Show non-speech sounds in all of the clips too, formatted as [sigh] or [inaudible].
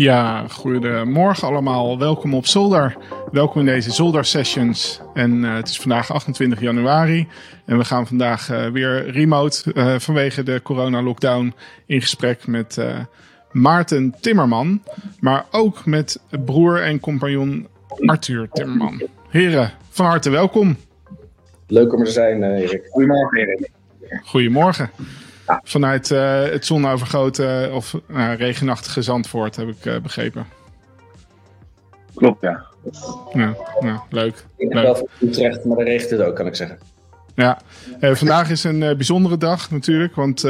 Ja, goedemorgen allemaal. Welkom op Zolder. Welkom in deze Zolder Sessions. En uh, het is vandaag 28 januari. En we gaan vandaag uh, weer remote uh, vanwege de corona-lockdown in gesprek met Maarten Timmerman. Maar ook met broer en compagnon Arthur Timmerman. Heren, van harte welkom. Leuk om er te zijn, Erik. Goedemorgen, Erik. Goedemorgen. Vanuit uh, het zonovergoten of uh, regenachtige Zandvoort, heb ik uh, begrepen. Klopt, ja. Ja, ja leuk. Ik ben wel van Utrecht, maar daar regent het ook, kan ik zeggen. Ja, vandaag is een bijzondere dag natuurlijk, want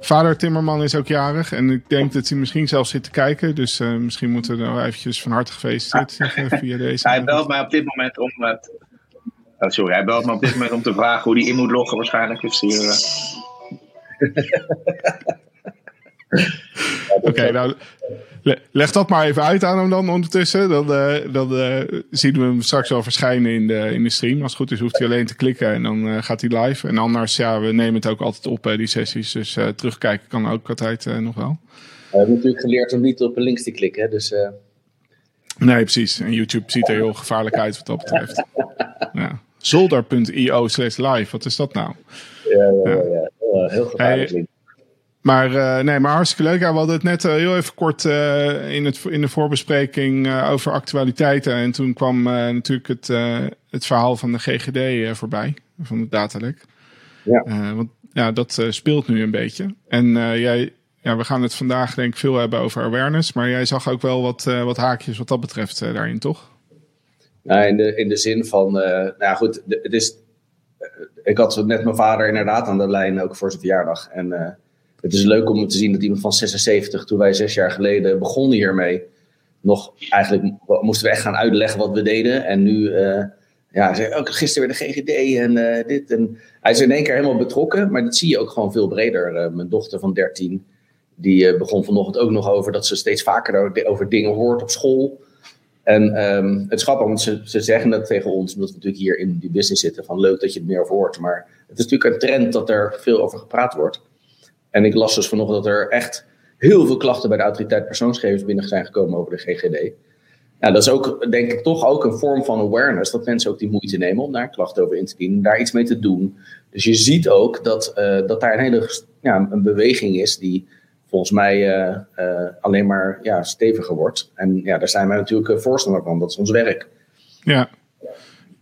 vader Timmerman is ook jarig. En ik denk dat hij misschien zelfs zit te kijken. Dus misschien moeten we nou eventjes van harte gefeliciteerd zeggen via deze. Hij belt mij op dit moment om... Oh, sorry, hij belt me op dit moment om te vragen hoe hij in moet loggen waarschijnlijk. Dus hier, Oké, nou leg dat maar even uit aan hem dan ondertussen. Dan, uh, dan uh, zien we hem straks wel verschijnen in de, in de stream. Als het goed is hoeft hij alleen te klikken en dan uh, gaat hij live. En anders, ja, we nemen het ook altijd op, die sessies. Dus terugkijken kan ook altijd nog wel. We hebben natuurlijk geleerd om niet op links te klikken, dus... Nee, precies. En YouTube ziet er heel gevaarlijk uit wat dat betreft. [laughs] ja. Zolder.io slash live, wat is dat nou? Ja, ja, ja. ja. heel gevaarlijk. Hey, maar, uh, nee, maar hartstikke leuk. Ja, we hadden het net uh, heel even kort uh, in, het, in de voorbespreking over actualiteiten. En toen kwam natuurlijk het, het verhaal van de GGD voorbij, van de datalek. Ja. want ja, dat speelt nu een beetje. En jij, ja, we gaan het vandaag denk ik veel hebben over awareness. Maar jij zag ook wel wat, wat haakjes wat dat betreft daarin, toch? Nou, in de, in de zin van, nou goed, het is ik had net mijn vader inderdaad aan de lijn, ook voor zijn verjaardag. En uh, het is leuk om te zien dat iemand van 76, toen wij zes jaar geleden begonnen hiermee, nog eigenlijk moesten we echt gaan uitleggen wat we deden. En nu, uh, ja, ook gisteren weer de GGD en dit. En hij is in één keer helemaal betrokken, maar dat zie je ook gewoon veel breder. mijn dochter van 13, die begon vanochtend ook nog over dat ze steeds vaker over dingen hoort op school. En um, het is grappig, want ze, ze zeggen dat tegen ons, omdat we natuurlijk hier in die business zitten, van leuk dat je het meer over hoort. Maar het is natuurlijk een trend dat er veel over gepraat wordt. En ik las dus vanochtend dat er echt heel veel klachten bij de autoriteit persoonsgegevens binnen zijn gekomen over de GGD. Nou, dat is ook, denk ik, toch ook een vorm van awareness. Dat mensen ook die moeite nemen om daar klachten over in te dienen, daar iets mee te doen. Dus je ziet ook dat, uh, dat daar een hele ja, een beweging is die volgens mij uh, uh, alleen maar ja, steviger wordt. En ja, daar zijn wij natuurlijk voorstander van. Dat is ons werk. Ja.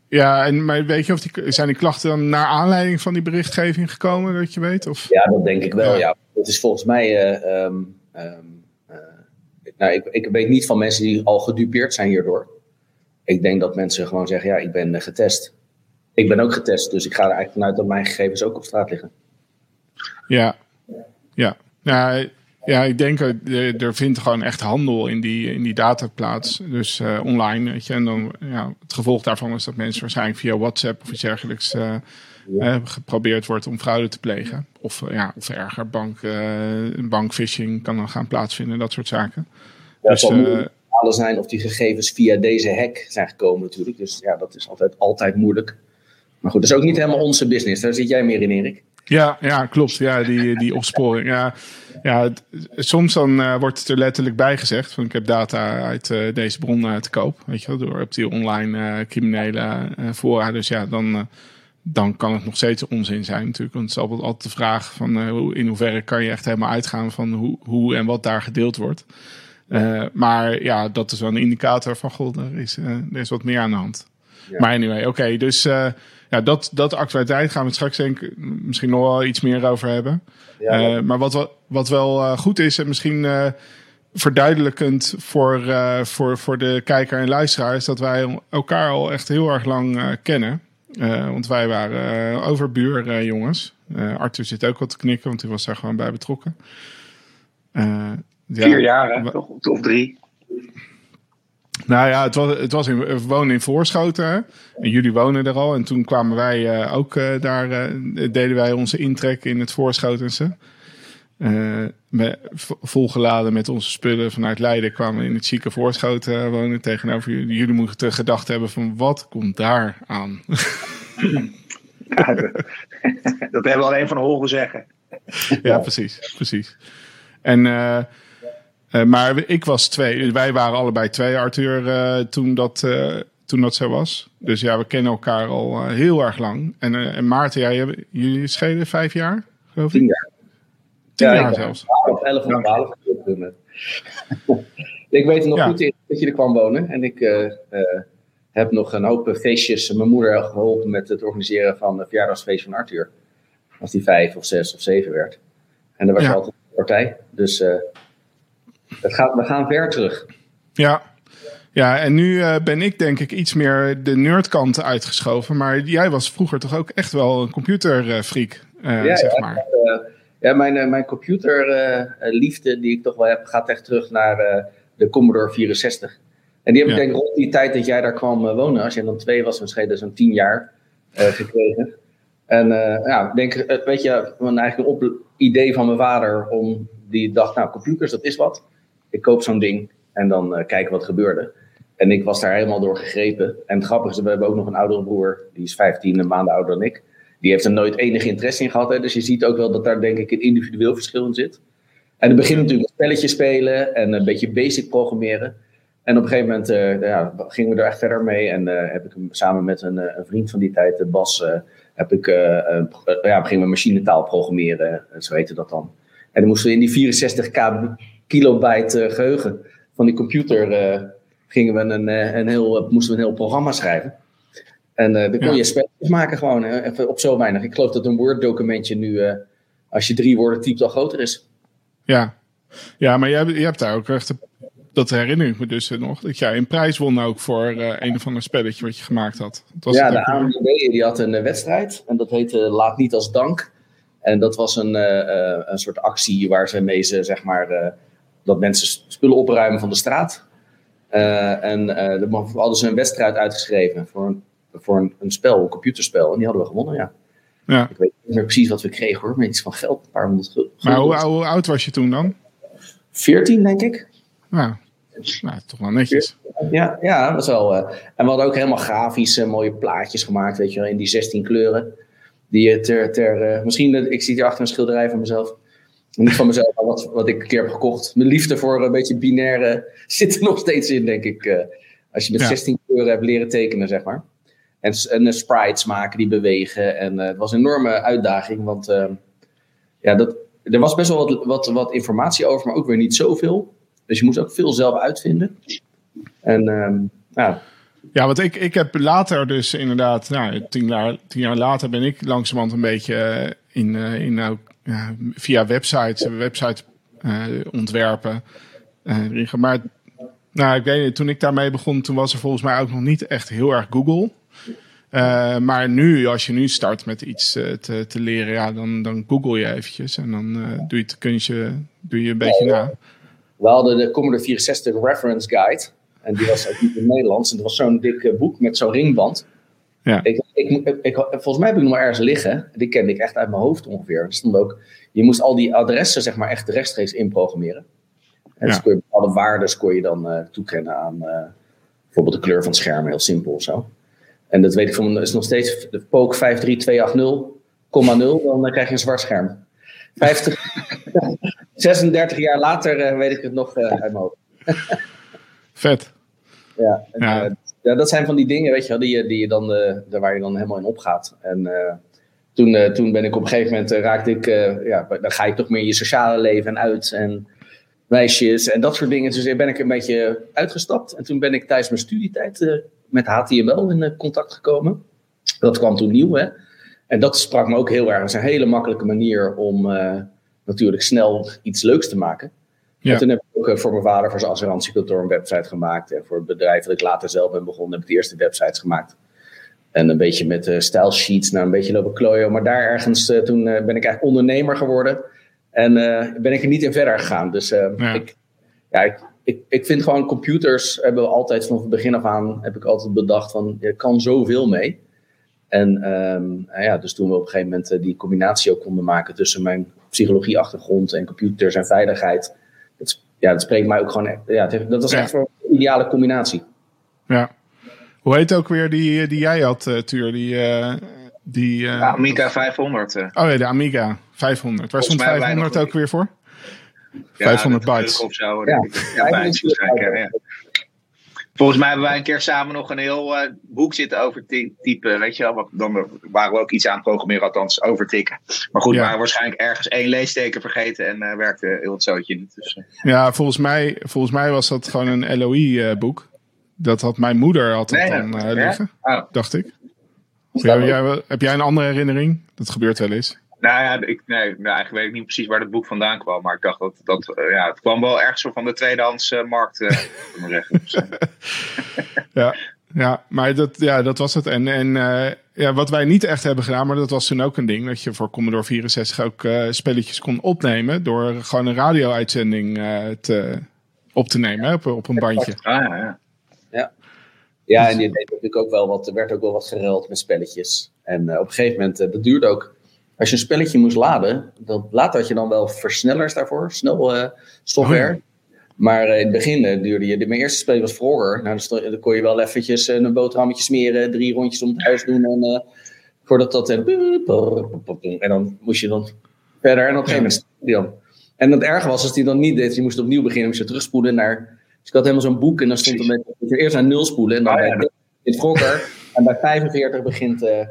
Ja, en maar weet je of die, zijn die klachten dan naar aanleiding van die berichtgeving gekomen, dat je weet? Of? Ja, dat denk ik wel, ja. Het is volgens mij, uh, um, um, nou, ik, ik weet niet van mensen die al gedupeerd zijn hierdoor. Ik denk dat mensen gewoon zeggen, ja, ik ben getest. Ik ben ook getest, dus ik ga er eigenlijk vanuit dat mijn gegevens ook op straat liggen. Ja, ja. Nou, ja, ik denk er, er vindt gewoon echt handel in die, in die data plaats. Dus uh, online, weet je. En dan, ja, het gevolg daarvan is dat mensen waarschijnlijk via WhatsApp of iets dergelijks uh, ja. geprobeerd wordt om fraude te plegen. Of, ja, of erger, bank, bankphishing kan dan gaan plaatsvinden, dat soort zaken. Ja, dus, het zijn of die gegevens via deze hack zijn gekomen natuurlijk. Dus ja, dat is altijd, altijd moeilijk. Maar goed, dat is ook niet helemaal onze business. Daar zit jij meer in, Erik. Ja, ja, klopt. Ja, die, die opsporing. Ja, ja, soms dan uh, wordt het er letterlijk bij gezegd. Van ik heb data uit uh, deze bron uh, te koop. Weet je wel, door op die online criminele fora. Dus ja, dan, dan kan het nog steeds onzin zijn natuurlijk. Want het is altijd, altijd de vraag van in hoeverre kan je echt helemaal uitgaan van hoe, hoe en wat daar gedeeld wordt. maar ja, dat is wel een indicator van god, er is, er is wat meer aan de hand. Ja. Maar anyway, oké, okay, dus ja, dat, dat actualiteit gaan we straks denk ik misschien nog wel iets meer over hebben. Ja, uh, maar wat, wat wel uh, goed is en misschien verduidelijkend voor, voor, voor de kijker en luisteraar... is dat wij elkaar al echt heel erg lang kennen. want wij waren overbuur jongens. Arthur zit ook wat te knikken, want hij was daar gewoon bij betrokken. Vier jaar, hè? Toch? Of drie? Nou ja, het was, het was in, we wonen in Voorschoten. En jullie wonen er al. En toen kwamen wij uh, ook uh, daar, uh, deden wij onze intrek in het Voorschotense. Met, volgeladen met onze spullen vanuit Leiden kwamen we in het chique Voorschoten wonen. Tegenover jullie. Jullie moeten gedacht hebben van wat komt daar aan? [laughs] Ja, dat hebben we alleen van horen zeggen. Ja, precies. precies. En Uh, maar ik was twee. Wij waren allebei twee, Arthur, uh, toen, dat, uh, toen dat zo was. Dus ja, we kennen elkaar al heel erg lang. En, en Maarten, jij, jullie schelen vijf jaar, geloof ik? Tien jaar. Tien ja, jaar zelfs. 12, 11 of 12. [laughs] ik weet nog Ja. goed dat je er kwam wonen. En ik eh, eh, heb nog een hoop feestjes mijn moeder geholpen met het organiseren van een verjaardagsfeest van Arthur. Als die vijf of zes of zeven werd. En daar was Ja. altijd een partij. Dus eh, het gaat, we gaan ver terug. Ja. Ja, en nu eh, ben ik denk ik iets meer de nerdkant uitgeschoven. Maar jij was vroeger toch ook echt wel een computerfreak, eh Ja, zeg ja. maar. Eh, ja, mijn, eh, mijn computerliefde die ik toch wel heb, gaat echt terug naar eh, de Commodore 64. En die heb ik Ja. denk ik rond die tijd dat jij daar kwam eh, wonen, als jij dan twee was, misschien zo'n tien jaar eh, gekregen. En eh, ja, ik denk, eh, weet je, eigenlijk een op idee van mijn vader om die dacht, nou computers, dat is wat. Ik koop zo'n ding en dan eh, kijken wat gebeurde. En ik was daar helemaal door gegrepen. En het grappige is, we hebben ook nog een oudere broer, die is 15 maanden ouder dan ik. Die heeft er nooit enig interesse in gehad. Hè? Dus je ziet ook wel dat daar denk ik een individueel verschil in zit. En het begint natuurlijk met spelletjes spelen en een beetje basic programmeren. En op een gegeven moment eh, ja, gingen we er echt verder mee. En eh, heb ik hem samen met een, een vriend van die tijd, Bas, eh, heb ik, ja, gingen we machinetaal programmeren. zo heette dat dan. En dan moesten we in die 64k kilobyte eh, geheugen van die computer eh, gingen we een, eh, een heel, moesten we een heel programma schrijven. En dan kon Ja. je spelletjes maken gewoon, even op zo weinig. Ik geloof dat een Word-documentje nu, eh, als je drie woorden typt, al groter is. Ja, ja maar je hebt, je hebt daar ook echt... Dat herinner ik me dus nog. Dat jij een prijs won ook voor een of ander spelletje wat je gemaakt had. Was ja, de. ANWB die had een wedstrijd en dat heette Laat niet als dank. En dat was een, een soort actie waar ze mee ze, zeg maar, dat mensen spullen opruimen van de straat. Eh, en eh dan hadden ze een wedstrijd uitgeschreven voor een, voor een, een spel, een computerspel. En die hadden we gewonnen, ja. Ja. Ik weet niet meer precies wat we kregen hoor, maar iets van geld, een paar honderd gul- Maar hoe, gulden. hoe oud was je toen dan? 14 denk ik. Nou, nou toch wel netjes. Ja, ja, dat was wel. eh, en we hadden ook helemaal grafische mooie plaatjes gemaakt, weet je wel, in die 16 kleuren. Die je ter, ter eh, misschien, eh, ik zie hier achter een schilderij van mezelf. Niet van mezelf, maar wat, wat ik een keer heb gekocht. Mijn liefde voor een beetje binaire [laughs] zit er nog steeds in, denk ik. eh, als je met Ja. 16 kleuren hebt leren tekenen, zeg maar. En, en eh, sprites maken die bewegen. En eh, het was een enorme uitdaging, want ja, dat, er was best wel wat, wat, wat informatie over, maar ook weer niet zoveel. Dus je moest ook veel zelf uitvinden. En ehm, nou, Ja, want ik, ik heb later dus inderdaad, nou, tien, jaar, tien jaar later ben ik langzamerhand een beetje in, eh, in nou, ja, via websites, eh, website eh, ontwerpen. maar nou, ik weet niet, toen ik daarmee begon, toen was er volgens mij ook nog niet echt heel erg Google. Maar nu, als je nu start met iets te, te leren, ja, dan, dan google je eventjes en dan doe je het kunstje doe je een beetje na. we hadden de Commodore 64 Reference Guide. En die was ook niet in het Nederlands. En dat was zo'n dik boek met zo'n ringband. Ja. Ik, ik, volgens mij heb ik nog maar ergens liggen. Die kende ik echt uit mijn hoofd ongeveer. Er stond ook, je moest al die adressen zeg maar echt rechtstreeks inprogrammeren. En dus Ja. kon je bepaalde waarden kon je dan eh, toekennen aan eh, bijvoorbeeld de kleur van het scherm. Heel simpel of zo. En dat weet ik van, is nog steeds de POK 53280,0. Dan eh, krijg je een zwart scherm. 50, 36 [laughs] jaar later weet ik het nog uit mijn hoofd. Vet. Ja, en, Ja. Ja, dat zijn van die dingen, weet je wel, die, die je dan, eh, daar waar je dan helemaal in opgaat. En eh, toen, eh, toen ben ik op een gegeven moment, raakte ik, ja, dan ga je toch meer je sociale leven uit en meisjes en dat soort dingen. Dus ben ik een beetje uitgestapt. En toen ben ik tijdens mijn studietijd met HTML in contact gekomen. Dat kwam toen nieuw, hè. En dat sprak me ook heel erg. Dat is een hele makkelijke manier om natuurlijk snel iets leuks te maken. Ja. En toen heb ik ook eh, voor mijn vader, voor zijn assurantiekantoor, een website gemaakt. En voor het bedrijf dat ik later zelf ben begonnen, heb ik de eerste websites gemaakt. En een beetje met eh style sheets naar een beetje lopen klooien. Maar daar ergens, eh, toen ben ik eigenlijk ondernemer geworden. En ben ik er niet in verder gegaan. Dus Ja. ik, ja, ik, ik, ik vind gewoon computers hebben we altijd vanaf het begin af aan, heb ik altijd bedacht van, je kan zoveel mee. En ehm, nou ja, dus toen we op een gegeven moment die combinatie ook konden maken tussen mijn psychologieachtergrond en computers en veiligheid. Ja, dat spreekt mij ook gewoon echt. Ja, dat was Ja. echt voor een ideale combinatie. Ja. Hoe heet ook weer die, die jij had, eh, Tuur? Die, eh, die, eh, Ja, Amiga 500. eh. Oh ja, de Amiga 500. Waar stond mij hebben wij 500 nog- ook weer voor? 500 dat bytes. Of zo, Ja. ja, Ja, bytes waarschijnlijk, ja, ja. Volgens mij hebben wij een keer samen nog een heel eh, boek zitten over ty- typen. Weet je wel, dan waren we ook iets aan het programmeren, althans overtikken. Maar goed, Ja. we waren waarschijnlijk ergens één leesteken vergeten en eh, werkte heel het zootje niet. Dus, eh, Ja, volgens mij, volgens mij was dat gewoon een LOI-boek. dat had mijn moeder dat Nee, dan liggen, oh. dacht ik. Heb, jij, heb jij een andere herinnering? Dat gebeurt wel eens. Nou ja, ik, nee, nou, eigenlijk weet ik niet precies waar het boek vandaan kwam. Maar ik dacht dat, dat eh, ja, het kwam wel ergens zo van de tweedehands eh, markt, eh, maar zeggen. Dus, [laughs] Ja, ja maar dat, ja, dat was het. En, en eh, ja, wat wij niet echt hebben gedaan, maar dat was toen ook een ding. Dat je voor Commodore 64 ook eh, spelletjes kon opnemen. door gewoon een radio-uitzending eh, te, op te nemen hè, op, op een bandje. ah, ja, ja. Ja, en je deed natuurlijk ook wel wat, er werd ook wel wat geruild met spelletjes. En op een gegeven moment, eh, dat duurde ook. Als je een spelletje moest laden, dan, later had je dan wel versnellers daarvoor, snel eh, software. Maar eh, in het begin eh, duurde je, mijn eerste spelletje was Frogger. Nou, dan, dan kon je wel eventjes een boterhammetje smeren, drie rondjes om het huis doen. En voordat dat. eh, en dan moest je dan verder. En op een gegeven moment. En het erge was als die dan niet deed, je moest opnieuw beginnen, moest je terugspoelen naar. Dus ik had helemaal zo'n boek en dan stond er met, dat je eerst naar nul spoelen en dan Oh, ja, bij dat- dit Frogger. En bij 45 begint. weet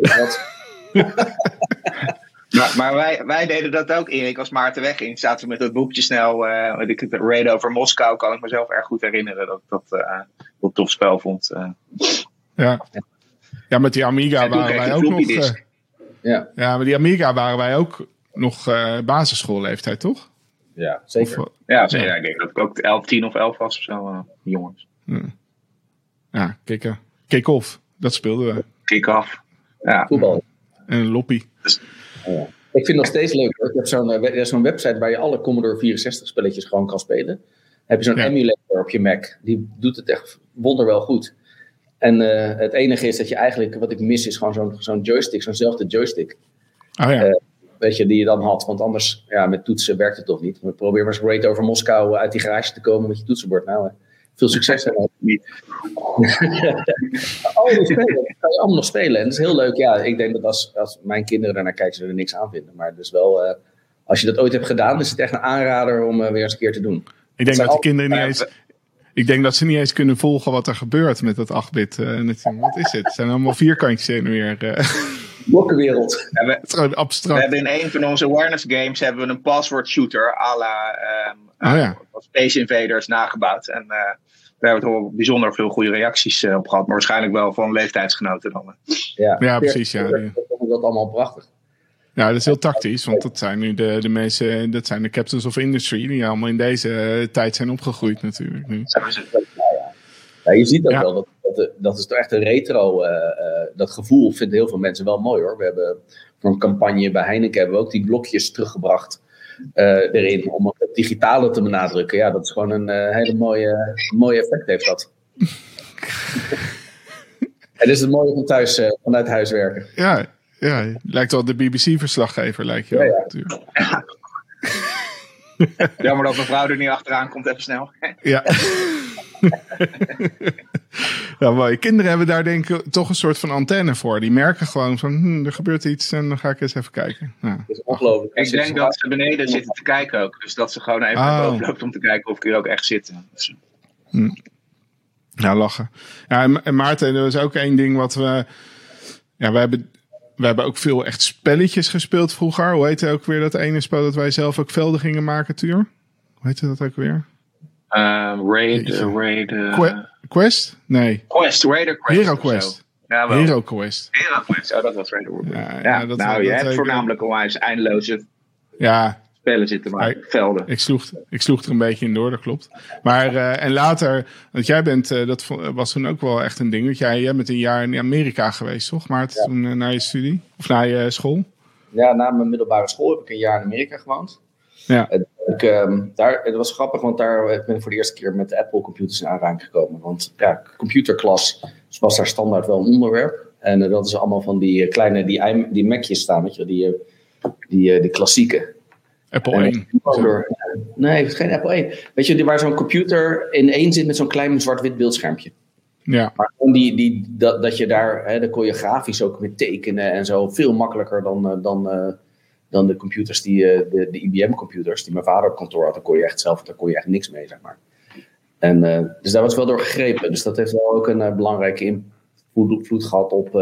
ik wat. Maar, [laughs] maar wij, wij deden dat ook, Erik, als Maarten wegging. Zaten we met dat boekje snel, eh weet ik het, Raid over Moskou, kan ik mezelf erg goed herinneren dat ik dat eh, een tof spel vond. eh. Ja. ja, met die Amiga waren wij ook nog. eh, Ja, ja, maar die Amiga waren wij ook nog eh basisschoolleeftijd, toch? ja, zeker. Of, Ja, zo, Ja. ja, ik denk dat ik ook 11, 10 of 11 was of zo, eh, jongens. ja, kick, kick-off. Dat speelden we. Kick-off. Ja, Voetbal. En loppie. Ja. Ik vind het nog steeds leuk. Hoor. Je hebt zo'n, eh, er is zo'n website waar je alle Commodore 64 spelletjes gewoon kan spelen. Dan heb je zo'n Ja. emulator op je Mac. Die doet het echt wonderwel goed. En eh, het enige is dat je eigenlijk, wat ik mis, is gewoon zo'n zo'n joystick, zo'nzelfde joystick. Oh ja. Eh, Weet je, die je dan had. Want anders, ja, met toetsen werkt het toch niet. We proberen maar eens Raid over Moskou uit die garage te komen met je toetsenbord. Nou, eh, veel succes. en Niet. die spelen. Dat kan je allemaal nog spelen. En dat is heel leuk. Ja, ik denk dat als, als mijn kinderen daarnaar kijken, ze er niks aan vinden. Maar dus wel, eh, als je dat ooit hebt gedaan, is het echt een aanrader om eh, weer eens een keer te doen. ik denk zijn dat de kinderen niet eens... Ik denk dat ze niet eens kunnen volgen wat er gebeurt met dat 8-bit. eh, en het- wat is het? Het zijn allemaal vierkantjes en weer. eh, Blokkenwereld. Ja, we, het is gewoon we abstract. hebben in een van onze awareness games hebben we een password shooter à la ehm, Oh ja. Space Invaders nagebouwd. En eh, daar hebben we toch wel bijzonder veel goede reacties eh, op gehad. Maar waarschijnlijk wel van leeftijdsgenoten dan. eh. Ja, Ja, precies, ja. Vond dat allemaal prachtig. Ja, dat is heel tactisch, want dat zijn nu de, de mensen, dat zijn de captains of industry, die allemaal in deze eh, tijd zijn opgegroeid natuurlijk. Nu. Ja, je ziet ook Ja. wel, dat, dat, dat is toch echt een retro, eh, eh, dat gevoel vinden heel veel mensen wel mooi hoor. We hebben voor een campagne bij Heineken hebben we ook die blokjes teruggebracht eh, erin, om het digitale te benadrukken. Ja, dat is gewoon een eh, hele mooie, mooie effect heeft dat. [laughs] Het is het mooie van thuis, eh, vanuit huis werken. Ja, ja, lijkt wel de BBC-verslaggever, lijkt je wel. Ja, ja. natuurlijk. [laughs] Jammer dat mevrouw er niet achteraan komt, even snel. Ja. [laughs] [laughs] ja, mooi. Kinderen hebben daar denk ik toch een soort van antenne voor. Die merken gewoon van, hm, er gebeurt iets en dan ga ik eens even kijken. Ja. Dat is ongelooflijk. Ik denk dat ze beneden zitten te kijken ook. Dus dat ze gewoon even naar Oh. boven loopt om te kijken of ik hier ook echt zit. Dus, Ja, lachen. Ja, en, en Maarten, er was ook één ding wat we... Ja, we hebben, we hebben ook veel echt spelletjes gespeeld vroeger. Hoe heette ook weer dat ene spel dat wij zelf ook velden gingen maken, Tuur? Hoe heette dat ook weer? Eh, raid, eh, raid, eh, Que- Quest? Nee, Quest, Raider Quest. Hero. Quest. Ja, wel. Hero Quest. Hero Quest, oh dat was Raider Quest. Ja, Ja, ja, dat- nou, dat- je dat- hebt voornamelijk onwijs eindeloze Ja, spellen zitten, maar Hij- velden. Ik sloeg, ik sloeg er een beetje in door, dat klopt. Maar, eh, en later, want jij bent, eh, dat was toen ook wel echt een ding. Want jij, jij bent een jaar in Amerika geweest, toch? Maar Ja. toen naar je studie? Of naar je school? Ja, na mijn middelbare school heb ik een jaar in Amerika gewoond. Ja. Ik, ehm, daar, het was grappig, want daar ben ik voor de eerste keer met de Apple computers in aanraking gekomen. Want ja, computerklas was daar standaard wel een onderwerp. En eh, dat is allemaal van die eh, kleine, die, die Macjes staan, weet je, die, eh, die, de klassieke. Apple En 1. Door- Nee, het is geen Apple 1. Weet je, die- waar zo'n computer in één zit met zo'n klein zwart-wit beeldschermpje. Ja, Maar die, die, dat, dat je daar, hè, daar kon je grafisch ook mee tekenen en zo. Veel makkelijker dan, dan, dan de computers die, uh, de, de IBM-computers die mijn vader op kantoor had. Daar kon je echt zelf, daar kon je echt niks mee, zeg maar. En, uh, dus daar was wel door gegrepen. Dus dat heeft wel ook een uh, belangrijke invloed gehad op,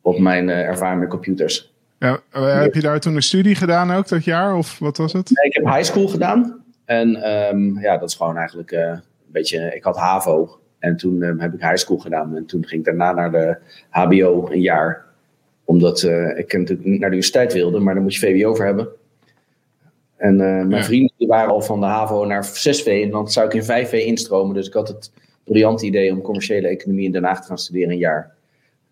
op mijn ervaring met computers. Ja, heb je daar toen een studie gedaan ook dat jaar? Of wat was het? Nee, ik heb high school gedaan. En um, ja, dat is gewoon eigenlijk een beetje... Ik had HAVO. En toen um, heb ik high school gedaan. En toen ging ik daarna naar de HBO een jaar omdat uh, ik natuurlijk niet naar de universiteit wilde, maar dan moet je VWO voor hebben. En uh, mijn ja. vrienden die waren al van de HAVO naar 6V en dan zou ik in 5V instromen. Dus ik had het briljante idee om commerciële economie in Den Haag te gaan studeren een jaar.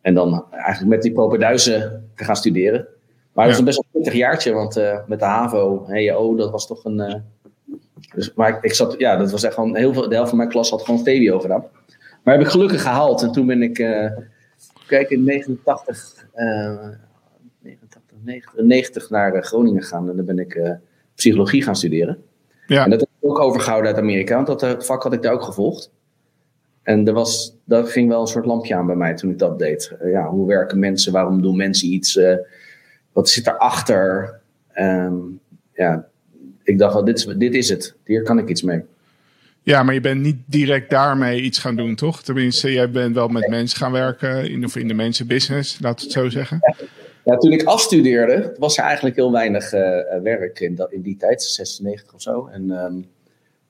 En dan eigenlijk met die propenduizen te gaan studeren. Maar dat was een best wel een pittig jaartje, want uh, met de HAVO, HEO, dat was toch een... dus, maar ik, ik, zat, ja, dat was echt gewoon heel veel, de helft van mijn klas had gewoon VWO gedaan. Maar heb ik gelukkig gehaald en toen ben ik kijk, in 89, uh, 89 90, 90 naar Groningen gegaan en dan ben ik uh, psychologie gaan studeren. Ja. En dat heb ik ook overgehouden uit Amerika, want dat het vak had ik daar ook gevolgd. En er was, dat ging wel een soort lampje aan bij mij toen ik dat deed. Ja, hoe werken mensen? Waarom doen mensen iets? Wat zit erachter? Um, ja, ik dacht wel, dit dit is het. Hier kan ik iets mee. Ja, maar je bent niet direct daarmee iets gaan doen, toch? Tenminste, jij bent wel met mensen gaan werken, in, of in de mensenbusiness, we het zo zeggen. Ja, toen ik afstudeerde, was er eigenlijk heel weinig uh, werk in, dat, in die tijd, 96 of zo. En um,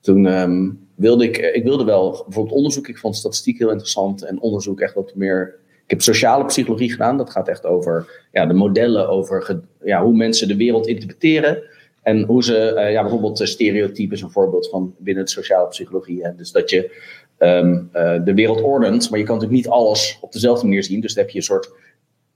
toen um, wilde ik, ik wilde wel bijvoorbeeld onderzoek, ik vond statistiek heel interessant en onderzoek echt wat meer. Ik heb sociale psychologie gedaan, dat gaat echt over ja, de modellen, over ja, hoe mensen de wereld interpreteren. En hoe ze, uh, ja, bijvoorbeeld stereotypen is een voorbeeld van binnen de sociale psychologie. Hè? Dus dat je um, uh, de wereld ordent, maar je kan natuurlijk niet alles op dezelfde manier zien. Dus dan heb je een soort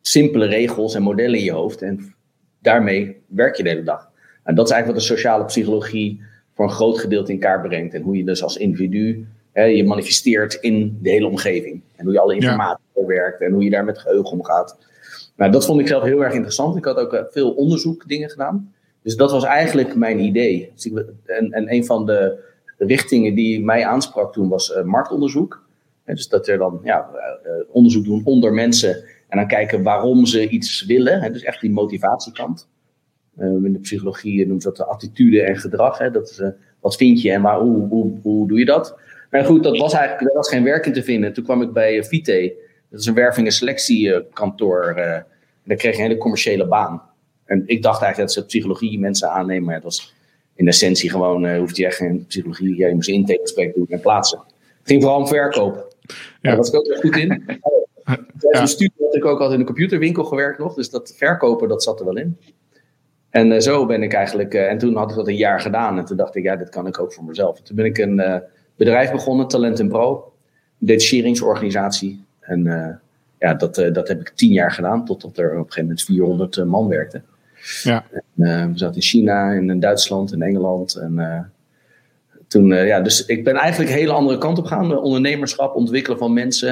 simpele regels en modellen in je hoofd. En daarmee werk je de hele dag. En dat is eigenlijk wat de sociale psychologie voor een groot gedeelte in kaart brengt. En hoe je dus als individu hè, je manifesteert in de hele omgeving. En hoe je alle informatie ja. werkt en hoe je daar met geheugen omgaat. Nou, dat vond ik zelf heel erg interessant. Ik had ook uh, veel onderzoekdingen gedaan. Dus dat was eigenlijk mijn idee. Dus ik, en, en een van de richtingen die mij aansprak toen was uh, marktonderzoek. En dus dat er dan ja, uh, onderzoek doen onder mensen en dan kijken waarom ze iets willen. Hè, dus echt die motivatiekant. In de psychologie noemt dat de attitude en gedrag. Hè, dat is, wat vind je en waar, hoe, hoe, hoe doe je dat? Maar goed, dat was eigenlijk daar was geen werk in te vinden. Toen kwam ik bij Vite. Dat is een werving- en selectiekantoor. daar kreeg je een hele commerciële baan. En ik dacht eigenlijk dat ze psychologie mensen aannemen, maar het was in essentie gewoon, uh, hoeft je echt geen psychologie, je moest intakegesprek doen en plaatsen. Het ging vooral om verkoop. Ja. Daar was ik ook goed in. Tijdens mijn studie had ik ook altijd in een computerwinkel gewerkt nog, dus dat verkopen, dat zat er wel in. En uh, zo ben ik eigenlijk, uh, en toen had ik dat een jaar gedaan en toen dacht ik, ja, dit kan ik ook voor mezelf. Toen ben ik een bedrijf begonnen, Talent Pro, een detacheringsorganisatie. En ja, dat, dat heb ik tien jaar gedaan, totdat er op een gegeven moment 400 man werkten. Ja. En, uh, we zaten in China, en in Duitsland, in Engeland. En uh, toen, uh, ja, dus ik ben eigenlijk een hele andere kant op gegaan. Ondernemerschap, ontwikkelen van mensen.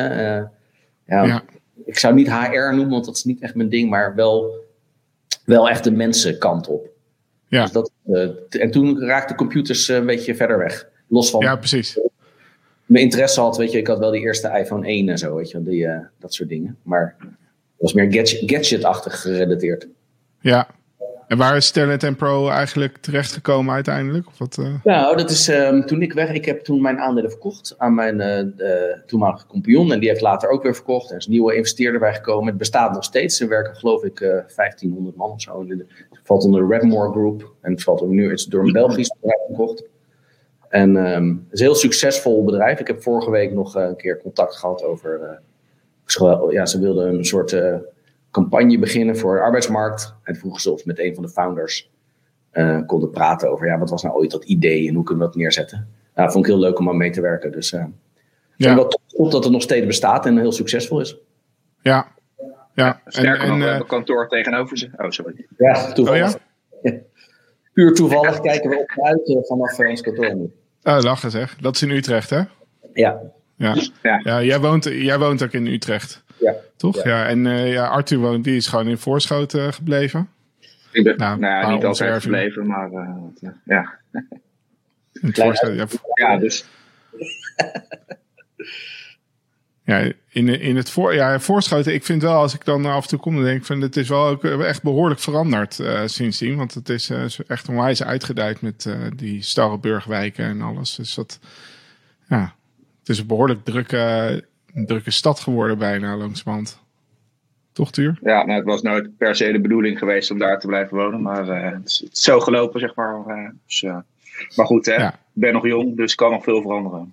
Ja, ja, Ik zou niet HR noemen, want dat is niet echt mijn ding, maar wel, wel echt de mensenkant op. Ja. Dus dat, en toen raakten computers een beetje verder weg. Los van. Ja, precies. Mijn interesse had, weet je, ik had wel die eerste iPhone 1 en zo, weet je, die, dat soort dingen. Maar het was meer gadget, gadget-achtig gerelateerd. Ja, en waar is Talent en Pro eigenlijk terechtgekomen uiteindelijk? Of wat, uh... Nou, dat is um, toen ik weg. Ik heb toen mijn aandelen verkocht aan mijn uh, toenmalige compagnon. En die heeft later ook weer verkocht. Er is een nieuwe investeerder bijgekomen. Het bestaat nog steeds. Er werken geloof ik uh, 1500 man of zo. Het valt onder de Redmore Group. En het valt nu het is door een Belgisch bedrijf verkocht. En um, het is een heel succesvol bedrijf. Ik heb vorige week nog een keer contact gehad over. ja, ze wilden een soort campagne beginnen voor de arbeidsmarkt. En vroegen ze of met een van de founders uh, konden praten over ja, wat was nou ooit dat idee en hoe kunnen we dat neerzetten. Nou, dat vond ik heel leuk om aan mee te werken. Dus uh, ja. wel tof dat het nog steeds bestaat en heel succesvol is. Ja. Ja, sterker en, nog, we hebben kantoor tegenover ze. Oh, sorry. Ja, toevallig. Oh, ja? [laughs] Puur toevallig kijken we op uit vanaf ons kantoor nu. Oh, lachen zeg. Dat is in Utrecht, hè? Ja. Ja, ja. ja jij, woont, jij woont ook in Utrecht. Ja. Toch? Ja. En uh, ja, Arthur die is gewoon in Voorschoten uh, gebleven. Ik ben, nou, nou ja, niet altijd gebleven, maar uh, ja. Ja. ja, dus. ja, in, in het voor, ja, voorschoten, ik vind wel, als ik dan af en toe kom, dan denk ik van, het is wel ook echt behoorlijk veranderd uh, sindsdien. Want het is uh, echt onwijs uitgedijd met uh, die Starreburgwijken en alles. Dus dat, ja, het is een behoorlijk drukke, drukke stad geworden bijna langzamerhand. Toch, Tuur? Ja, nou, het was nooit per se de bedoeling geweest om daar te blijven wonen. Maar het is, het, is, zo gelopen, zeg maar. Dus, maar goed, hè, ja. ik ben nog jong, dus kan nog veel veranderen.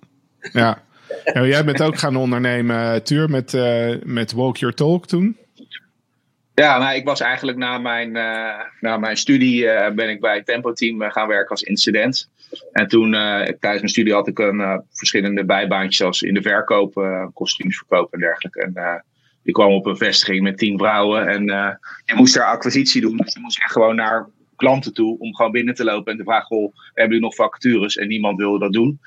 Ja, ja, jij bent ook gaan ondernemen, Tuur, met, uh, met Walk Your Talk toen. Ja, nou, ik was eigenlijk na mijn, na mijn studie ben ik bij het Tempo Team gaan werken als incident. En toen tijdens mijn studie had ik een, verschillende bijbaantjes zoals in de verkoop, kostuums verkopen en dergelijke. En ik kwam op een vestiging met tien vrouwen en je moest daar acquisitie doen. Dus je moest echt gewoon naar klanten toe om gewoon binnen te lopen en te vragen, goh, hebben jullie nog vacatures? En niemand wilde dat doen.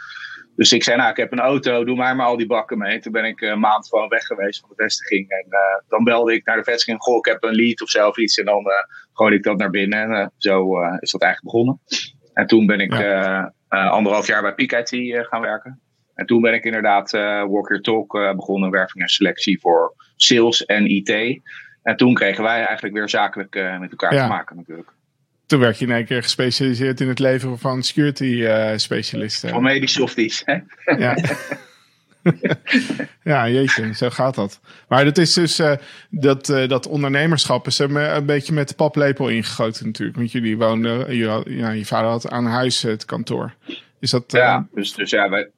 Dus ik zei, nou, ik heb een auto, doe maar maar al die bakken mee. Toen ben ik een maand gewoon weg geweest van de vestiging. En uh, dan belde ik naar de vestiging, goh, ik heb een lead of zelf iets. En dan uh, gooi ik dat naar binnen. En uh, zo is dat eigenlijk begonnen. En toen ben ik ja. anderhalf jaar bij Peak IT gaan werken. En toen ben ik inderdaad Walk Your Talk begonnen, werving en selectie voor sales en IT. En toen kregen wij eigenlijk weer zakelijk met elkaar ja. te maken natuurlijk toen werd je in één keer gespecialiseerd in het leveren van security uh, specialisten. Van softies, hè? Ja. [laughs] [laughs] ja, jeetje, zo gaat dat. Maar dat is dus uh, dat, uh, dat ondernemerschap is er een beetje met de paplepel ingegoten natuurlijk. Want jullie woonden, je, had, ja, je vader had aan huis het kantoor. Is dat, ja, dus, dus ja, wij,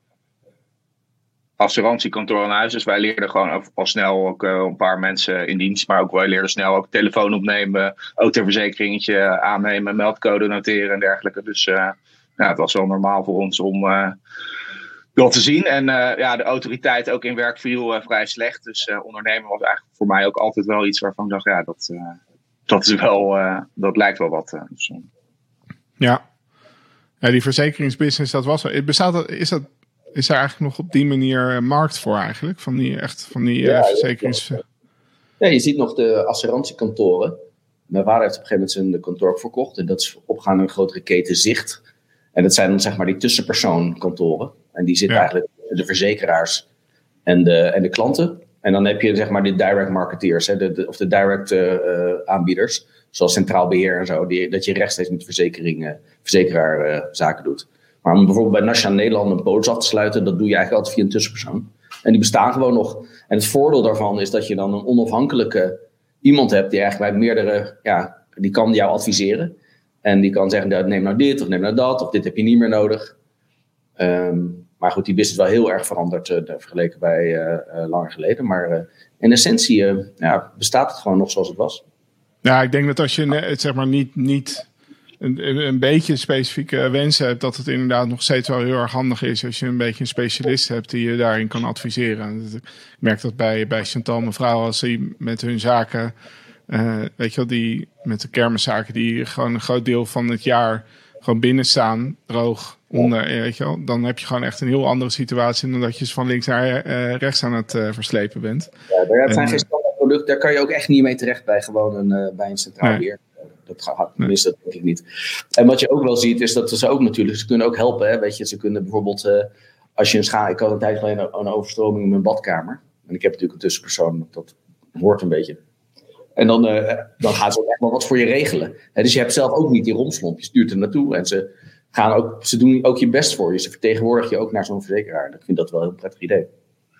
assurantiekantoor aan huis. Dus wij leerden gewoon al snel ook een paar mensen in dienst. Maar ook wij leerden snel ook telefoon opnemen, autoverzekeringetje aannemen, meldcode noteren en dergelijke. Dus ja, het was wel normaal voor ons om dat te zien. En ja, de autoriteit ook in werk viel vrij slecht. Dus ondernemen was eigenlijk voor mij ook altijd wel iets waarvan ik dacht, ja, dat, dat is wel, dat lijkt wel wat. Dus, ja. ja, die verzekeringsbusiness, dat was wel. Bestaat dat, is dat is er eigenlijk nog op die manier markt voor eigenlijk? Van die, echt, van die ja, uh, verzekerings... Ja, je ziet nog de assurantiekantoren. Mijn vader heeft op een gegeven moment zijn kantoor verkocht. En dat is opgegaan in een grotere keten Zicht. En dat zijn dan zeg maar die tussenpersoonkantoren. En die zitten ja. eigenlijk de verzekeraars en de, en de klanten. En dan heb je zeg maar de direct marketeers, hè, de, de, of de direct uh, aanbieders. Zoals Centraal Beheer en zo. Die, dat je rechtstreeks met de verzekering, verzekeraar uh, zaken doet. Maar om bijvoorbeeld bij Nationaal Nederland een polis af te sluiten, dat doe je eigenlijk altijd via een tussenpersoon. En die bestaan gewoon nog. En het voordeel daarvan is dat je dan een onafhankelijke iemand hebt die eigenlijk bij meerdere, ja, die kan jou adviseren. En die kan zeggen, neem nou dit of neem nou dat, of dit heb je niet meer nodig. Um, maar goed, die business is wel heel erg veranderd uh, vergeleken bij uh, langer geleden. Maar in essentie ja, bestaat het gewoon nog zoals het was. Ja, ik denk dat als je zeg maar niet, niet een, een beetje specifieke wensen hebt, dat het inderdaad nog steeds wel heel erg handig is als je een beetje een specialist hebt die je daarin kan adviseren. Ik merk dat bij, bij Chantal mevrouw als ze met hun zaken, weet je wel, die met de kermiszaken die gewoon een groot deel van het jaar gewoon binnen staan, droog, onder, weet je wel, dan heb je gewoon echt een heel andere situatie dan dat je van links naar uh, rechts aan het uh, verslepen bent. Ja, daar zijn geen standaard producten, daar kan je ook echt niet mee terecht bij gewoon een, bij een centraal nee. beheer. Dat gaat, tenminste, dat denk ik niet. En wat je ook wel ziet, is dat ze ook natuurlijk, ze kunnen ook helpen. Hè? Weet je, ze kunnen bijvoorbeeld, uh, als je een schaal, ik had een tijd geleden een, overstroming in mijn badkamer. En ik heb natuurlijk een tussenpersoon, dat hoort een beetje. En dan, uh, dan gaan ze ook echt wel wat voor je regelen. Hè? Dus je hebt zelf ook niet die romslomp, je stuurt er naartoe. En ze, gaan ook, ze doen ook je best voor je. Ze vertegenwoordigen je ook naar zo'n verzekeraar. Ik vind dat wel een heel prettig idee.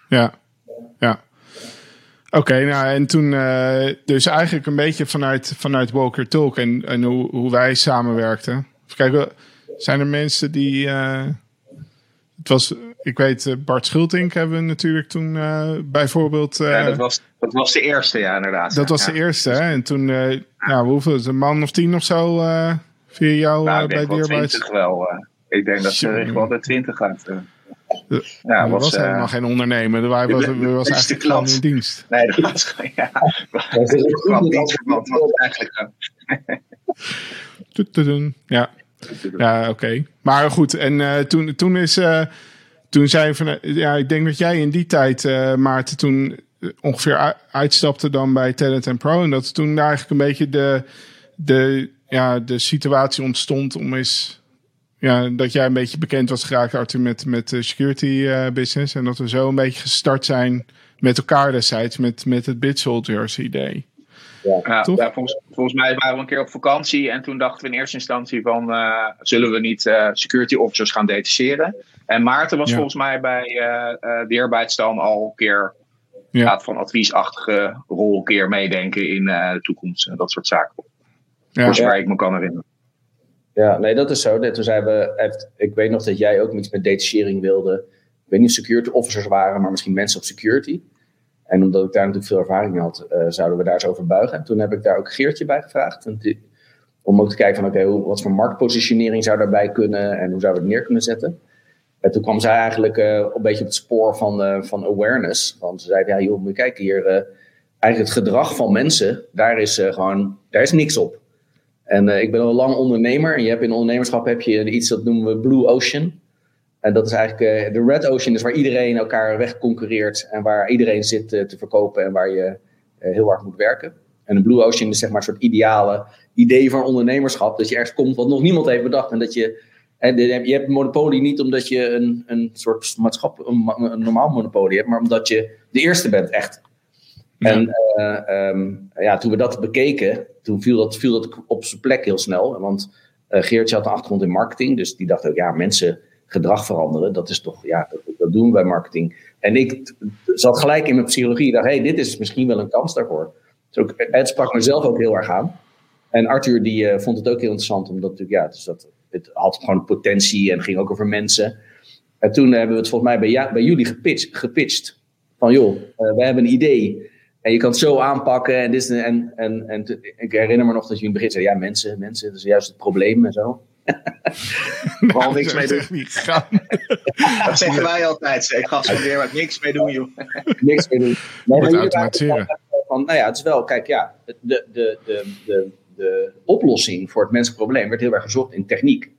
Ja, ja. Oké, nou en toen uh, dus eigenlijk een beetje vanuit, vanuit Walker Talk en, en hoe, hoe wij samenwerkten. Kijk, zijn er mensen die. Uh, het was, ik weet, Bart Schultink hebben we natuurlijk toen uh, bijvoorbeeld. ja, dat was, dat was de eerste, ja, inderdaad. Dat was ja. de eerste, hè? En toen, ja, hoeveel, een man of tien of zo via jou nou, bij Dierbaarheid? wel. ik denk dat ze echt wel de twintig gaat. Ja, er was, was helemaal uh, geen ondernemer. Er was, was eigenlijk gewoon in dienst. Nee, dat was [laughs] ja. kwam dienstverband was eigenlijk [laughs] Ja, ja oké. Okay. Maar goed, en uh, toen, toen is... Uh, toen zei van... Ja, ik denk dat jij in die tijd, uh, Maarten, toen ongeveer uitstapte dan bij Talent Pro. En dat toen eigenlijk een beetje de, de, ja, de situatie ontstond om eens ja, dat jij een beetje bekend was geraakt, Arthur, met, met de security business. En dat we zo een beetje gestart zijn met elkaar destijds, met, met het Bit Soldiers idee. Ja, ja volgens, volgens, mij waren we een keer op vakantie en toen dachten we in eerste instantie van uh, zullen we niet uh, security officers gaan detacheren. En Maarten was volgens mij bij uh, de arbeidsstand al een keer ja. gaat van adviesachtige rol een keer meedenken in de toekomst en dat soort zaken. Ja. Voor zover ik me kan herinneren. Ja, nee, dat is zo. Toen zijn we, ik weet nog dat jij ook iets met detachering wilde. Ik weet niet of security officers waren, maar misschien mensen op security. En omdat ik daar natuurlijk veel ervaring had, uh, zouden we daar eens over buigen. En toen heb ik daar ook Geertje bij gevraagd. om ook te kijken van oké, wat voor marktpositionering zou daarbij kunnen en hoe zouden we het neer kunnen zetten. En toen kwam zij eigenlijk uh, een beetje op het spoor van, uh, van awareness. Want ze zeiden, ja joh, moet je kijken hier, eigenlijk het gedrag van mensen, daar is gewoon, daar is niks op. En ik ben al lang ondernemer en je hebt in ondernemerschap heb je iets dat noemen we Blue Ocean. En dat is eigenlijk uh, de Red Ocean, is waar iedereen elkaar wegconcurreert en waar iedereen zit uh, te verkopen en waar je heel hard moet werken. En de Blue Ocean is zeg maar een soort ideale idee van ondernemerschap. Dat je ergens komt wat nog niemand heeft bedacht. En dat je, en je hebt monopolie niet omdat je een, een soort maatschapp, een, een, normaal monopolie hebt, maar omdat je de eerste bent, echt. En um, ja, toen we dat bekeken, toen viel dat, viel dat op zijn plek heel snel. Want Geertje had een achtergrond in marketing, dus die dacht ook, ja, mensen gedrag veranderen. Dat is toch, ja, dat, dat doen we bij marketing. En ik zat gelijk in mijn psychologie. dacht, hey, dit is misschien wel een kans daarvoor. Dus ook, het sprak mezelf ook heel erg aan. En Arthur die uh, vond het ook heel interessant, omdat natuurlijk, ja, dus dat, het had gewoon potentie en ging ook over mensen. En toen hebben we het volgens mij bij, bij jullie gepitcht, gepitcht. Van joh, uh, wij hebben een idee. En je kan het zo aanpakken. En, dit, en, en, en, ik herinner me nog dat je in het begin zei: ja, mensen, mensen, dat is juist het probleem en zo. [laughs] Vooral niks mee doen. [laughs] dat zeggen wij altijd. Ik ga zo weer wat niks mee doen, joh. [laughs] niks mee doen. Nee, Moet automatiseren. Van, nou ja, het is wel, kijk, ja, de, de, de, de, de oplossing voor het menselijk probleem werd heel erg gezocht in techniek.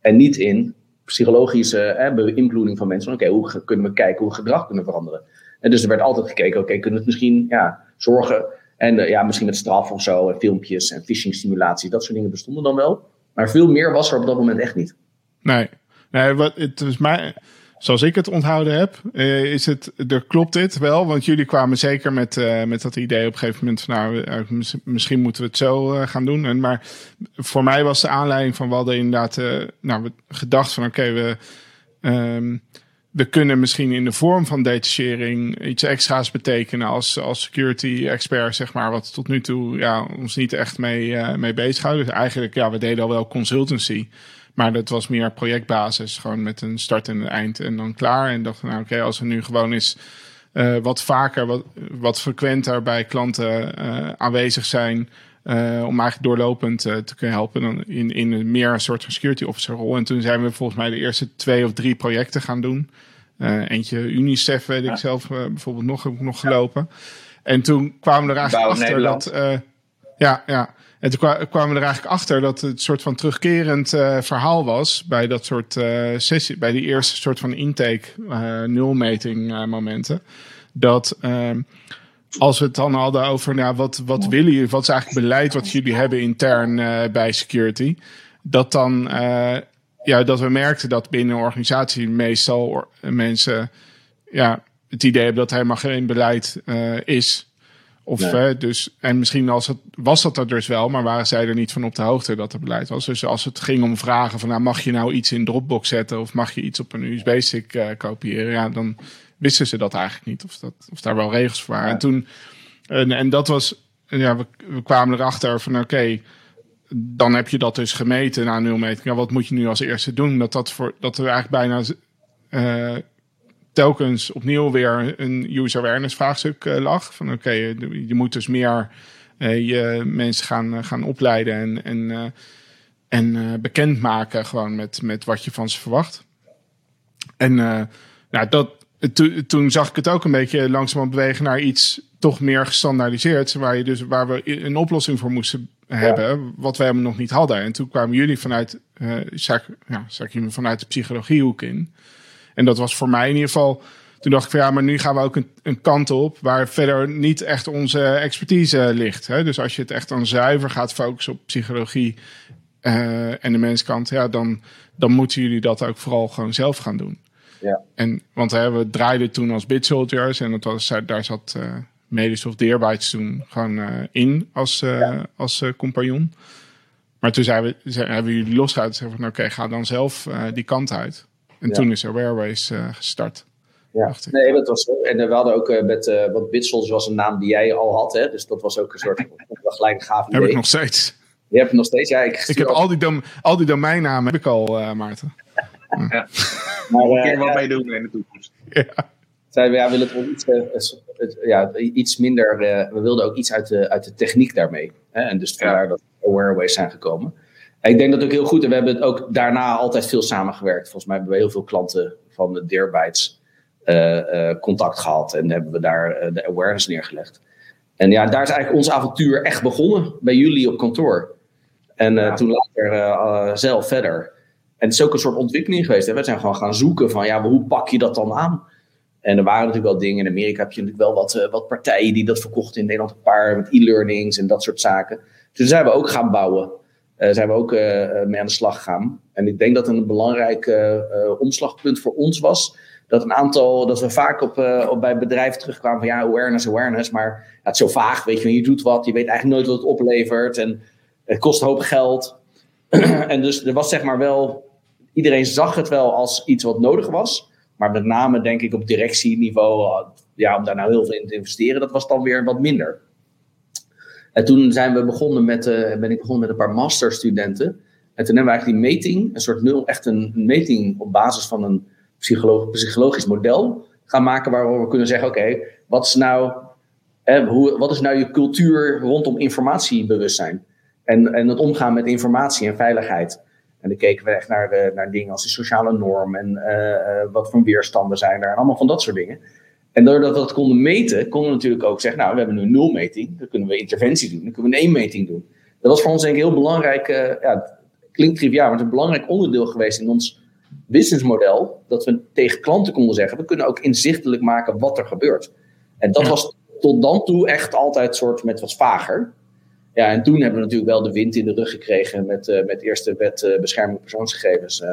En niet in psychologische hè, beïnvloeding van mensen. Oké, hoe kunnen we kijken hoe we gedrag kunnen veranderen? En dus er werd altijd gekeken, oké, kunnen we het misschien ja, zorgen. En uh, ja, misschien met straf of zo, en filmpjes en phishing simulaties, dat soort dingen bestonden dan wel. Maar veel meer was er op dat moment echt niet. Nee, nee wat, het is mij, zoals ik het onthouden heb, eh, is het, er klopt dit wel. Want jullie kwamen zeker met, uh, met dat idee op een gegeven moment van nou, uh, misschien moeten we het zo gaan doen. En, maar voor mij was de aanleiding van we inderdaad nou, gedacht van oké, we, um, we kunnen misschien in de vorm van detachering iets extra's betekenen als, als security expert, zeg maar, wat tot nu toe ja, ons niet echt mee, uh, mee bezighouden. Dus eigenlijk, ja, we deden al wel consultancy, maar dat was meer projectbasis, gewoon met een start en een eind en dan klaar. En dachten, nou oké, als we nu gewoon eens uh, wat vaker, wat, wat frequenter bij klanten uh, aanwezig zijn, uh, om eigenlijk doorlopend uh, te kunnen helpen dan in, in een meer een soort van security officer rol. En toen zijn we volgens mij de eerste twee of drie projecten gaan doen. Uh, eentje UNICEF weet ik zelf bijvoorbeeld nog, heb ik nog gelopen. En toen kwamen we er eigenlijk achter dat... ja, ja. En toen kwamen we er eigenlijk achter dat het soort van terugkerend verhaal was bij dat soort sessie, bij die eerste soort van intake nulmeting momenten. Dat ehm, als we het dan hadden over nou, wat, wat willen jullie, wat is eigenlijk beleid wat jullie hebben intern uh, bij security, dat dan uh, ja, dat we merkten dat binnen een organisatie meestal mensen ja, het idee hebben dat er helemaal geen beleid uh, is. Of nee. dus, en misschien als het, was dat er dus wel, maar waren zij er niet van op de hoogte dat er beleid was. Dus als het ging om vragen van nou, mag je nou iets in Dropbox zetten of mag je iets op een USB-stick kopiëren, ja, dan wisten ze dat eigenlijk niet. Of, dat, of daar wel regels voor waren. En toen, en, en dat was, ja, we, we kwamen erachter van oké, dan heb je dat dus gemeten na nulmeting. Ja, wat moet je nu als eerste doen? Dat, dat, voor, dat er eigenlijk bijna uh, telkens opnieuw weer een user awareness vraagstuk uh, lag. Van oké, okay, je moet dus meer je mensen gaan, gaan opleiden en, en, en bekendmaken gewoon met, met wat je van ze verwacht. En nou, dat, to, toen zag ik het ook een beetje langzaam bewegen naar iets toch meer gestandaardiseerd. Waar, je dus, waar we een oplossing voor moesten hebben, wat wij nog niet hadden. En toen kwamen jullie vanuit, uh, zag, ja, zag je vanuit de psychologiehoek in. En dat was voor mij in ieder geval. Toen dacht ik van ja, maar nu gaan we ook een, een kant op waar verder niet echt onze expertise ligt. Hè? Dus als je het echt dan zuiver gaat focussen op psychologie en de menskant, ja, dan, dan moeten jullie dat ook vooral gewoon zelf gaan doen. Ja. En, want hè, we draaiden toen als Bit Soldiers en dat was, daar zat uh, of Deerbytes toen gewoon uh, in als, ja. als compagnon. Maar toen zijn we, zijn, hebben jullie losgehaald en zeggen van oké, okay, ga dan zelf die kant uit. En ja. toen is er Airways gestart. Ja, nee, dat was En we hadden ook met, uh, want Bitsels was een naam die jij al had, hè? dus dat was ook een soort [laughs] gelijk gaaf idee. Heb ik nog steeds. Je hebt het nog steeds, ja. Ik, ik heb al die, dom, al die domeinnamen heb ik al, uh, Maarten. [laughs] Ja. [laughs] Maar, uh, keer wat mee doen in de toekomst. Ja. Zeiden we, ja, willen het iets, het, ja, iets minder, we wilden ook iets uit de, uit de techniek daarmee. Hè? En dus vandaar ja. dat Awareways zijn gekomen. En ik denk dat ook heel goed, en we hebben het ook daarna altijd veel samengewerkt. Volgens mij hebben we heel veel klanten van de Deerbytes uh, uh, contact gehad en hebben we daar uh, de awareness neergelegd. En ja, daar is eigenlijk ons avontuur echt begonnen bij jullie op kantoor. En ja. toen later zelf verder. En het is ook een soort ontwikkeling geweest. Hè? We zijn gewoon gaan zoeken van ja, hoe pak je dat dan aan? En er waren natuurlijk wel dingen. In Amerika heb je natuurlijk wel wat, wat partijen die dat verkochten. In Nederland een paar met e-learnings en dat soort zaken. Dus zijn we ook gaan bouwen. Uh, zijn we ook uh, mee aan de slag gegaan. En ik denk dat een belangrijk omslagpunt voor ons was dat een aantal, dat we vaak op, op bij bedrijven terugkwamen van ja, awareness, awareness, maar het is zo vaag, weet je, je doet wat, je weet eigenlijk nooit wat het oplevert en het kost een hoop geld. [clears throat] en dus er was zeg maar wel, iedereen zag het wel als iets wat nodig was, maar met name denk ik op directieniveau, ja, om daar nou heel veel in te investeren, dat was dan weer wat minder. En toen zijn we begonnen met, uh, ben ik begonnen met een paar masterstudenten. En toen hebben we eigenlijk die meting, een soort nul, echt een meting op basis van een psychologisch, model gaan maken waar we kunnen zeggen: oké, wat is nou. hoe, wat is nou je cultuur rondom informatiebewustzijn? En, en het omgaan met informatie en veiligheid. En dan keken we echt naar, de, naar dingen als de sociale norm en uh, wat voor weerstanden zijn er en allemaal van dat soort dingen. En doordat we dat konden meten, konden we natuurlijk ook zeggen, nou, we hebben nu een nulmeting, dan kunnen we interventie doen, dan kunnen we een één-meting doen. Dat was voor ons denk ik heel belangrijk, uh, ja, klinkt triviaal, maar het is een belangrijk onderdeel geweest in ons businessmodel, dat we tegen klanten konden zeggen, we kunnen ook inzichtelijk maken wat er gebeurt. En dat was tot dan toe echt altijd soort met wat vager. Ja, en toen hebben we natuurlijk wel de wind in de rug gekregen met, uh, met eerst de wet uh, bescherming persoonsgegevens uh,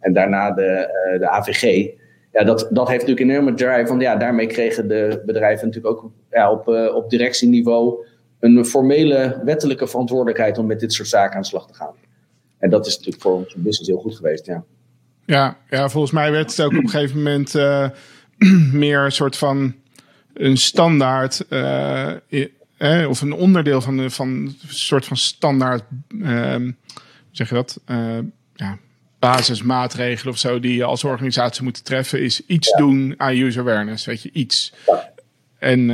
en daarna de, de AVG. Ja, dat, dat heeft natuurlijk een enorme drive, want ja, daarmee kregen de bedrijven natuurlijk ook ja, op, op directieniveau een formele wettelijke verantwoordelijkheid om met dit soort zaken aan de slag te gaan. En dat is natuurlijk voor onze business heel goed geweest, ja. Ja, ja, volgens mij werd het ook op een gegeven moment [clears throat] meer een soort van een standaard, eh, of een onderdeel van, de, van een soort van standaard, uh, hoe zeg je dat? Uh, ja, basismaatregelen of zo die je als organisatie moet treffen, is iets ja. doen aan user awareness, weet je, iets. Ja. En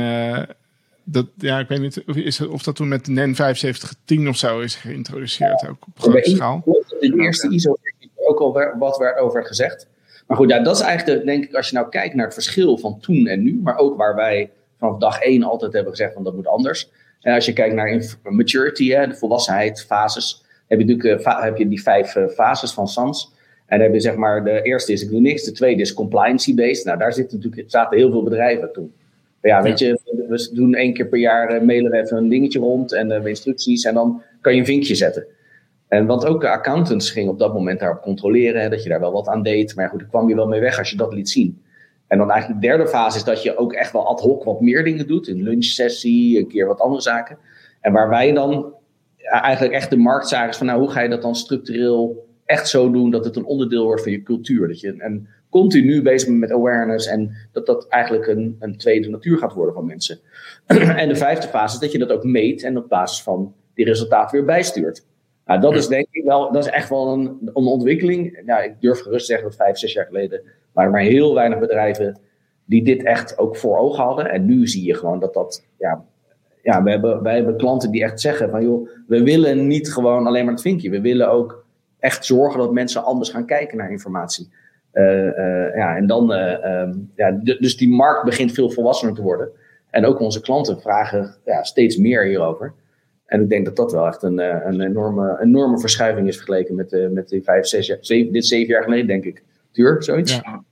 dat, ja, ik weet niet is het, of dat toen met NEN 7510 of zo is geïntroduceerd, ook op grote schaal. De eerste ISO ook al wat werd over gezegd. Maar goed, ja, dat is eigenlijk, de, denk ik, als je nou kijkt naar het verschil van toen en nu, maar ook waar wij vanaf dag één altijd hebben gezegd van dat moet anders. En als je kijkt naar maturity, hè, de volwassenheid, fases, heb je natuurlijk uh, heb je die vijf uh, fases van SANS. En dan heb je zeg maar, de eerste is ik doe niks, de tweede is compliancy-based. Nou, daar zitten natuurlijk, zaten heel veel bedrijven toen. Ja, weet je, we doen één keer per jaar, uh, mailen we even een dingetje rond en uh, instructies en dan kan je een vinkje zetten. En want ook de accountants gingen op dat moment daarop controleren, hè, dat je daar wel wat aan deed. Maar goed, daar kwam je wel mee weg als je dat liet zien. En dan eigenlijk de derde fase is dat je ook echt wel ad hoc wat meer dingen doet. Een lunchsessie, een keer wat andere zaken. En waar wij dan eigenlijk echt de markt zagen van nou, hoe ga je dat dan structureel echt zo doen dat het een onderdeel wordt van je cultuur. Dat je en continu bezig bent met awareness en dat dat eigenlijk een, een tweede natuur gaat worden van mensen. [clears throat] en de vijfde fase is dat je dat ook meet en op basis van die resultaten weer bijstuurt. Nou, dat is denk ik wel, dat is echt wel een, een ontwikkeling. Ja, ik durf gerust zeggen dat vijf, zes jaar geleden waren maar heel weinig bedrijven die dit echt ook voor ogen hadden. En nu zie je gewoon dat dat, ja, ja we hebben, wij hebben klanten die echt zeggen van joh, we willen niet gewoon alleen maar het vinkje. We willen ook echt zorgen dat mensen anders gaan kijken naar informatie. Uh, uh, ja, en dan, uh, um, ja, dus die markt begint veel volwassener te worden. En ook onze klanten vragen ja, steeds meer hierover. En ik denk dat dat wel echt een, eh, een enorme, enorme verschuiving is vergeleken met, met die vijf, zes jaar, zeven, dit zeven jaar geleden, denk ik. Duur, zoiets? Ja.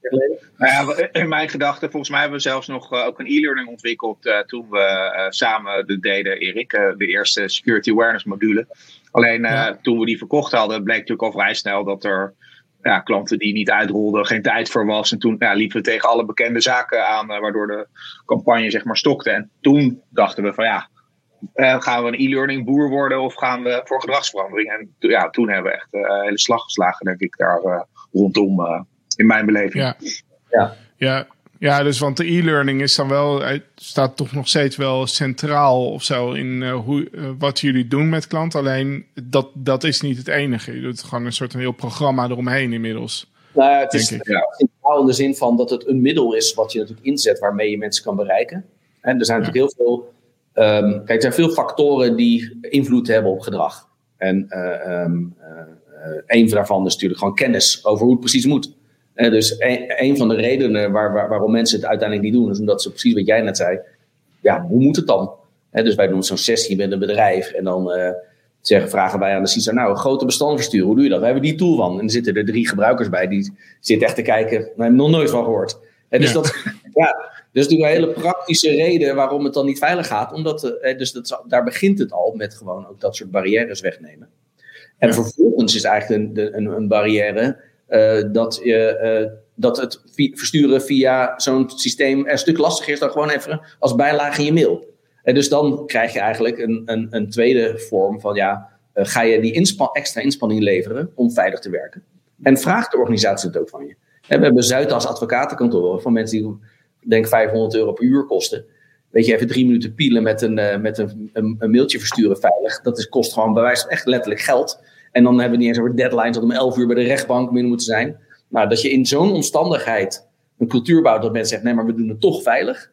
Nou ja, in mijn gedachten, volgens mij hebben we zelfs nog uh, ook een e-learning ontwikkeld uh, toen we samen de deden, Erik, de eerste Security Awareness module. Alleen toen we die verkocht hadden, bleek natuurlijk al vrij snel dat er ja, klanten die niet uitrolden, geen tijd voor was. En toen ja, liepen we tegen alle bekende zaken aan, waardoor de campagne zeg maar stokte. En toen dachten we van ja, gaan we een e-learning boer worden of gaan we voor gedragsverandering? En ja, toen hebben we echt een hele slag geslagen, denk ik, daar rondom in mijn beleving. Ja. Ja. ja, ja, dus want de e-learning is dan wel, staat toch nog steeds wel centraal of zo in uh, hoe, uh, wat jullie doen met klanten. Alleen dat, dat is niet het enige. Je doet gewoon een soort een heel programma eromheen inmiddels. Nou ja, het is centraal in de zin van dat het een middel is wat je natuurlijk inzet waarmee je mensen kan bereiken. En er zijn natuurlijk heel veel, um, kijk, er zijn veel factoren die invloed hebben op gedrag. En uh, um, een daarvan is natuurlijk gewoon kennis over hoe het precies moet dus een, van de redenen waar, waar, waarom mensen het uiteindelijk niet doen, is omdat ze precies wat jij net zei. Ja, hoe moet het dan? dus wij doen zo'n sessie met een bedrijf en dan uh, zeggen, vragen wij aan de CISO, nou, grote bestanden versturen, hoe doe je dat? We hebben die tool van. En er zitten er drie gebruikers bij die zitten echt te kijken, we hebben nog nooit van gehoord. dus, ja. Dat, ja, dus natuurlijk een hele praktische reden waarom het dan niet veilig gaat. Omdat, uh, dus dat, daar begint het al met gewoon ook dat soort barrières wegnemen. En vervolgens is eigenlijk een, een, een barrière dat, je, uh, dat het versturen via zo'n systeem een stuk lastiger is dan gewoon even als bijlage in je mail. En dus dan krijg je eigenlijk een, een, een tweede vorm van ja, uh, ga je die extra inspanning leveren om veilig te werken. En vraagt de organisatie het ook van je. we hebben Zuidas advocatenkantoren van mensen die denk 500 euro per uur kosten. Weet je, even drie minuten pielen met een, met een, een, een mailtje versturen veilig. Dat is, kost gewoon bij wijze echt letterlijk geld. En dan hebben we niet eens over deadlines dat om 11 uur bij de rechtbank binnen moeten zijn. Maar dat je in zo'n omstandigheid een cultuur bouwt dat mensen zeggen: nee, maar we doen het toch veilig.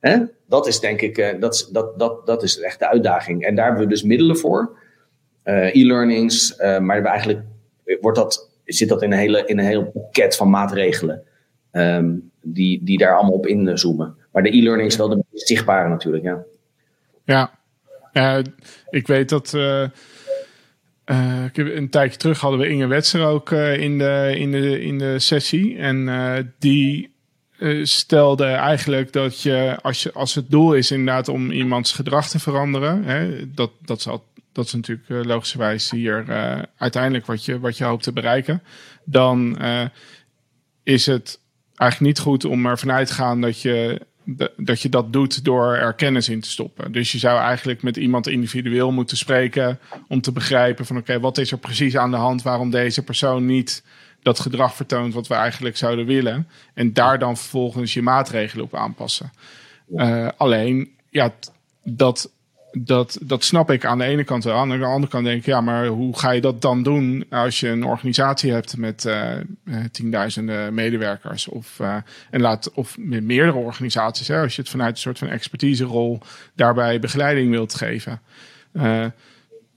Hè? Dat is denk ik, uh, dat, dat, dat, dat is echt de uitdaging. En daar hebben we dus middelen voor. Uh, e-learnings, uh, maar eigenlijk wordt dat, zit dat in een, hele, in een heel pakket van maatregelen. Um, die, die daar allemaal op inzoomen. Maar de e-learning is wel de zichtbare natuurlijk, ja. Ja, ik weet dat uh, een tijdje terug hadden we Inge Wetser ook uh, in, de, in, de, in de sessie. En uh, die stelde eigenlijk dat je als, je, als het doel is inderdaad om iemands gedrag te veranderen, hè, dat, dat, is al, dat is natuurlijk logischerwijs hier uiteindelijk wat je, wat je hoopt te bereiken, dan is het eigenlijk niet goed om ervan uit te gaan dat je dat je dat doet door er kennis in te stoppen. Dus je zou eigenlijk met iemand individueel moeten spreken om te begrijpen van oké, wat is er precies aan de hand waarom deze persoon niet dat gedrag vertoont wat we eigenlijk zouden willen. En daar dan vervolgens je maatregelen op aanpassen. Uh, alleen, ja, dat dat, dat snap ik aan de ene kant wel. Aan de andere kant denk ik, ja, maar hoe ga je dat dan doen als je een organisatie hebt met uh, tienduizenden medewerkers of, uh, en laat, of met meerdere organisaties, hè, als je het vanuit een soort van expertiserol daarbij begeleiding wilt geven.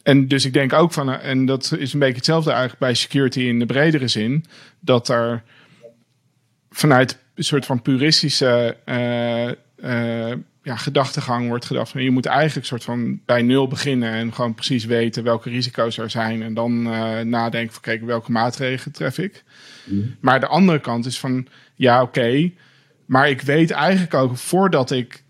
En dus ik denk ook van, en dat is een beetje hetzelfde eigenlijk bij security in de bredere zin, dat er vanuit een soort van puristische ja, gedachtegang wordt gedacht van je moet eigenlijk soort van bij nul beginnen en gewoon precies weten welke risico's er zijn en dan uh, nadenken van kijk welke maatregelen tref ik. Mhm. Maar de andere kant is van ja oké, maar ik weet eigenlijk ook voordat ik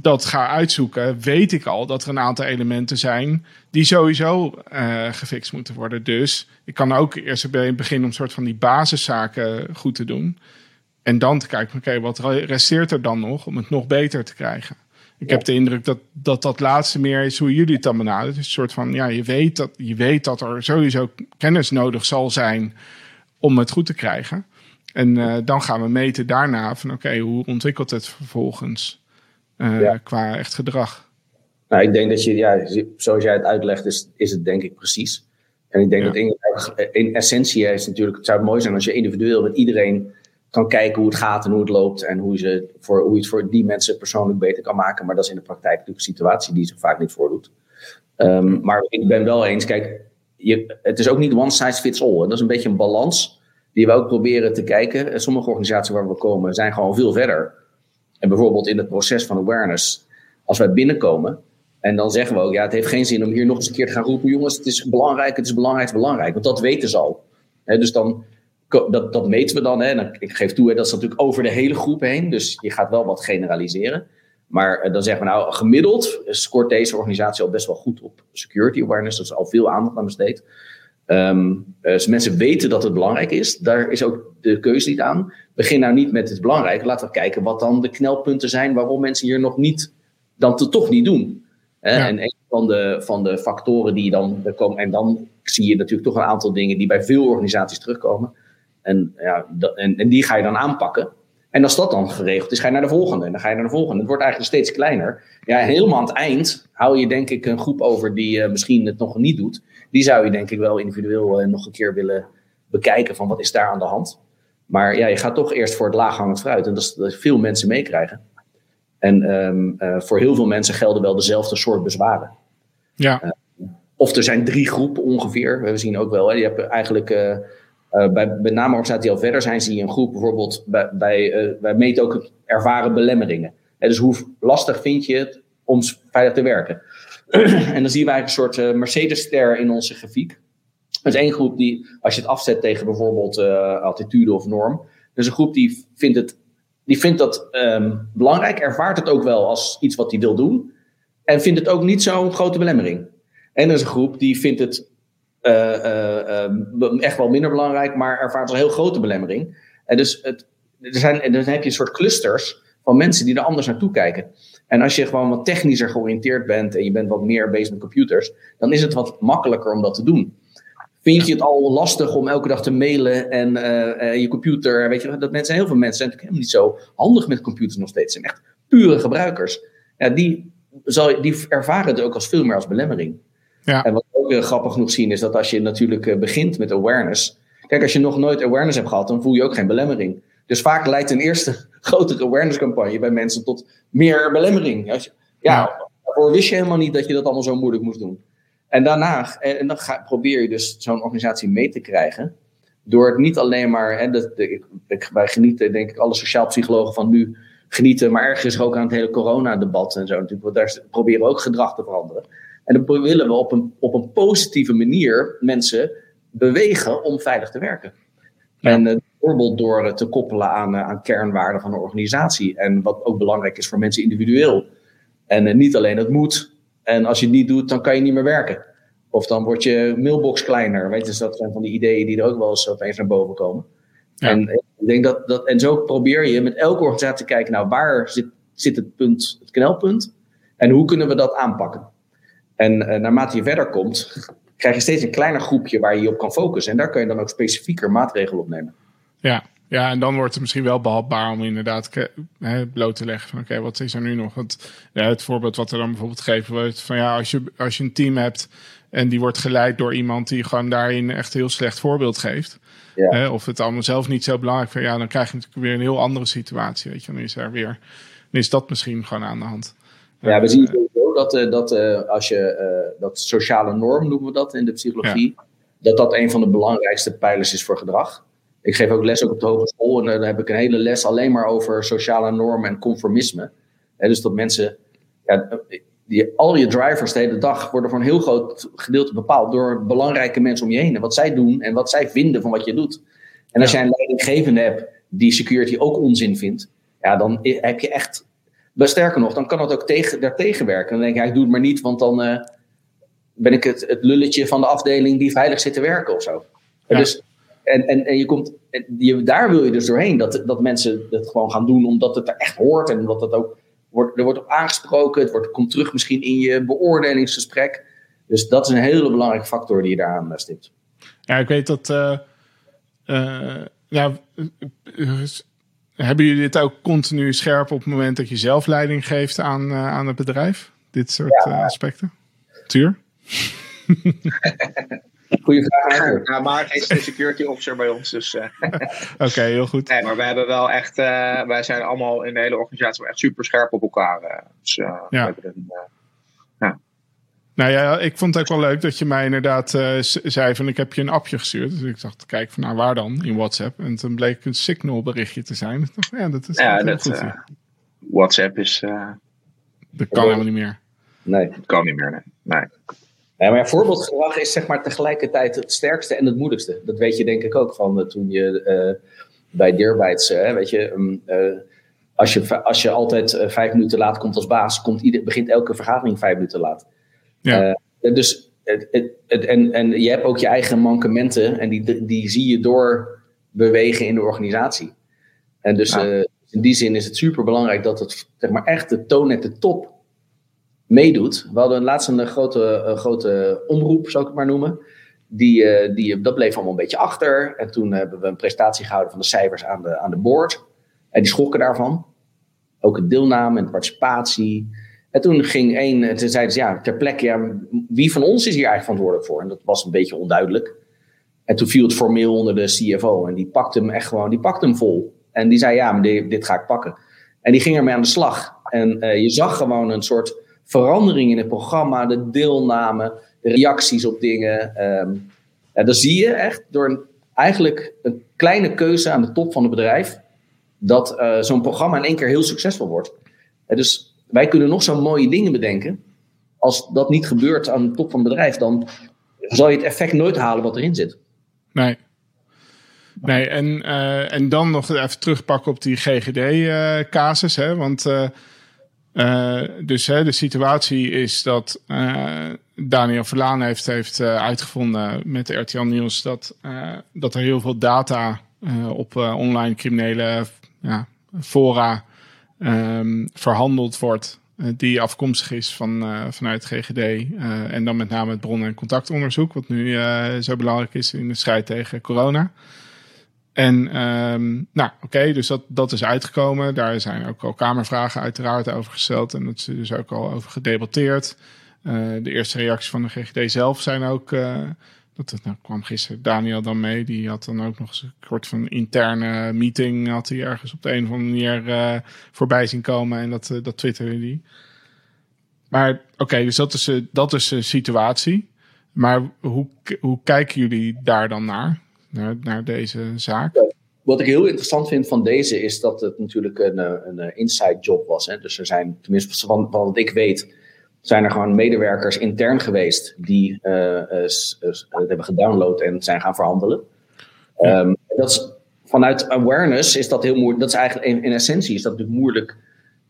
dat ga uitzoeken, weet ik al dat er een aantal elementen zijn die sowieso uh, gefixt moeten worden. Dus ik kan ook eerst bij het begin om soort van die basiszaken goed te doen. En dan te kijken, oké, wat resteert er dan nog om het nog beter te krijgen? Ik heb de indruk dat, dat dat laatste meer is hoe jullie het dan benaderen. Het is een soort van, ja, je weet, dat, je weet dat er sowieso kennis nodig zal zijn om het goed te krijgen. En uh, dan gaan we meten daarna van, oké, hoe ontwikkelt het vervolgens uh, qua echt gedrag? Nou, ik denk dat je, ja, zoals jij het uitlegt, is, is het denk ik precies. En ik denk ja. dat in, in essentie is natuurlijk, het zou mooi zijn als je individueel met iedereen kan kijken hoe het gaat en hoe het loopt. En hoe, ze voor, hoe je het voor die mensen persoonlijk beter kan maken. Maar dat is in de praktijk natuurlijk een situatie die zich vaak niet voordoet. Um, maar ik ben wel eens, kijk, je, het is ook niet one size fits all. Dat is een beetje een balans die we ook proberen te kijken. Sommige organisaties waar we komen zijn gewoon veel verder. En bijvoorbeeld in het proces van awareness, als wij binnenkomen en dan zeggen we ook, ja, het heeft geen zin om hier nog eens een keer te gaan roepen, jongens, het is belangrijk, het is belangrijk, het is belangrijk. Want dat weten ze al. dus dan dat, dat meten we dan. Hè. ik geef toe, hè, dat is natuurlijk over de hele groep heen. Dus je gaat wel wat generaliseren. Maar dan zeggen we nou, gemiddeld scoort deze organisatie al best wel goed op security awareness. Dat is al veel aandacht aan besteed. Um, dus mensen weten dat het belangrijk is. Daar is ook de keuze niet aan. Begin nou niet met het belangrijke. Laten we kijken wat dan de knelpunten zijn waarom mensen hier nog niet, dan toch niet doen. En een van de, van de factoren die dan komen, en dan zie je natuurlijk toch een aantal dingen die bij veel organisaties terugkomen. En, ja, en, en die ga je dan aanpakken. En als dat dan geregeld is, ga je naar de volgende. En dan ga je naar de volgende. Het wordt eigenlijk steeds kleiner. Ja, helemaal aan het eind hou je denk ik een groep over die uh, misschien het nog niet doet. Die zou je denk ik wel individueel uh, nog een keer willen bekijken van wat is daar aan de hand. Maar ja, je gaat toch eerst voor het laaghangend fruit. En dat is dat veel mensen meekrijgen. En um, uh, voor heel veel mensen gelden wel dezelfde soort bezwaren. Ja. of er zijn drie groepen ongeveer. We zien ook wel, hè, je hebt eigenlijk uh, bij met name die al verder zijn, zie je een groep bijvoorbeeld bij, bij uh, wij meten ook ervaren belemmeringen. En dus hoe lastig vind je het om veilig te werken? [clears throat] en dan zien wij een soort uh, Mercedes-ster in onze grafiek. Is één groep die, als je het afzet tegen bijvoorbeeld attitude of norm, dus een groep die vindt, het, die vindt dat um, belangrijk, ervaart het ook wel als iets wat hij wil doen, en vindt het ook niet zo'n grote belemmering. En er is een groep die vindt het echt wel minder belangrijk, maar ervaart een heel grote belemmering. En dus het, er zijn, en dan heb je een soort clusters van mensen die er anders naartoe kijken. En als je gewoon wat technischer georiënteerd bent en je bent wat meer bezig met computers, dan is het wat makkelijker om dat te doen. Vind je het al lastig om elke dag te mailen en uh, je computer, weet je, dat mensen, heel veel mensen zijn natuurlijk helemaal niet zo handig met computers nog steeds. Ze zijn echt pure gebruikers. Ja, die, zal, die ervaren het ook als veel meer als belemmering. Ja. En wat ook uh, grappig genoeg zien is dat als je natuurlijk uh, begint met awareness. Kijk, als je nog nooit awareness hebt gehad, dan voel je ook geen belemmering. Dus vaak leidt een eerste [laughs] grotere awareness campagne bij mensen tot meer belemmering. Als je, ja, daarvoor wist je helemaal niet dat je dat allemaal zo moeilijk moest doen. En daarna, en, en dan ga, probeer je dus zo'n organisatie mee te krijgen. Door het niet alleen maar, hè, dat, ik, ik, wij genieten, denk ik, alle sociaal psychologen van nu genieten, maar ergens ook aan het hele coronadebat en zo natuurlijk. Want daar proberen we ook gedrag te veranderen. En dan willen we op een, op een positieve manier mensen bewegen om veilig te werken. Ja. En uh, bijvoorbeeld door het te koppelen aan, uh, aan kernwaarden van een organisatie. En wat ook belangrijk is voor mensen individueel. En niet alleen het moet. En als je het niet doet, dan kan je niet meer werken. Of dan wordt je mailbox kleiner. Weet je, dus dat zijn van die ideeën die er ook wel eens opeens naar boven komen. Ja. En ik denk dat, dat, en zo probeer je met elke organisatie te kijken, nou waar zit, zit het punt, het knelpunt? En hoe kunnen we dat aanpakken? En uh, naarmate je verder komt, krijg je steeds een kleiner groepje waar je je op kan focussen. En daar kun je dan ook specifieker maatregelen op nemen. Ja, ja en dan wordt het misschien wel behapbaar om inderdaad bloot te leggen van oké, okay, wat is er nu nog? Want ja, het voorbeeld wat er dan bijvoorbeeld gegeven wordt van ja, als je, als je een team hebt en die wordt geleid door iemand die gewoon daarin echt een heel slecht voorbeeld geeft. Ja. Of het allemaal zelf niet zo belangrijk vindt, ja, dan krijg je natuurlijk weer een heel andere situatie. Weet je, dan is er weer, dan is dat misschien gewoon aan de hand. Ja, we zien sowieso dat, uh, dat uh, als je uh, dat sociale norm noemen we dat in de psychologie, ja. dat dat een van de belangrijkste pijlers is voor gedrag. Ik geef ook les ook op de hogeschool en daar heb ik een hele les alleen maar over sociale normen en conformisme. He, dus dat mensen, ja, die, al je drivers de hele dag worden voor een heel groot gedeelte bepaald door belangrijke mensen om je heen. En wat zij doen en wat zij vinden van wat je doet. En als ja. jij een leidinggevende hebt die security ook onzin vindt, ja, dan heb je echt maar sterker nog, dan kan het ook tegen, daartegen werken. Dan denk je, ja, ik doe het maar niet, want dan uh, ben ik het, het lulletje van de afdeling die veilig zit te werken of zo. Ja. Dus, en, en, en je komt, je, daar wil je dus doorheen, dat, dat mensen het gewoon gaan doen omdat het er echt hoort en omdat het ook wordt, er wordt op aangesproken. Het wordt, komt terug misschien in je beoordelingsgesprek. Dus dat is een hele belangrijke factor die je daaraan stipt. Ja, ik weet dat. Uh, uh, ja, hebben jullie dit ook continu scherp op het moment dat je zelf leiding geeft aan, uh, aan het bedrijf? Dit soort ja. uh, aspecten? Tuur? [laughs] Goeie vraag. Ja, maar hij is de security officer bij ons. Dus, uh. [laughs] Oké, okay, heel goed. Nee, maar wij hebben wel echt, wij zijn allemaal in de hele organisatie echt super scherp op elkaar. Dus, ja. we hebben een, ja. Nou ja, ik vond het ook wel leuk dat je mij inderdaad uh, zei van ik heb je een appje gestuurd. Dus ik dacht, kijk van nou waar dan in WhatsApp? En toen bleek een signal berichtje te zijn. Ik dacht, ja, dat is ja, dat, goed. Uh, WhatsApp is... Uh, dat kan helemaal niet meer. Nee. Dat kan niet meer, nee. nee. Ja, maar voorbeeldgedrag is zeg maar tegelijkertijd het sterkste en het moeilijkste. Dat weet je denk ik ook van toen je bij Deerbytes, weet je... Um, als je, als je altijd vijf minuten laat komt als baas, komt ieder, begint elke vergadering vijf minuten laat. Ja. dus het, het, het, en, en je hebt ook je eigen mankementen en die, die zie je door bewegen in de organisatie. En dus in die zin is het super belangrijk dat het zeg maar, echt de toon at de top meedoet. We hadden laatst een grote, een grote omroep, zou ik het maar noemen. Die, uh, die, dat bleef allemaal een beetje achter. En toen hebben we een presentatie gehouden van de cijfers aan de, aan de board. En die schrokken daarvan. Ook het deelname en participatie. En toen ging één, en toen zeiden ze ja, ter plekke, ja, wie van ons is hier eigenlijk verantwoordelijk voor? En dat was een beetje onduidelijk. En toen viel het formeel onder de CFO. En die pakte hem echt gewoon, die pakte hem vol. En die zei ja, dit, dit ga ik pakken. En die ging ermee aan de slag. En uh, je zag gewoon een soort verandering in het programma, de deelname, de reacties op dingen. Um, ja, dan zie je echt door een, eigenlijk een kleine keuze aan de top van het bedrijf, dat uh, zo'n programma in één keer heel succesvol wordt. Dus wij kunnen nog zo mooie dingen bedenken. Als dat niet gebeurt aan de top van het bedrijf, dan zal je het effect nooit halen wat erin zit. Nee. Nee, en, uh, en dan nog even terugpakken op die GGD-casus. hè? Want uh, dus hè, de situatie is dat uh, Daniel Verlaan heeft, heeft uitgevonden met RTL Nieuws dat, dat er heel veel data op online criminele ja, fora um, verhandeld wordt. die afkomstig is van, vanuit GGD. en dan met name het bron- en contactonderzoek, wat nu zo belangrijk is in de strijd tegen corona. En um, nou, oké, dus dat, dat is uitgekomen. Daar zijn ook al kamervragen uiteraard over gesteld. En dat is dus ook al over gedebatteerd. Uh, de eerste reacties van de GGD zelf zijn ook. Dat nou, kwam gisteren Daniel dan mee. Die had dan ook nog eens een soort van interne meeting. Had hij ergens op de een of andere manier uh, voorbij zien komen. En dat, dat twitterde hij. Maar oké, dus dat is, dat is de situatie. Maar hoe, hoe kijken jullie daar dan naar? naar, naar deze zaak? Wat ik heel interessant vind van deze is dat het natuurlijk een, eh, een eh, inside job was. Hè? Dus er zijn, tenminste van, van wat ik weet, zijn er gewoon medewerkers intern geweest die uh, uh, het hebben gedownload en zijn gaan verhandelen. Ja. Um, dat is, vanuit awareness is dat heel moeilijk. Dat is eigenlijk in, in essentie is dat natuurlijk moeilijk,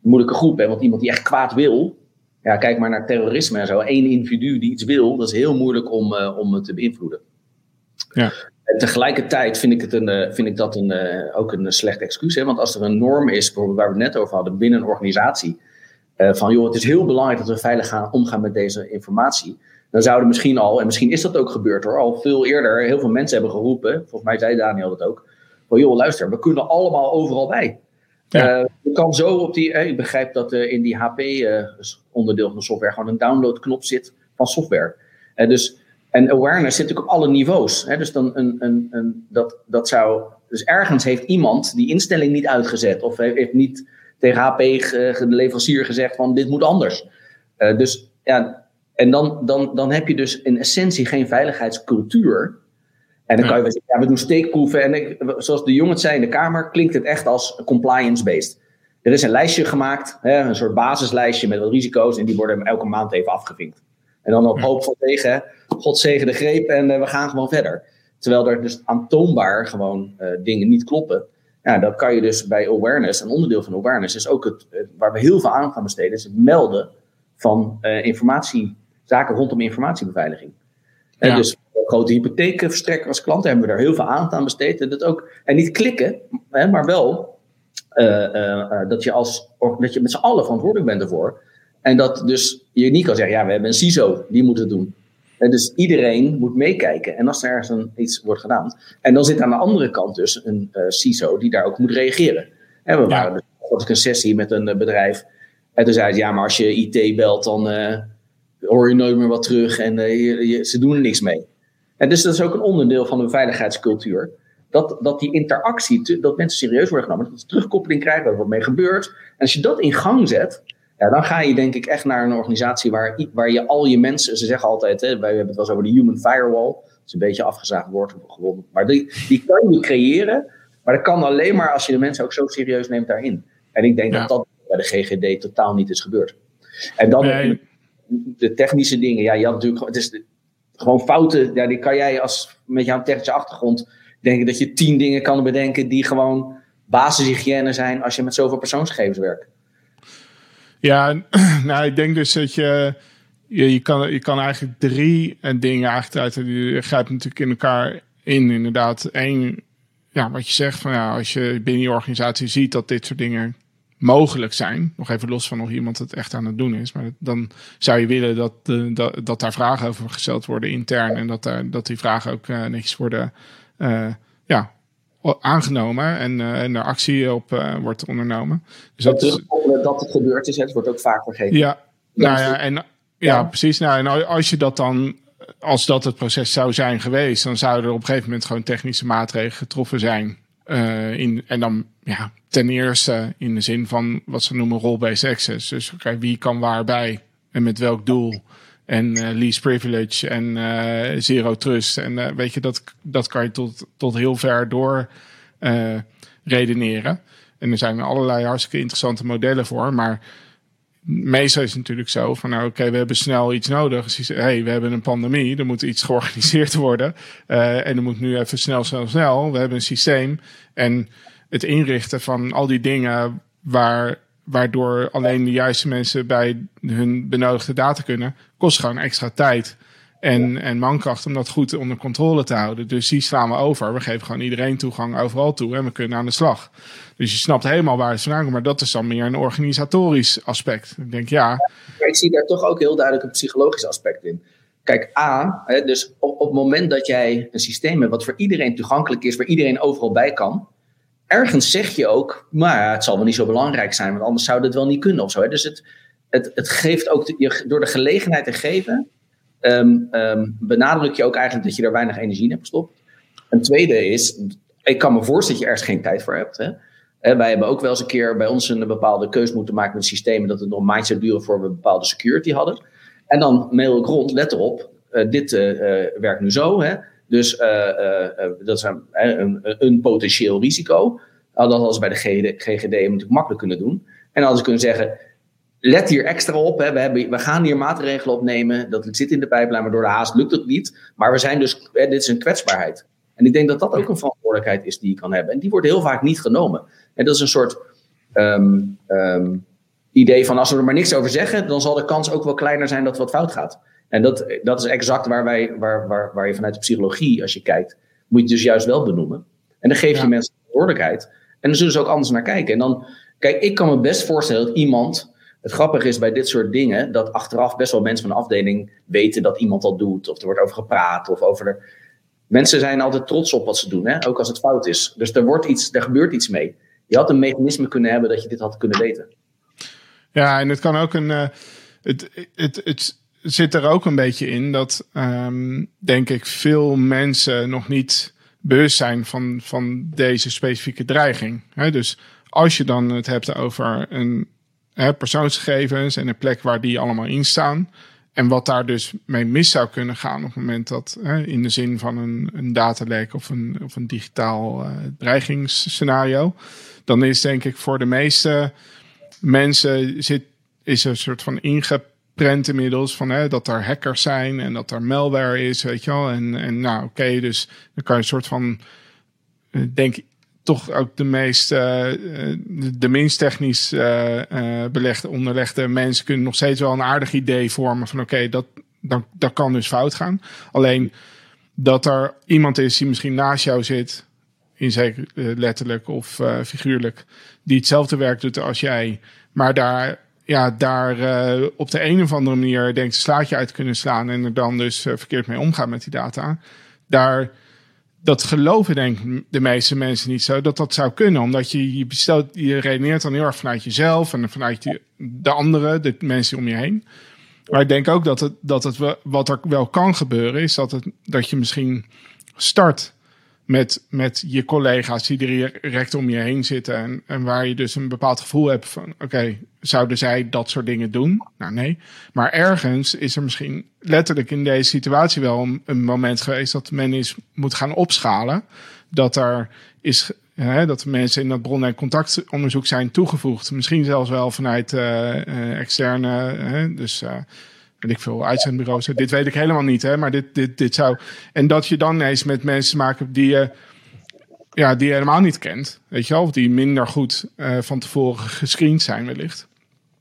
moeilijke groep. Hè? Want iemand die echt kwaad wil, ja, kijk maar naar terrorisme en zo. Eén individu die iets wil, dat is heel moeilijk om, uh, om het te beïnvloeden. Ja. En tegelijkertijd vind ik, het een, uh, vind ik dat een, uh, ook een slecht excuus. Hè? Want als er een norm is, waar we het net over hadden, binnen een organisatie. Uh, van joh, het is heel belangrijk dat we veilig gaan omgaan met deze informatie. Dan zouden misschien al, en misschien is dat ook gebeurd hoor, al veel eerder heel veel mensen hebben geroepen. Volgens mij zei Daniel dat ook. Van joh, luister, we kunnen allemaal overal bij. Ja. je kan zo op die, ik begrijp dat in die HP onderdeel van de software gewoon een downloadknop zit van software. dus en awareness zit natuurlijk op alle niveaus. Hè? Dus, dan een, een, een, dat, dat zou, dus ergens heeft iemand die instelling niet uitgezet. Of heeft niet tegen HP, de leverancier, gezegd van dit moet anders. Uh, dus ja, en dan, dan, dan heb je dus in essentie geen veiligheidscultuur. En dan kan je wel zeggen, ja, we doen steekproeven. En ik, zoals de jongens zei in de Kamer, klinkt het echt als compliance-based. Er is een lijstje gemaakt, hè, een soort basislijstje met wat risico's. En die worden elke maand even afgevinkt. En dan op hoop van tegen, God zegen de greep en uh, we gaan gewoon verder. Terwijl er dus aantoonbaar gewoon uh, dingen niet kloppen. Ja, dan kan je dus bij awareness, een onderdeel van awareness is ook het, waar we heel veel aandacht aan besteden, is het melden van informatie, zaken rondom informatiebeveiliging. Ja. En dus grote hypotheekverstrekker als klant hebben we daar heel veel aandacht aan besteed. En, dat ook, en niet klikken, hè, maar wel dat je, als, dat je met z'n allen verantwoordelijk bent ervoor. En dat dus je niet kan zeggen, ja, we hebben een CISO, die moet het doen. En dus iedereen moet meekijken. En als er ergens een, iets wordt gedaan. En dan zit aan de andere kant dus een uh, CISO die daar ook moet reageren. En we waren dus, had ik een sessie met een uh, bedrijf. En toen zei ze, ja, maar als je IT belt, dan uh, hoor je nooit meer wat terug. En je, je, ze doen er niks mee. En dus dat is ook een onderdeel van een veiligheidscultuur. Dat, dat die interactie, dat mensen serieus worden genomen. Dat ze terugkoppeling krijgen, dat er wat mee gebeurt. En als je dat in gang zet, ja, dan ga je denk ik echt naar een organisatie waar, waar je al je mensen, ze zeggen altijd, hè, wij hebben het wel eens over de human firewall. Dat is een beetje afgezaagd woord geworden. Maar die, die kan je creëren, maar dat kan alleen maar als je de mensen ook zo serieus neemt daarin. En ik denk ja. dat dat bij de GGD totaal niet is gebeurd. En dan nee. de technische dingen. Ja, je had natuurlijk het is de, gewoon fouten. Ja, die kan jij als met jouw technische achtergrond denken dat je tien dingen kan bedenken die gewoon basishygiëne zijn als je met zoveel persoonsgegevens werkt? Ja, [clears throat] nou, ik denk dus dat je, je, je, kan, je kan eigenlijk drie eh, dingen eigenlijk uit, die grijpen natuurlijk in elkaar in. Inderdaad, één, ja, wat je zegt van ja, als je binnen je organisatie ziet dat dit soort dingen mogelijk zijn, nog even los van of iemand het echt aan het doen is, maar dan zou je willen dat, dat, dat daar vragen over gesteld worden intern en dat, daar, dat die vragen ook uh, netjes worden uh, ja, aangenomen en, uh, en er actie op uh, wordt ondernomen. Dus dat, dat, dat het gebeurd is, het wordt ook vaak vergeten. Ja, nou ja, en, ja, ja, precies. Nou, en als je dat dan, als dat het proces zou zijn geweest, dan zouden er op een gegeven moment gewoon technische maatregelen getroffen zijn. Uh, in, en dan ja, ten eerste in de zin van wat ze noemen role-based access. Dus okay, wie kan waarbij en met welk doel. En uh, least privilege en uh, zero trust. En uh, weet je, dat, dat kan je tot, tot heel ver door redeneren. En er zijn allerlei hartstikke interessante modellen voor. Maar meestal is het natuurlijk zo van, nou, oké, we hebben snel iets nodig. Dus hey, we hebben een pandemie, er moet iets [laughs] georganiseerd worden. en er moet nu even snel, snel, snel. We hebben een systeem. En het inrichten van al die dingen waar waardoor alleen de juiste mensen bij hun benodigde data kunnen, kost gewoon extra tijd en, en mankracht om dat goed onder controle te houden. Dus die slaan we over. We geven gewoon iedereen toegang overal toe en we kunnen aan de slag. Dus je snapt helemaal waar het vandaan komt, maar dat is dan meer een organisatorisch aspect. Ik denk ja. Ik zie daar toch ook heel duidelijk een psychologisch aspect in. Kijk, A, dus op, op het moment dat jij een systeem hebt wat voor iedereen toegankelijk is, waar iedereen overal bij kan, ergens zeg je ook, maar het zal wel niet zo belangrijk zijn, want anders zou het wel niet kunnen of zo. Hè? Dus het, het, het geeft ook, door de gelegenheid te geven, um, benadruk je ook eigenlijk dat je er weinig energie in hebt gestopt. Een tweede is, ik kan me voorstellen dat je ergens geen tijd voor hebt. Hè? wij hebben ook wel eens een keer bij ons een bepaalde keuze moeten maken met systemen dat het nog een maand duren voor we bepaalde security hadden. En dan mail ik rond, let erop, uh, dit uh, uh, werkt nu zo. Hè? Dus uh, uh, dat is een, een, een, potentieel risico. Dat hadden ze bij de GGD natuurlijk makkelijk kunnen doen. En hadden ze kunnen zeggen, let hier extra op. Hè. We, hebben, we gaan hier maatregelen opnemen. Dat zit in de pijplijn, maar door de haast lukt het niet. Maar we zijn dus, hè, dit is een kwetsbaarheid. En ik denk dat dat ook een verantwoordelijkheid is die je kan hebben. En die wordt heel vaak niet genomen. En dat is een soort um, um, idee van als we er maar niks over zeggen, dan zal de kans ook wel kleiner zijn dat wat fout gaat. En dat, dat is exact waar, wij, waar, waar, waar je vanuit de psychologie, als je kijkt, moet je dus juist wel benoemen. En dan geef je mensen verantwoordelijkheid. En dan zullen ze ook anders naar kijken. En dan, kijk, ik kan me best voorstellen dat iemand. Het grappige is bij dit soort dingen dat achteraf best wel mensen van de afdeling weten dat iemand dat doet. Of er wordt over gepraat. Of over de. Mensen zijn altijd trots op wat ze doen, hè? ook als het fout is. Dus er, wordt iets, er gebeurt iets mee. Je had een mechanisme kunnen hebben dat je dit had kunnen weten. Ja, en het kan ook een. Uh, het, het, het, zit er ook een beetje in dat, um, denk ik, veel mensen nog niet bewust zijn van, van deze specifieke dreiging. He, dus als je dan het hebt over een he, persoonsgegevens en een plek waar die allemaal in staan. En wat daar dus mee mis zou kunnen gaan op het moment dat, in de zin van een, een datalek of een, of een digitaal uh, dreigingsscenario, dan is denk ik voor de meeste mensen zit, is een soort van ingeprent prent inmiddels van hè, dat er hackers zijn en dat er malware is, weet je wel. En, en nou, oké, dus dan kan je een soort van, eh, denk toch ook de meest, uh, de minst technisch belegde, onderlegde mensen kunnen nog steeds wel een aardig idee vormen van oké, dat, dat, dat kan dus fout gaan. Alleen dat er iemand is die misschien naast jou zit, in zeker letterlijk of figuurlijk, die hetzelfde werk doet als jij, maar daar ja, daar uh, op de een of andere manier denkt een slaatje uit kunnen slaan en er dan dus uh, verkeerd mee omgaan met die data. Daar, dat geloven denk de meeste mensen niet zo dat dat zou kunnen. Omdat je, je, bestelt, je redeneert dan heel erg vanuit jezelf en vanuit die, de anderen, de mensen om je heen. Maar ik denk ook dat het, dat het wat er wel kan gebeuren is dat, het, dat je misschien start met, met je collega's die direct om je heen zitten. En, en waar je dus een bepaald gevoel hebt van: oké, zouden zij dat soort dingen doen? Nou, nee. Maar ergens is er misschien letterlijk in deze situatie wel een, moment geweest dat men is moet gaan opschalen. Dat er is. Hè, dat mensen in dat bron- en contactonderzoek zijn toegevoegd. Misschien zelfs wel vanuit uh, externe. Hè, dus uh, ik veel, uitzendbureaus. Dit weet ik helemaal niet, hè, maar dit, dit, dit zou. En dat je dan eens met mensen maken die je ja, die je helemaal niet kent. Weet je wel, of die minder goed uh, van tevoren gescreend zijn wellicht.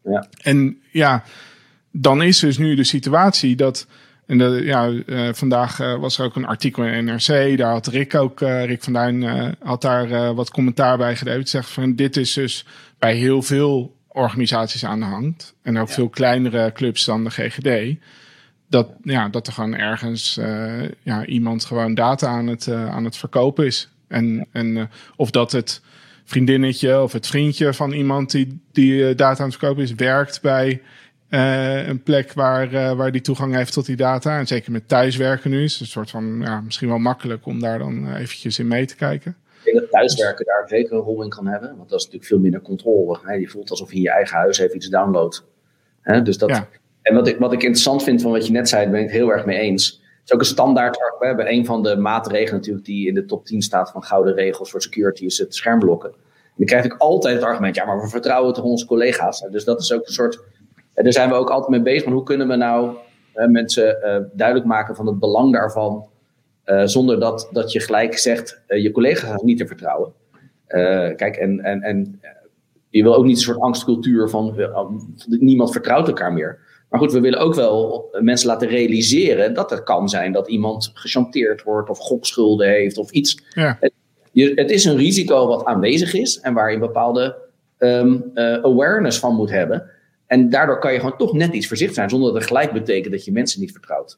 Ja. En ja, dan is dus nu de situatie dat... En de, ja, uh, vandaag uh, was er ook een artikel in NRC. Daar had Rick ook, Rick van Duin, had daar wat commentaar bij gegeven. Zegt van dit is dus bij heel veel organisaties aan de hand. En ook ja. veel kleinere clubs dan de GGD dat, ja, dat er gewoon ergens uh, ja, iemand gewoon data aan het, uh, aan het verkopen is. En, en uh, of dat het vriendinnetje of het vriendje van iemand die, die data aan het verkopen is, werkt bij een plek waar, waar die toegang heeft tot die data. En zeker met thuiswerken nu is het een soort van ja, misschien wel makkelijk om daar dan eventjes in mee te kijken. Denk dat thuiswerken daar zeker een rol in kan hebben. Want dat is natuurlijk veel minder controle. Hè? Je voelt alsof je in je eigen huis even iets downloadt. Hè? Dus dat, ja. En wat ik, wat ik interessant vind van wat je net zei, daar ben ik het heel erg mee eens. Het is ook een standaard. We hebben een van de maatregelen natuurlijk die in de top 10 staat van gouden regels voor security, is het schermblokken. En dan krijg ik altijd het argument, ja, maar we vertrouwen toch onze collega's. Dus dat is ook een soort. En daar zijn we ook altijd mee bezig. Maar hoe kunnen we nou uh, mensen uh, duidelijk maken van het belang daarvan, uh, zonder dat, dat je gelijk zegt je collega's niet te vertrouwen. kijk, en, en, en je wil ook niet een soort angstcultuur van niemand vertrouwt elkaar meer. Maar goed, we willen ook wel mensen laten realiseren dat het kan zijn dat iemand gechanteerd wordt of gokschulden heeft of iets. Ja. Het, je, het, is een risico wat aanwezig is en waar je een bepaalde um, uh, awareness van moet hebben. En daardoor kan je gewoon toch net iets voorzichtig zijn, zonder dat het gelijk betekent dat je mensen niet vertrouwt.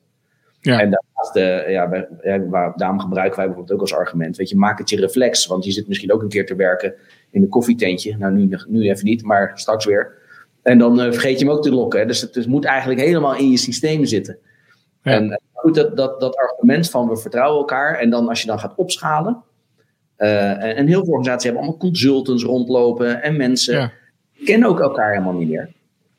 Ja. En daarnaast, uh, ja, wij, ja, daarom gebruiken wij bijvoorbeeld ook als argument, weet je, maak het je reflex. Want je zit misschien ook een keer te werken in een koffietentje. Nou, nu, nu even niet, maar straks weer. En dan uh, vergeet je hem ook te lokken. Hè? Dus het, het, moet eigenlijk helemaal in je systeem zitten. Ja. En uh, goed, dat, dat, dat argument van we vertrouwen elkaar. En dan als je dan gaat opschalen. Uh, en, en, heel veel organisaties hebben allemaal consultants rondlopen. En mensen Ja. kennen ook elkaar helemaal niet meer.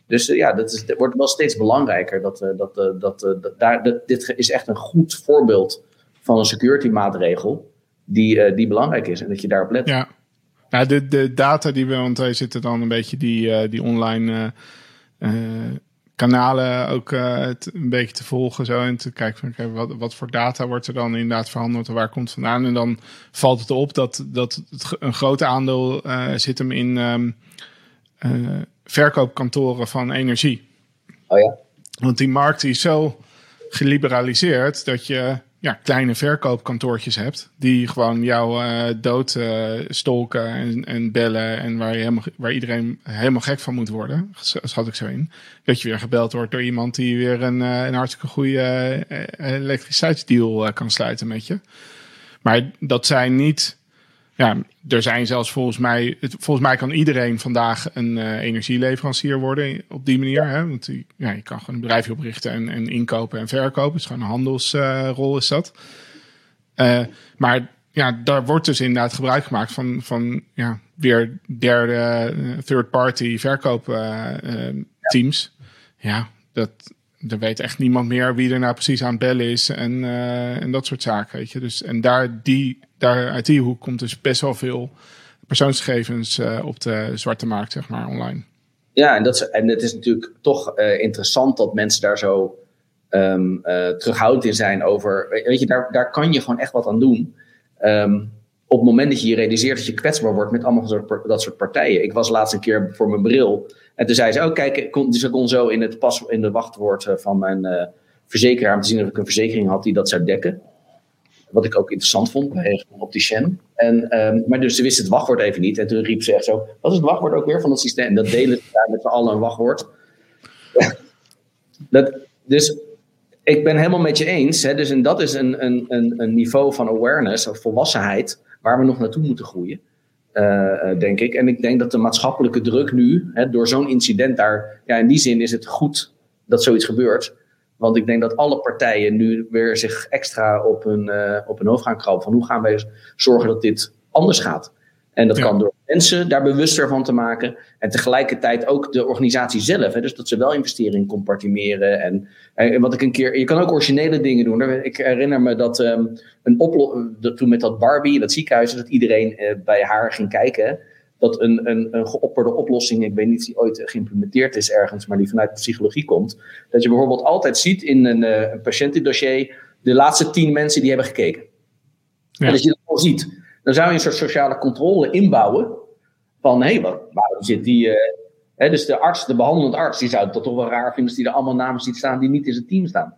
Dus ja, dat, is, wordt wel steeds belangrijker. Dat, dat, dat, dat, daar, dat, dit is echt een goed voorbeeld van een security maatregel. Die, die belangrijk is. En dat je daarop let. Ja. Nou, de, de data die we, want wij zitten dan een beetje die, die online kanalen ook een beetje te volgen zo en te kijken van okay, wat, wat voor data wordt er dan inderdaad verhandeld en waar komt het vandaan. En dan valt het op dat, dat een groot aandeel zit hem in um, verkoopkantoren van energie. Oh ja. Want die markt is zo geliberaliseerd dat je ja, kleine verkoopkantoortjes hebt. Die gewoon jou uh, dood uh, stolken en, en bellen. En waar, je helemaal, waar iedereen helemaal gek van moet worden. Schat ik zo in. Dat je weer gebeld wordt door iemand die weer een, uh, een hartstikke goede elektriciteitsdeal kan sluiten met je. Maar dat zijn niet. Ja, er zijn zelfs volgens mij. Het, volgens mij kan iedereen vandaag een energieleverancier worden op die manier. Hè? Want ja, je kan gewoon een bedrijfje oprichten en, en inkopen en verkopen. Het is gewoon een handelsrol is dat. Uh, maar ja, daar wordt dus inderdaad gebruik gemaakt van, van ja, weer derde, third party verkoopteams. ja. ja, dat, er weet echt niemand meer wie er nou precies aan het bellen is en, en dat soort zaken. Weet je. Dus, en daar, die, daar uit die hoek komt dus best wel veel persoonsgegevens uh, op de zwarte markt, zeg maar, online. Ja, en, dat is, en het is natuurlijk toch uh, interessant dat mensen daar zo um, terughoudend in zijn over. Weet je, daar, daar kan je gewoon echt wat aan doen. Um, op het moment dat je je realiseert dat je kwetsbaar wordt met allemaal dat soort partijen. Ik was laatst een keer voor mijn bril. En toen zei ze: Oh, kijk, kon, dus ik kon zo in het pas in de wachtwoord van mijn verzekeraar om te zien of ik een verzekering had die dat zou dekken. Wat ik ook interessant vond bij een opticien. En, um, maar dus ze wist het wachtwoord even niet. En toen riep ze echt zo: Wat is het wachtwoord ook weer van het systeem? En dat delen ze daar met z'n allen een wachtwoord. [laughs] dat, dus ik ben helemaal met je eens. Hè, dus en dat is een, een, een, een niveau van awareness of volwassenheid waar we nog naartoe moeten groeien. Uh, denk ik. En ik denk dat de maatschappelijke druk nu, hè, door zo'n incident daar, ja, in die zin is het goed dat zoiets gebeurt. Want ik denk dat alle partijen nu weer zich extra op hun, uh, op hun hoofd gaan krabben. Van hoe gaan wij zorgen dat dit anders gaat? En dat ja. kan door mensen daar bewuster van te maken. En tegelijkertijd ook de organisatie zelf. Hè, dus dat ze wel investeren in compartimeren. En, en wat ik een keer. Je kan ook originele dingen doen. Ik herinner me dat um, een oplossing. Toen met dat Barbie dat ziekenhuis. Dat iedereen uh, bij haar ging kijken. Dat een, een, een geopperde oplossing. Ik weet niet of die ooit geïmplementeerd is ergens. Maar die vanuit de psychologie komt. Dat je bijvoorbeeld altijd ziet in een, uh, een patiëntendossier. De laatste tien mensen die hebben gekeken. Ja. En dat je dat al ziet. Dan zou je een soort sociale controle inbouwen. Van hé, hey, wat, waarom zit die. hè, dus de arts, de behandelende arts, die zou het toch wel raar vinden als die er allemaal namen ziet staan die niet in zijn team staan.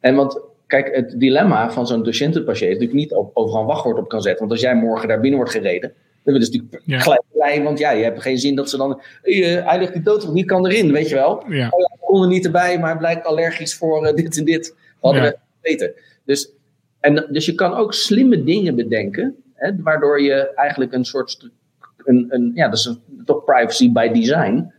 En want kijk, het dilemma van zo'n docenten-patiënt is natuurlijk niet overal een wachtwoord op kan zetten. Want als jij morgen daar binnen wordt gereden, willen ze natuurlijk ja. gelijk. Want ja, je hebt geen zin dat ze dan. Uh, hij ligt die dood niet kan erin, weet je wel. Ja. Oh, ja, kon er niet erbij, maar hij blijkt allergisch voor uh, dit en dit. Hadden Ja. we weten. Dus, en, dus je kan ook slimme dingen bedenken, hè, waardoor je eigenlijk een soort. Een, een, ja, dat is een, toch privacy by design.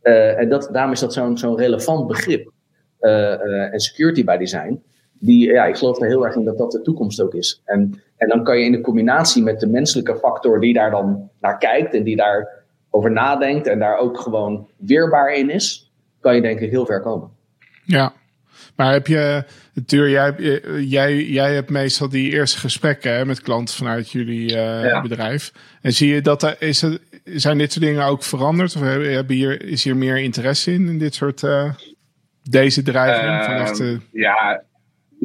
Eh, en dat, daarom is dat zo'n zo'n relevant begrip. Eh, eh, en security by design. Die, ja, ik geloof er heel erg in dat dat de toekomst ook is. En, en dan kan je in de combinatie met de menselijke factor die daar dan naar kijkt en die daar over nadenkt en daar ook gewoon weerbaar in is, kan je denk ik heel ver komen. Ja. Maar heb je, natuurlijk, jij, jij, jij hebt meestal die eerste gesprekken hè, met klanten vanuit jullie eh, Ja. bedrijf. En zie je dat er, is het, zijn dit soort dingen ook veranderd? Of hebben, hier, is hier meer interesse in, in dit soort, eh, deze dreiging? eh, Ehm, ja,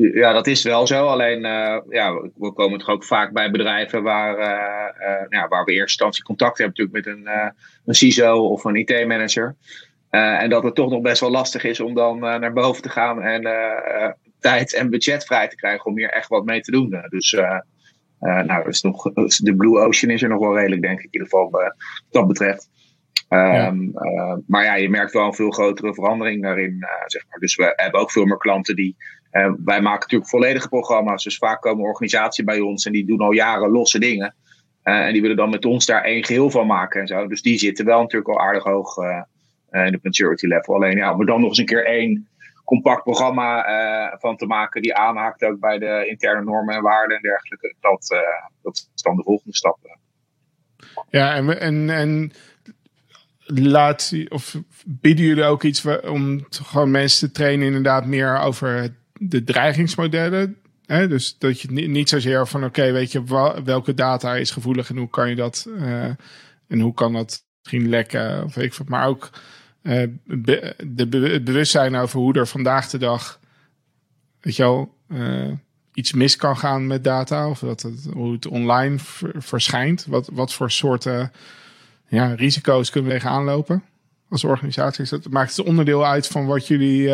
ja, dat is wel zo. Alleen, eh, ja, we- komen toch ook vaak bij bedrijven waar, eh, eh, ja, waar we in eerste instantie contact hebben natuurlijk met een, een CISO of een IT-manager. En dat het toch nog best wel lastig is om dan naar boven te gaan en tijd en budget vrij te krijgen om hier echt wat mee te doen. Dus nou, is nog, de Blue Ocean is er nog wel redelijk, denk ik, in ieder geval wat dat betreft. Ehm, eh, maar ja, je merkt wel een veel grotere verandering daarin. zeg maar. Dus we hebben ook veel meer klanten die. Eh, wij maken natuurlijk volledige programma's. Dus vaak komen organisaties bij ons en die doen al jaren losse dingen. Eh, en die willen dan met ons daar één geheel van maken en zo. Dus die zitten wel natuurlijk al aardig hoog eh, in de maturity level. Alleen ja, om er dan nog eens een keer één compact programma van te maken die aanhaakt ook bij de interne normen en waarden en dergelijke. Dat, dat is dan de volgende stap. Ja, en, en, en laat, of bieden jullie ook iets om gewoon mensen te trainen inderdaad meer over de dreigingsmodellen? Hè? Dus dat je niet, zozeer van oké, weet je, welke data is gevoelig en hoe kan je dat eh, en hoe kan dat misschien lekken of ik wat, maar ook be- de het bewustzijn over hoe er vandaag de dag, weet je wel, eh, iets mis kan gaan met data of dat het, hoe het online ver- verschijnt. Wat, wat voor soorten ja, risico's kunnen we tegenaan lopen als organisatie? Is dat, maakt het onderdeel uit van wat jullie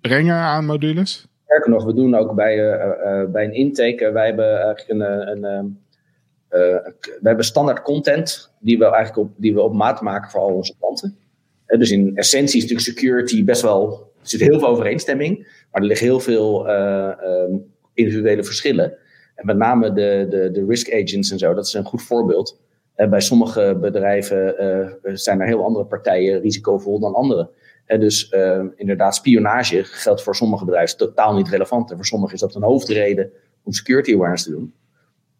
brengen aan modules? Sterker nog, we doen ook bij, eh, eh, bij een intake, eh, wij hebben eigenlijk een, eh, een, eh, we hebben standaard content die we eigenlijk op, die we op maat maken voor al onze klanten. Eh, dus in essentie is natuurlijk security best wel, er zit heel veel overeenstemming, maar er liggen heel veel eh, ehm, individuele verschillen. En met name de, de, de risk agents en zo, dat is een goed voorbeeld. Eh, bij sommige bedrijven eh, zijn er heel andere partijen risicovol dan andere. En dus uh, inderdaad, spionage geldt voor sommige bedrijven totaal niet relevant. En voor sommigen is dat een hoofdreden om security awareness te doen.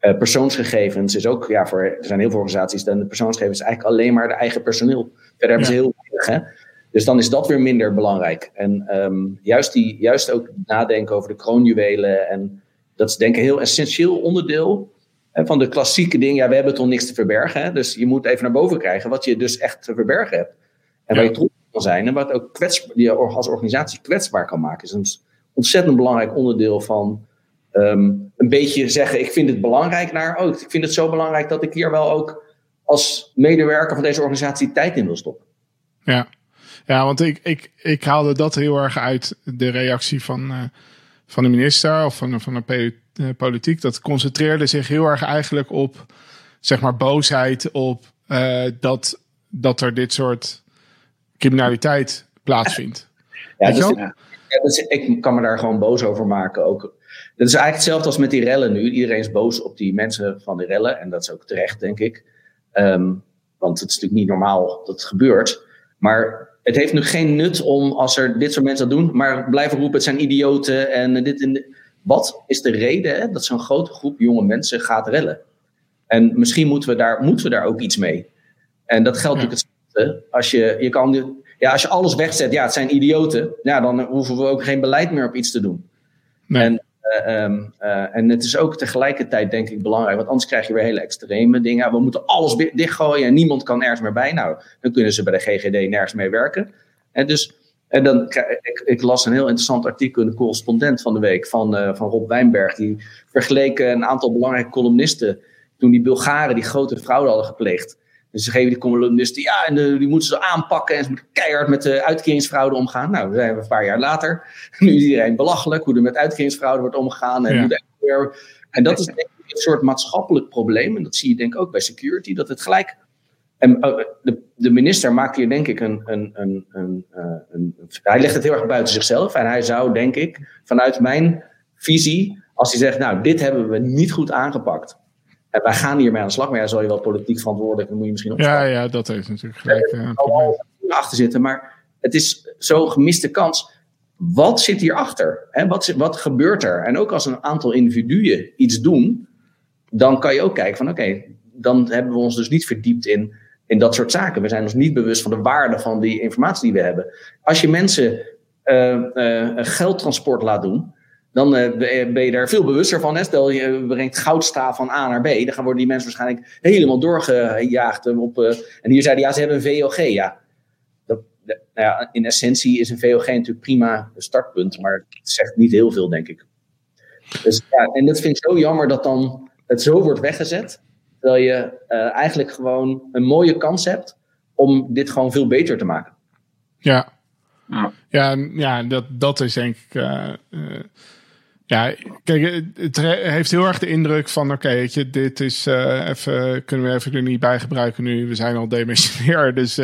Uh, persoonsgegevens is ook, ja, voor, er zijn heel veel organisaties, dan de persoonsgegevens is eigenlijk alleen maar de eigen personeel. Verder hebben ze heel weinig. Hè? Dus dan is dat weer minder belangrijk. En um, juist, die, juist ook nadenken over de kroonjuwelen. En dat is denk ik een heel essentieel onderdeel hè, van de klassieke dingen. Ja, we hebben toch niks te verbergen. Hè? Dus je moet even naar boven krijgen wat je dus echt te verbergen hebt. En waar Ja. je trots zijn en wat ook die als organisatie kwetsbaar kan maken. Is een ontzettend belangrijk onderdeel van um, een beetje zeggen: ik vind het belangrijk naar. Oh, ik vind het zo belangrijk dat ik hier wel ook als medewerker van deze organisatie tijd in wil stoppen. Ja, ja want ik, ik, ik haalde dat heel erg uit de reactie van, uh, van de minister of van, van de politiek. Dat concentreerde zich heel erg eigenlijk op zeg maar boosheid op uh, dat, dat er dit soort criminaliteit plaatsvindt. Ja, dus, ja. Dus ik kan me daar gewoon boos over maken. Ook. Dat is eigenlijk hetzelfde als met die rellen nu. Iedereen is boos op die mensen van die rellen. En dat is ook terecht, denk ik. Um, want het is natuurlijk niet normaal dat het gebeurt. Maar het heeft nu geen nut om, als er dit soort mensen dat doen, maar blijven roepen: het zijn idioten en dit en dit. Wat is de reden hè, dat zo'n grote groep jonge mensen gaat rellen? En misschien moeten we daar, moeten we daar ook iets mee. En dat geldt natuurlijk Als je, je kan, ja, als je alles wegzet, ja, het zijn idioten. Ja, dan hoeven we ook geen beleid meer op iets te doen. Nee. En, uh, um, uh, en het is ook tegelijkertijd, denk ik, belangrijk. Want anders krijg je weer hele extreme dingen. We moeten alles dichtgooien en niemand kan ergens meer bij. Nou, dan kunnen ze bij de GGD nergens mee werken. En dus. En dan, ik, ik, las een heel interessant artikel in de correspondent van de week van, uh, van Rob Wijnberg. Die vergeleken een aantal belangrijke columnisten toen die Bulgaren die grote fraude hadden gepleegd. Dus ze geven die columnisten, ja, en de, die moeten ze aanpakken en ze moeten keihard met de uitkeringsfraude omgaan. Nou, we zijn een paar jaar later. [laughs] Nu is iedereen belachelijk hoe er met uitkeringsfraude wordt omgegaan. En, ja. de, en dat is denk ik een soort maatschappelijk probleem. En dat zie je denk ik ook bij security, dat het gelijk en oh, de, de, minister maakt hier denk ik een, een, een, een, eh, een, Hij legt het heel erg buiten zichzelf. En hij zou, denk ik, vanuit mijn visie, als hij zegt: Nou, dit hebben we niet goed aangepakt. En wij gaan hiermee aan de slag. Maar ja, zal je wel politiek verantwoordelijk, dan moet je misschien op. Ja, ja, dat heeft natuurlijk gelijk. Uh, achter zitten. Maar het is zo'n gemiste kans. Wat zit hierachter? Hè? Wat, wat gebeurt er? En ook als een aantal individuen iets doen, dan kan je ook kijken van oké, dan hebben we ons dus niet verdiept in in dat soort zaken. We zijn ons niet bewust van de waarde van die informatie die we hebben. Als je mensen uh, uh, geldtransport laat doen, dan uh, ben je daar veel bewuster van. Stel je brengt goudstaaf van A naar B, dan worden die mensen waarschijnlijk helemaal doorgejaagd. Op, en hier zeiden ja, ze hebben een VOG. Ja. Nou ja, in essentie is een VOG natuurlijk prima startpunt, maar het zegt niet heel veel, denk ik. Dus, ja, en dat vind ik zo jammer dat dan het zo wordt weggezet. Terwijl je eigenlijk gewoon een mooie kans hebt om dit gewoon veel beter te maken. Ja, ja, ja dat, dat is denk ik. Uh, uh, ja, kijk, het heeft heel erg de indruk van: oké, dit is even, kunnen we even er niet bij gebruiken nu. We zijn al demissionair, dus.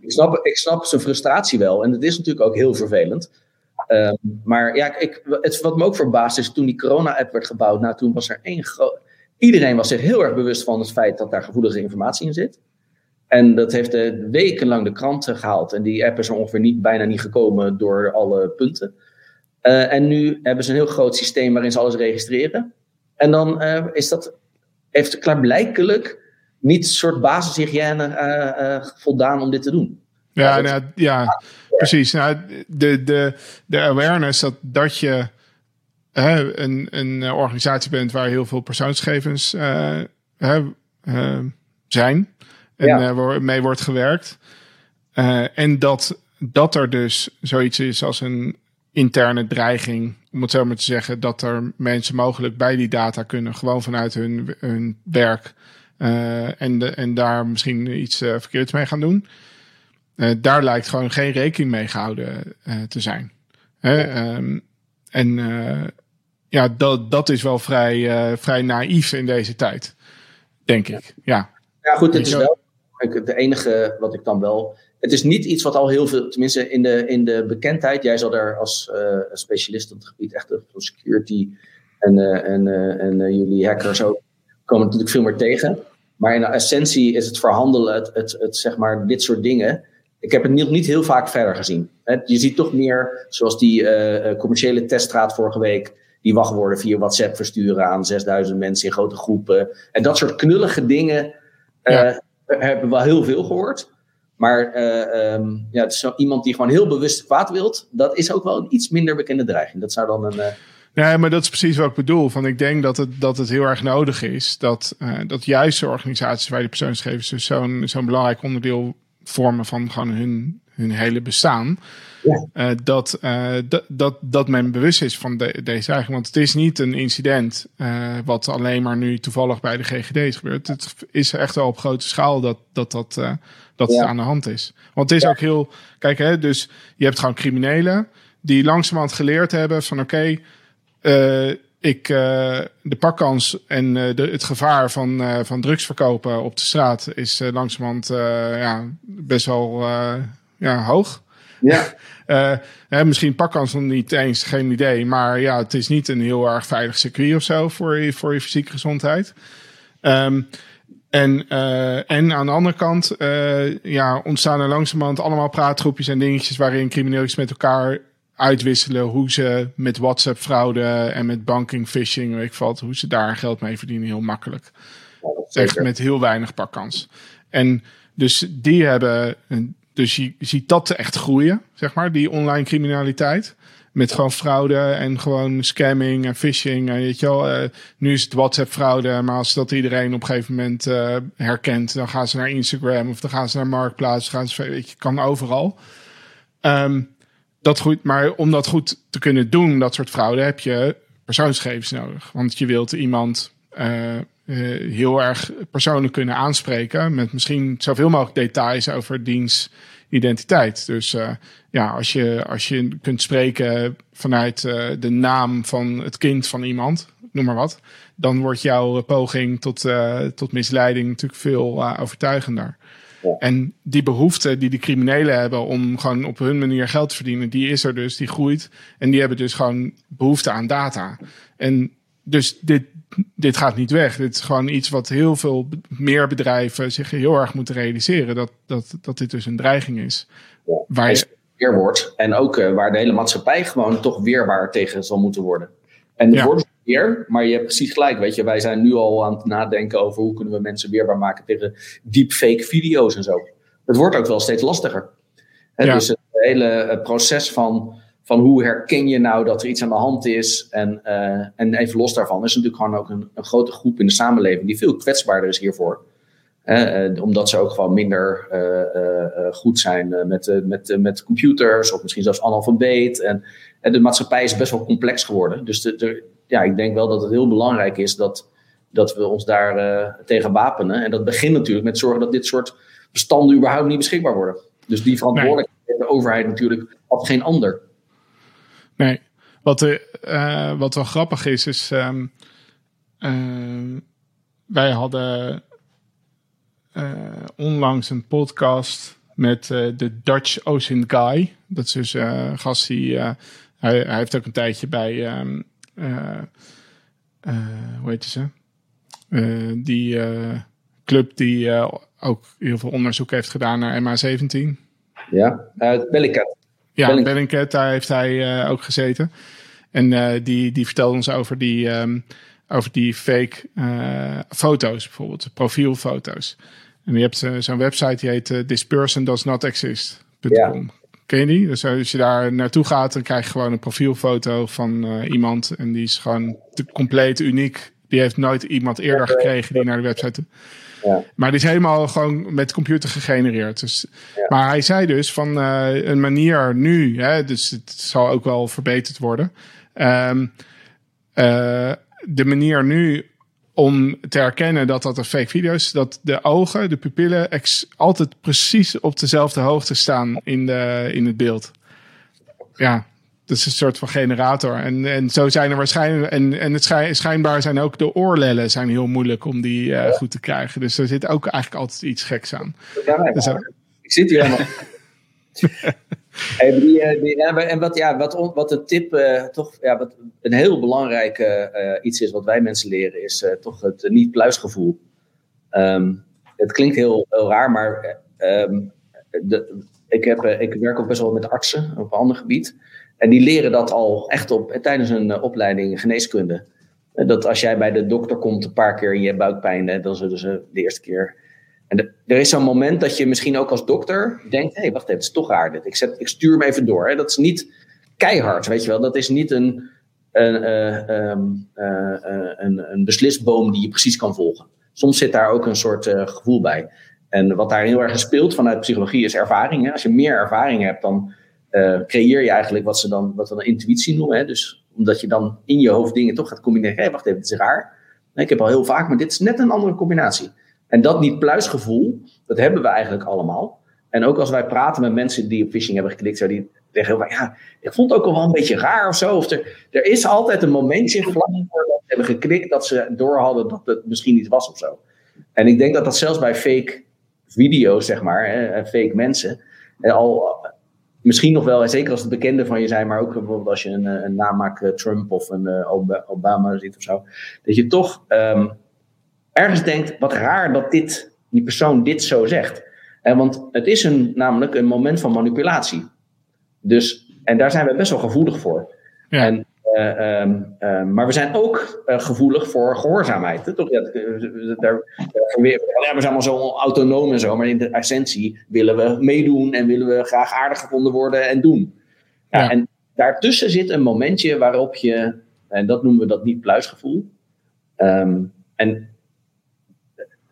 ik, snap, ik snap zijn frustratie wel. En het is natuurlijk ook heel vervelend. Um, maar ja, ik, het, wat me ook verbaasd is, toen die corona-app werd gebouwd, nou, toen was er één groot. Iedereen was zich heel erg bewust van het feit dat daar gevoelige informatie in zit. En dat heeft de, wekenlang de kranten gehaald. En die app is er ongeveer niet, bijna niet gekomen door alle punten. Uh, en nu hebben ze een heel groot systeem waarin ze alles registreren. En dan uh, is dat, heeft klaarblijkelijk niet een soort basishygiëne uh, voldaan om dit te doen. Ja, nou, ja precies. Nou, de, de, de awareness dat, dat je hè, een, een organisatie bent waar heel veel persoonsgegevens hè, zijn en ja. uh, mee wordt gewerkt. en dat, dat er dus zoiets is als een interne dreiging, om het zo maar te zeggen, dat er mensen mogelijk bij die data kunnen, gewoon vanuit hun, hun werk. en, de, en daar misschien iets verkeerds mee gaan doen. Uh, daar lijkt gewoon geen rekening mee gehouden te zijn. Um, en uh, ja, dat, dat is wel vrij, vrij naïef in deze tijd, denk ik. Ja, ja goed, het is wel de enige wat ik dan wel. Het is niet iets wat al heel veel, tenminste in de, in de bekendheid. Jij zal daar als specialist op het gebied echt van security en, en, en jullie hackers ook komen natuurlijk veel meer tegen. Maar in de essentie is het verhandelen, het, het, zeg maar, dit soort dingen ik heb het niet, niet heel vaak verder gezien. Je ziet toch meer, zoals die commerciële teststraat vorige week, die wachtwoorden via WhatsApp versturen aan 6000 mensen in grote groepen. En dat soort knullige dingen uh, hebben we wel heel veel gehoord. Maar uh, ja, zo iemand die gewoon heel bewust kwaad wilt. Dat is ook wel een iets minder bekende dreiging. Dat zou dan een. Uh... Ja, maar dat is precies wat ik bedoel. Van ik denk dat het, dat het heel erg nodig is dat, uh, dat juist de organisaties waar die persoonsgegevens dus zo'n zo'n belangrijk onderdeel vormen van gewoon hun, hun hele bestaan. Ja. Uh, dat, uh, dat, dat men bewust is van de, deze eigenlijk. Want het is niet een incident uh, wat alleen maar nu toevallig bij de GGD is gebeurd. Het is echt wel op grote schaal dat dat, dat, dat ja. het aan de hand is. Want het is ja. ook heel. Kijk, hè, dus je hebt gewoon criminelen die langzamerhand geleerd hebben van oké. Okay, ik de pakkans en de, het gevaar van, van drugs verkopen op de straat is langzamerhand ja, best wel ja, hoog. Ja. [laughs] hè, misschien pakkans nog niet eens, geen idee. Maar ja, het is niet een heel erg veilig circuit of zo voor je, voor je fysieke gezondheid. Um, en, en aan de andere kant ja, ontstaan er langzamerhand allemaal praatgroepjes en dingetjes waarin criminelen met elkaar uitwisselen hoe ze met WhatsApp fraude en met banking phishing, weet ik wat, hoe ze daar geld mee verdienen, heel makkelijk. Echt met heel weinig pakkans. En dus die hebben, dus je ziet dat echt groeien, zeg maar, die online criminaliteit. Met gewoon fraude en gewoon scamming en phishing. En weet je wel, uh, nu is het WhatsApp fraude, maar als dat iedereen op een gegeven moment uh, herkent, dan gaan ze naar Instagram of dan gaan ze naar Marktplaats, gaan ze, weet je, kan overal. Um, dat goed, maar om dat goed te kunnen doen, dat soort fraude, heb je persoonsgegevens nodig. Want je wilt iemand heel erg persoonlijk kunnen aanspreken met misschien zoveel mogelijk details over diens identiteit. Dus ja, als je, als je kunt spreken vanuit de naam van het kind van iemand, noem maar wat, dan wordt jouw poging tot, tot misleiding natuurlijk veel overtuigender. En die behoefte die de criminelen hebben om gewoon op hun manier geld te verdienen, die is er dus, die groeit. En die hebben dus gewoon behoefte aan data. En dus dit, dit gaat niet weg. Dit is gewoon iets wat heel veel meer bedrijven zich heel erg moeten realiseren. Dat, dat, dat dit dus een dreiging is. waar je... wordt. En ook uh, waar de hele maatschappij gewoon toch weerbaar tegen zal moeten worden. En de ja weer. Maar je hebt precies gelijk, weet je. Wij zijn nu al aan het nadenken over hoe kunnen we mensen weerbaar maken tegen deepfake video's en zo. Het wordt ook wel steeds lastiger. Dus het hele proces van, van hoe herken je nou dat er iets aan de hand is. En, uh, en even los daarvan is natuurlijk gewoon ook een, een, grote groep in de samenleving die veel kwetsbaarder is hiervoor. Uh, omdat ze ook gewoon minder uh, goed zijn met, met, met computers of misschien zelfs analfabeet. En, en de maatschappij is best wel complex geworden. Dus de, ja, ik denk wel dat het heel belangrijk is dat, dat we ons daar tegen wapenen. En dat begint natuurlijk met zorgen dat dit soort bestanden überhaupt niet beschikbaar worden. Dus die verantwoordelijkheid heeft de overheid natuurlijk of geen ander. Nee, wat, uh, wat wel grappig is, is um, uh, wij hadden onlangs een podcast met de Dutch Ocean Guy. Dat is dus een gast die, hij, hij, heeft ook een tijdje bij uh, hoe heet ze? Die club die ook heel veel onderzoek heeft gedaan naar MA17. Ja, uh, Bellingcat. Ja, Bellingcat, daar heeft hij ook gezeten. En die, die vertelde ons over die, um, over die fake foto's, bijvoorbeeld profielfoto's. En je hebt zo'n website die heet thispersondoesnotexist.com. Ken je die? Dus als je daar naartoe gaat, dan krijg je gewoon een profielfoto van uh, iemand. En die is gewoon compleet uniek. Die heeft nooit iemand eerder gekregen die naar de website. Ja. Maar die is helemaal gewoon met computer gegenereerd. Dus, ja. Maar hij zei dus van uh, een manier nu, hè, dus het zal ook wel verbeterd worden. Um, uh, de manier nu om te herkennen dat dat een fake video is, dat de ogen, de pupillen, ex altijd precies op dezelfde hoogte staan in, de, in het beeld. Ja, dat is een soort van generator. En, en zo zijn er waarschijnlijk. En, en het schijn, schijnbaar zijn ook de oorlellen zijn heel moeilijk om die uh, goed te krijgen. Dus er zit ook eigenlijk altijd iets geks aan. Ja, dus, ik zit hier helemaal. [laughs] die, eh, die, en wat, ja, wat, wat de tip, uh, toch, ja, wat een heel belangrijk uh, iets is wat wij mensen leren, is uh, toch het niet-pluisgevoel. Um, het klinkt heel, heel raar, maar um, de, ik, heb, ik werk ook best wel met artsen op een ander gebied. En die leren dat al echt op, tijdens een opleiding geneeskunde. Dat als jij bij de dokter komt een paar keer en je buikpijn, dan zullen ze de eerste keer en er is zo'n moment dat je misschien ook als dokter denkt: hé, hey, wacht even, het is toch raar dit. Ik, zet, ik stuur hem even door. Hè. Dat is niet keihard, weet je wel. Dat is niet een, een, uh, uh, een, een beslisboom die je precies kan volgen. Soms zit daar ook een soort gevoel bij. En wat daar heel erg speelt vanuit psychologie is ervaring. Hè. Als je meer ervaring hebt, dan creëer je eigenlijk wat ze dan wat we dan intuïtie noemen. Hè. Dus omdat je dan in je hoofd dingen toch gaat combineren. Hé, wacht even, dit is raar. Ik heb al heel vaak, maar dit is net een andere combinatie. En dat niet-pluisgevoel, dat hebben we eigenlijk allemaal. En ook als wij praten met mensen die op phishing hebben geklikt, zo die zeggen heel ja, ik vond het ook al wel een beetje raar of zo. Of er, is altijd een momentje vlak ze hebben geklikt dat ze door hadden dat het misschien niet was of zo. En ik denk dat dat zelfs bij fake video's, zeg maar, hè, fake mensen, al misschien nog wel, zeker als het bekende van je zijn, maar ook bijvoorbeeld als je een, een namaak Trump of een uh, Obama ziet of zo, dat je toch um, ergens denkt, wat raar dat dit, die persoon dit zo zegt. En want het is een, namelijk een moment van manipulatie. Dus, en daar zijn we best wel gevoelig voor. Ja. En, uh, um, uh, maar we zijn ook uh, gevoelig voor gehoorzaamheid. Toch? Ja, daar, ja, we zijn allemaal zo autonoom en zo, maar in de essentie willen we meedoen en willen we graag aardig gevonden worden en doen. Ja, En daartussen zit een momentje waarop je, en dat noemen we dat niet-pluisgevoel. Um, en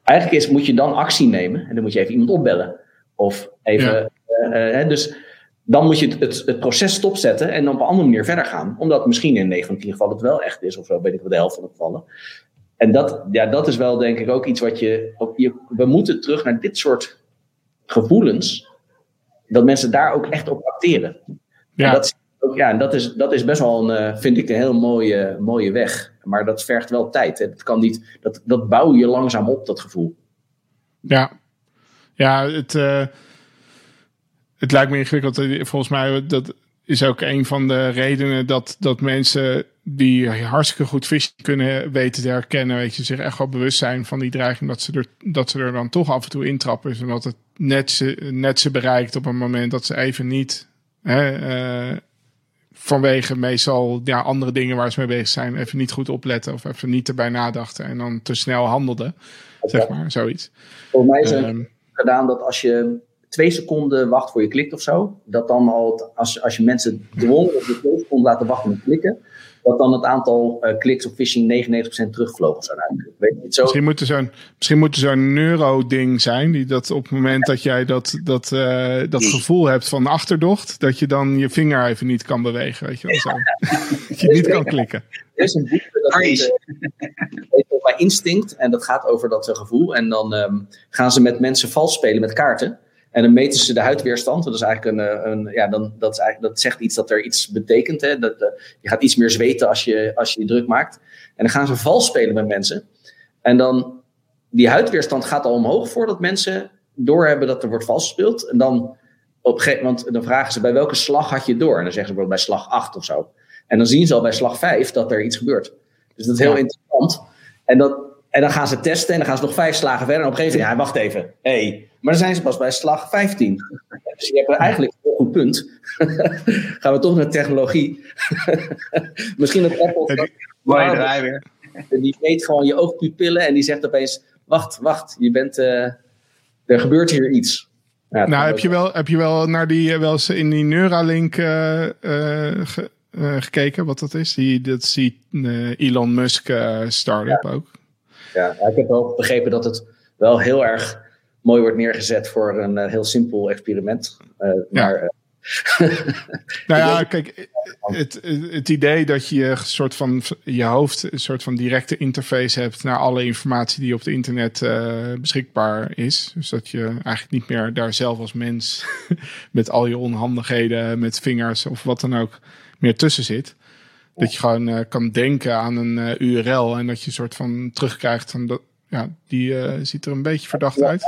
eigenlijk is, moet je dan actie nemen. En dan moet je even iemand opbellen. Of even. Dus dan moet je het, het, het, proces stopzetten en dan op een andere manier verder gaan. Omdat misschien in 9 van 10 gevallen het wel echt is, of zo weet ik wel, de helft van de gevallen. En dat, ja, dat is wel denk ik ook iets wat je, je. We moeten terug naar dit soort gevoelens. Dat mensen daar ook echt op acteren. Ja. En dat, ook, ja, en dat, is, dat is best wel een, eh, vind ik, een heel mooie, mooie weg. Maar dat vergt wel tijd. Hè. Dat, kan niet, dat, dat bouw je langzaam op, dat gevoel. Ja, ja het. Uh het lijkt me ingewikkeld. Volgens mij dat is ook een van de redenen dat, dat mensen die hartstikke goed vissen kunnen weten te herkennen, weet je, zich echt wel bewust zijn van die dreiging, dat ze er, dat ze er dan toch af en toe intrappen. Zodat het net ze, net ze bereikt op een moment dat ze even niet, hè, uh, vanwege meestal ja, andere dingen waar ze mee bezig zijn, even niet goed opletten of even niet erbij nadachten en dan te snel handelden. Zeg maar, zoiets. Voor mij is het um, gedaan dat als je twee seconden wacht voor je klikt of zo. Dat dan al, als, als je mensen dwongen op de twee seconden laten wachten met klikken. Dat dan het aantal uh, kliks op phishing 99% terugvlogen zou zijn. Weet niet, zo. Misschien moet er zo'n, misschien moet er zo'n neuro-ding zijn. Die dat op het moment dat jij dat, dat, uh, dat gevoel hebt van achterdocht. Dat je dan je vinger even niet kan bewegen. Weet je wel zo. dat je niet kan klikken. Er is een boek dat heet, bij Instinct. En dat gaat over dat gevoel. En dan um, gaan ze met mensen vals spelen met kaarten. En dan meten ze de huidweerstand. Dat is eigenlijk een, eh, een ja, dan, dat, is eigenlijk, dat zegt iets dat er iets betekent. Hè? Dat, uh, je gaat iets meer zweten als je, als je je druk maakt. En dan gaan ze vals spelen met mensen. En dan, die huidweerstand gaat al omhoog voordat mensen doorhebben dat er wordt vals gespeeld. En dan, op gegeven moment, dan vragen ze bij welke slag had je door? En dan zeggen ze bijvoorbeeld bij slag 8 of zo. En dan zien ze al bij slag 5 dat er iets gebeurt. Dus dat is heel interessant. En, dat, en dan gaan ze testen en dan gaan ze nog vijf slagen verder. En op een gegeven moment, ja, wacht even. hey, maar dan zijn ze pas bij slag 15. Dus je hebt eigenlijk een goed punt. [laughs] Gaan we toch naar technologie. [laughs] Misschien dat Apple. Mooie draai weer. Die meet gewoon je oogpupillen en die zegt opeens: Wacht, wacht, je bent, uh, er gebeurt hier iets. Ja, nou, heb je, wel, heb je wel naar die, wel eens in die Neuralink uh, uh, gekeken, wat dat is? Die, dat die Elon Musk startup ja. ook. Ja, ik heb wel begrepen dat het wel heel erg mooi wordt neergezet voor een uh, heel simpel experiment. Ja. Maar, uh, [laughs] nou ja, kijk, het, het idee dat je een soort van je hoofd een soort van directe interface hebt naar alle informatie die op het internet beschikbaar is. Dus dat je eigenlijk niet meer daar zelf als mens [laughs] met al je onhandigheden, met vingers of wat dan ook meer tussen zit. Dat je gewoon kan denken aan een URL en dat je een soort van terugkrijgt van dat, ja, die uh, ziet er een beetje verdacht uit.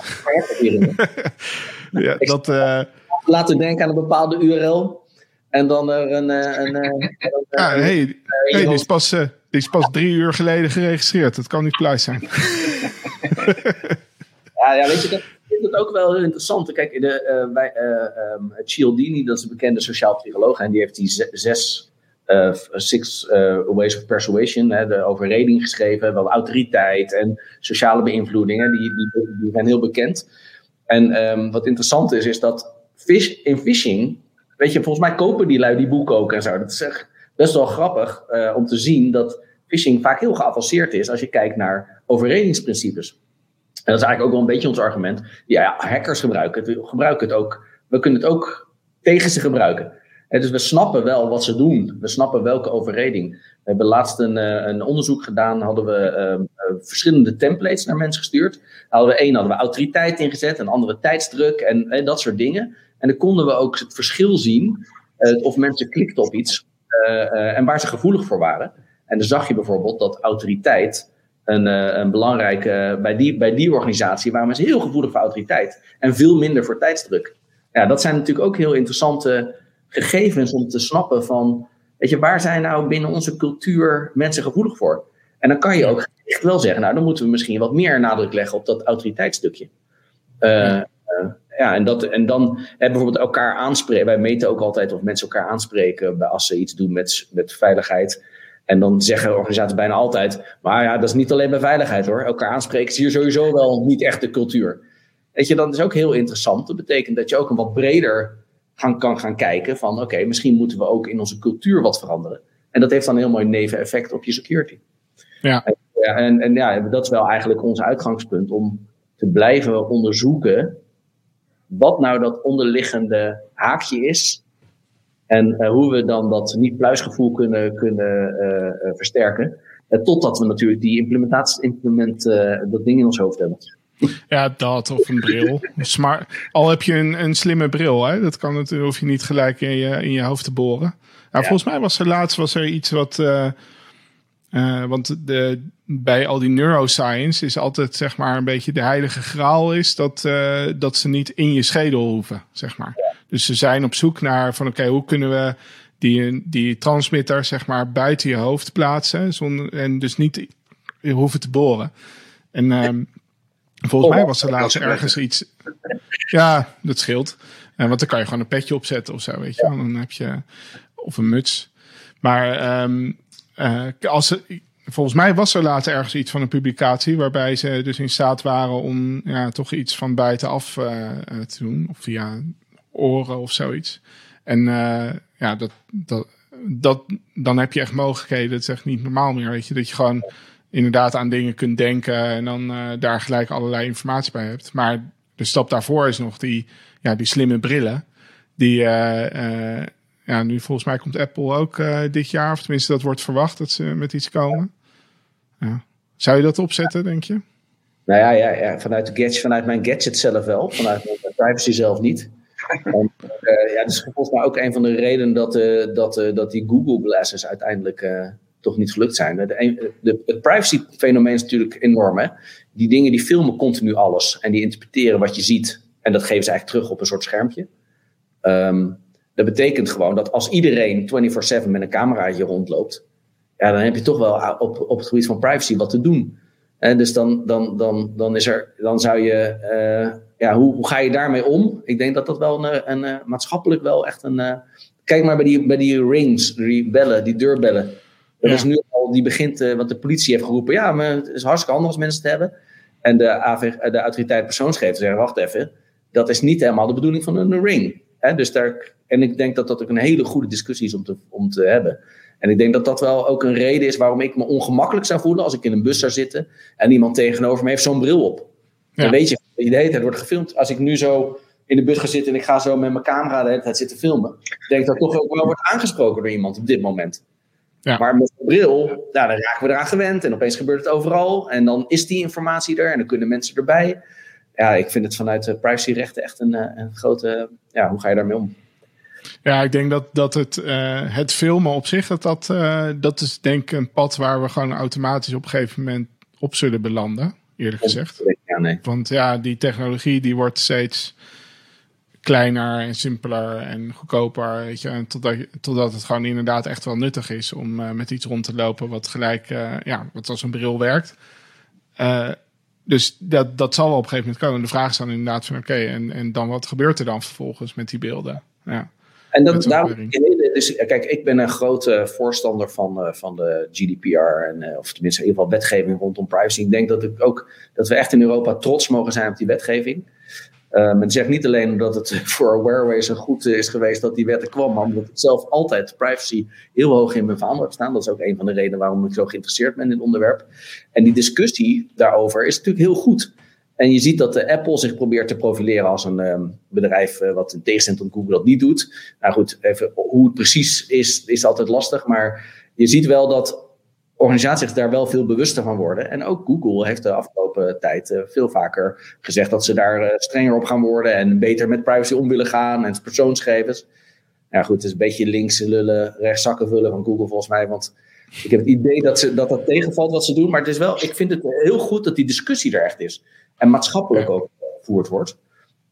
ja, dat, uh... Laten we denken aan een bepaalde URL. En dan er een. een, [laughs] een, een ja, hey, hey, die, is pas, uh, die is pas drie uur geleden geregistreerd. Dat kan niet pluis zijn. [laughs] ja, ja, weet je, dat vind het ook wel heel interessant. Kijk, de, uh, bij, um, Cialdini, dat is een bekende sociaal psycholoog. En die heeft die zes uh, Six uh, Ways of Persuasion, hè, de overreding geschreven, wel autoriteit en sociale beïnvloedingen, die, die, die zijn heel bekend. En um, wat interessant is, is dat fish, in phishing, weet je, volgens mij kopen die lui die boeken ook en zo. Dat is echt best wel grappig uh, om te zien dat phishing vaak heel geavanceerd is als je kijkt naar overredingsprincipes. En dat is eigenlijk ook wel een beetje ons argument. Ja, hackers gebruiken het, gebruiken het ook. We kunnen het ook tegen ze gebruiken dus we snappen wel wat ze doen. We snappen welke overreding. We hebben laatst een, eh, een onderzoek gedaan. Hadden we uh, verschillende templates naar mensen gestuurd. Hadden we één hadden we autoriteit ingezet, een andere tijdsdruk en, en dat soort dingen. En dan konden we ook het verschil zien uh, of mensen klikten op iets en waar ze gevoelig voor waren. En dan zag je bijvoorbeeld dat autoriteit een, een belangrijke bij die, bij die organisatie waren mensen heel gevoelig voor autoriteit en veel minder voor tijdsdruk. Ja, dat zijn natuurlijk ook heel interessante gegevens om te snappen van, weet je, waar zijn nou binnen onze cultuur mensen gevoelig voor? En dan kan je ook echt wel zeggen, nou, dan moeten we misschien wat meer nadruk leggen op dat autoriteitsstukje. Ja. Uh, ja, en, dat, en dan hè, bijvoorbeeld elkaar aanspreken. Wij meten ook altijd of mensen elkaar aanspreken bij, als ze iets doen met, met veiligheid. En dan zeggen organisaties bijna altijd, maar ja, dat is niet alleen bij veiligheid hoor. Elkaar aanspreken is hier sowieso wel niet echt de cultuur. Weet je, dat is ook heel interessant. Dat betekent dat je ook een wat breder gaan, kan gaan kijken van oké, misschien moeten we ook in onze cultuur wat veranderen. En dat heeft dan een heel mooi neveneffect op je security. Ja. En, ja, en, en ja, dat is wel eigenlijk ons uitgangspunt om te blijven onderzoeken wat nou dat onderliggende haakje is En hoe we dan dat niet-pluisgevoel kunnen, kunnen versterken. totdat we natuurlijk die implementatie, implement, dat ding in ons hoofd hebben. Ja, dat of een bril. Smart. Al heb je een, een slimme bril, hè? dat kan het, hoef je niet gelijk in je, in je hoofd te boren. Nou, Volgens mij was er laatst was er iets wat. Uh, uh, want de, bij al die neuroscience is altijd zeg maar een beetje de heilige graal is dat, uh, dat ze niet in je schedel hoeven, zeg maar. Dus ze zijn op zoek naar van oké, hoe kunnen we die, die transmitter zeg maar buiten je hoofd plaatsen zonder, en dus niet hoeven te boren. En uh, volgens mij was er laatst ergens iets. Ja, dat scheelt. Uh, want dan kan je gewoon een petje opzetten of zo, weet je. Dan heb je of een muts. Maar um, uh, als ze, volgens mij was er later ergens iets van een publicatie waarbij ze dus in staat waren om ja, toch iets van buitenaf uh, te doen. Of via oren of zoiets. En ja, dat, dat, dat, dan heb je echt mogelijkheden. Het is echt niet normaal meer, weet je. Dat je gewoon inderdaad aan dingen kunt denken en dan uh, daar gelijk allerlei informatie bij hebt. Maar de stap daarvoor is nog die, ja, die slimme brillen. Die, uh, uh, ja, nu volgens mij komt Apple ook dit jaar, of tenminste dat wordt verwacht dat ze met iets komen. Ja. Zou je dat opzetten, denk je? Nou ja, ja, ja vanuit, de gadget, vanuit mijn gadget zelf wel, vanuit mijn privacy zelf niet. [laughs] En, ja, dat is volgens mij ook een van de redenen dat, dat, dat die Google Glasses uiteindelijk toch niet gelukt zijn. De, de, het privacy-fenomeen is natuurlijk enorm. Hè? Die dingen die filmen continu alles en die interpreteren wat je ziet. En dat geven ze eigenlijk terug op een soort schermpje. Um, dat betekent gewoon dat als iedereen 24/7 met een cameraatje rondloopt, ja, dan heb je toch wel op, op het gebied van privacy wat te doen. En dus dan, dan, dan, dan, is er, dan zou je, uh, ja, hoe, hoe ga je daarmee om? Ik denk dat dat wel een, een, een maatschappelijk wel echt een. Uh, kijk maar bij die, bij die rings, die bellen, die deurbellen. Dat ja. is nu al, die begint, uh, want de politie heeft geroepen, ja, maar het is hartstikke handig als mensen het hebben. En de, AV, de autoriteit persoonsgevers zeggen, wacht even, dat is niet helemaal de bedoeling van een ring. Hè? Dus daar, en ik denk dat dat ook een hele goede discussie is om te, om te hebben. En ik denk dat dat wel ook een reden is waarom ik me ongemakkelijk zou voelen als ik in een bus zou zitten en iemand tegenover me heeft zo'n bril op. Ja. Dan weet je, de hele tijd wordt gefilmd. Als ik nu zo in de bus ga zitten en ik ga zo met mijn camera de hele tijd zitten filmen, denk dat toch ook wel wordt aangesproken door iemand op dit moment. Ja. Maar met een bril, nou, dan raken we eraan gewend en opeens gebeurt het overal. En dan is die informatie er en dan kunnen mensen erbij. Ja, ik vind het vanuit de privacyrechten echt een, een grote. Ja, hoe ga je daarmee om? Ja, ik denk dat, dat het, uh, het filmen op zich, dat, dat, uh, dat is denk ik een pad waar we gewoon automatisch op een gegeven moment op zullen belanden, eerlijk gezegd. Ja, nee. Want ja, die technologie die wordt steeds kleiner en simpeler en goedkoper. Weet je, en totdat, totdat het gewoon inderdaad echt wel nuttig is om uh, met iets rond te lopen wat gelijk, ja, wat als een bril werkt. dus dat, dat zal wel op een gegeven moment komen. De vraag is dan inderdaad van oké, okay, en, en dan wat gebeurt er dan vervolgens met die beelden? Ja. En dat, daarom, dus, kijk, ik ben een grote voorstander van, uh, van de GDPR, en, of tenminste in ieder geval wetgeving rondom privacy. Ik denk dat, ik ook, dat we echt in Europa trots mogen zijn op die wetgeving. Um, het zegt niet alleen omdat het voor Wearway zo goed is geweest dat die wet er kwam, maar omdat ik zelf altijd privacy heel hoog in mijn vaandel heb staan. Dat is ook een van de redenen waarom ik zo geïnteresseerd ben in het onderwerp. En die discussie daarover is natuurlijk heel goed. En je ziet dat de Apple zich probeert te profileren als een um, bedrijf wat in tegenstelling tot Google dat niet doet. Nou goed, even, hoe het precies is, is altijd lastig. Maar je ziet wel dat organisaties zich daar wel veel bewuster van worden. En ook Google heeft de afgelopen tijd uh, veel vaker gezegd dat ze daar uh, strenger op gaan worden. En beter met privacy om willen gaan en persoonsgegevens. Nou goed, het is een beetje links lullen, rechts zakken vullen van Google volgens mij. Want ik heb het idee dat, ze, dat dat tegenvalt wat ze doen. Maar het is wel, ik vind het heel goed dat die discussie er echt is en maatschappelijk ook gevoerd wordt.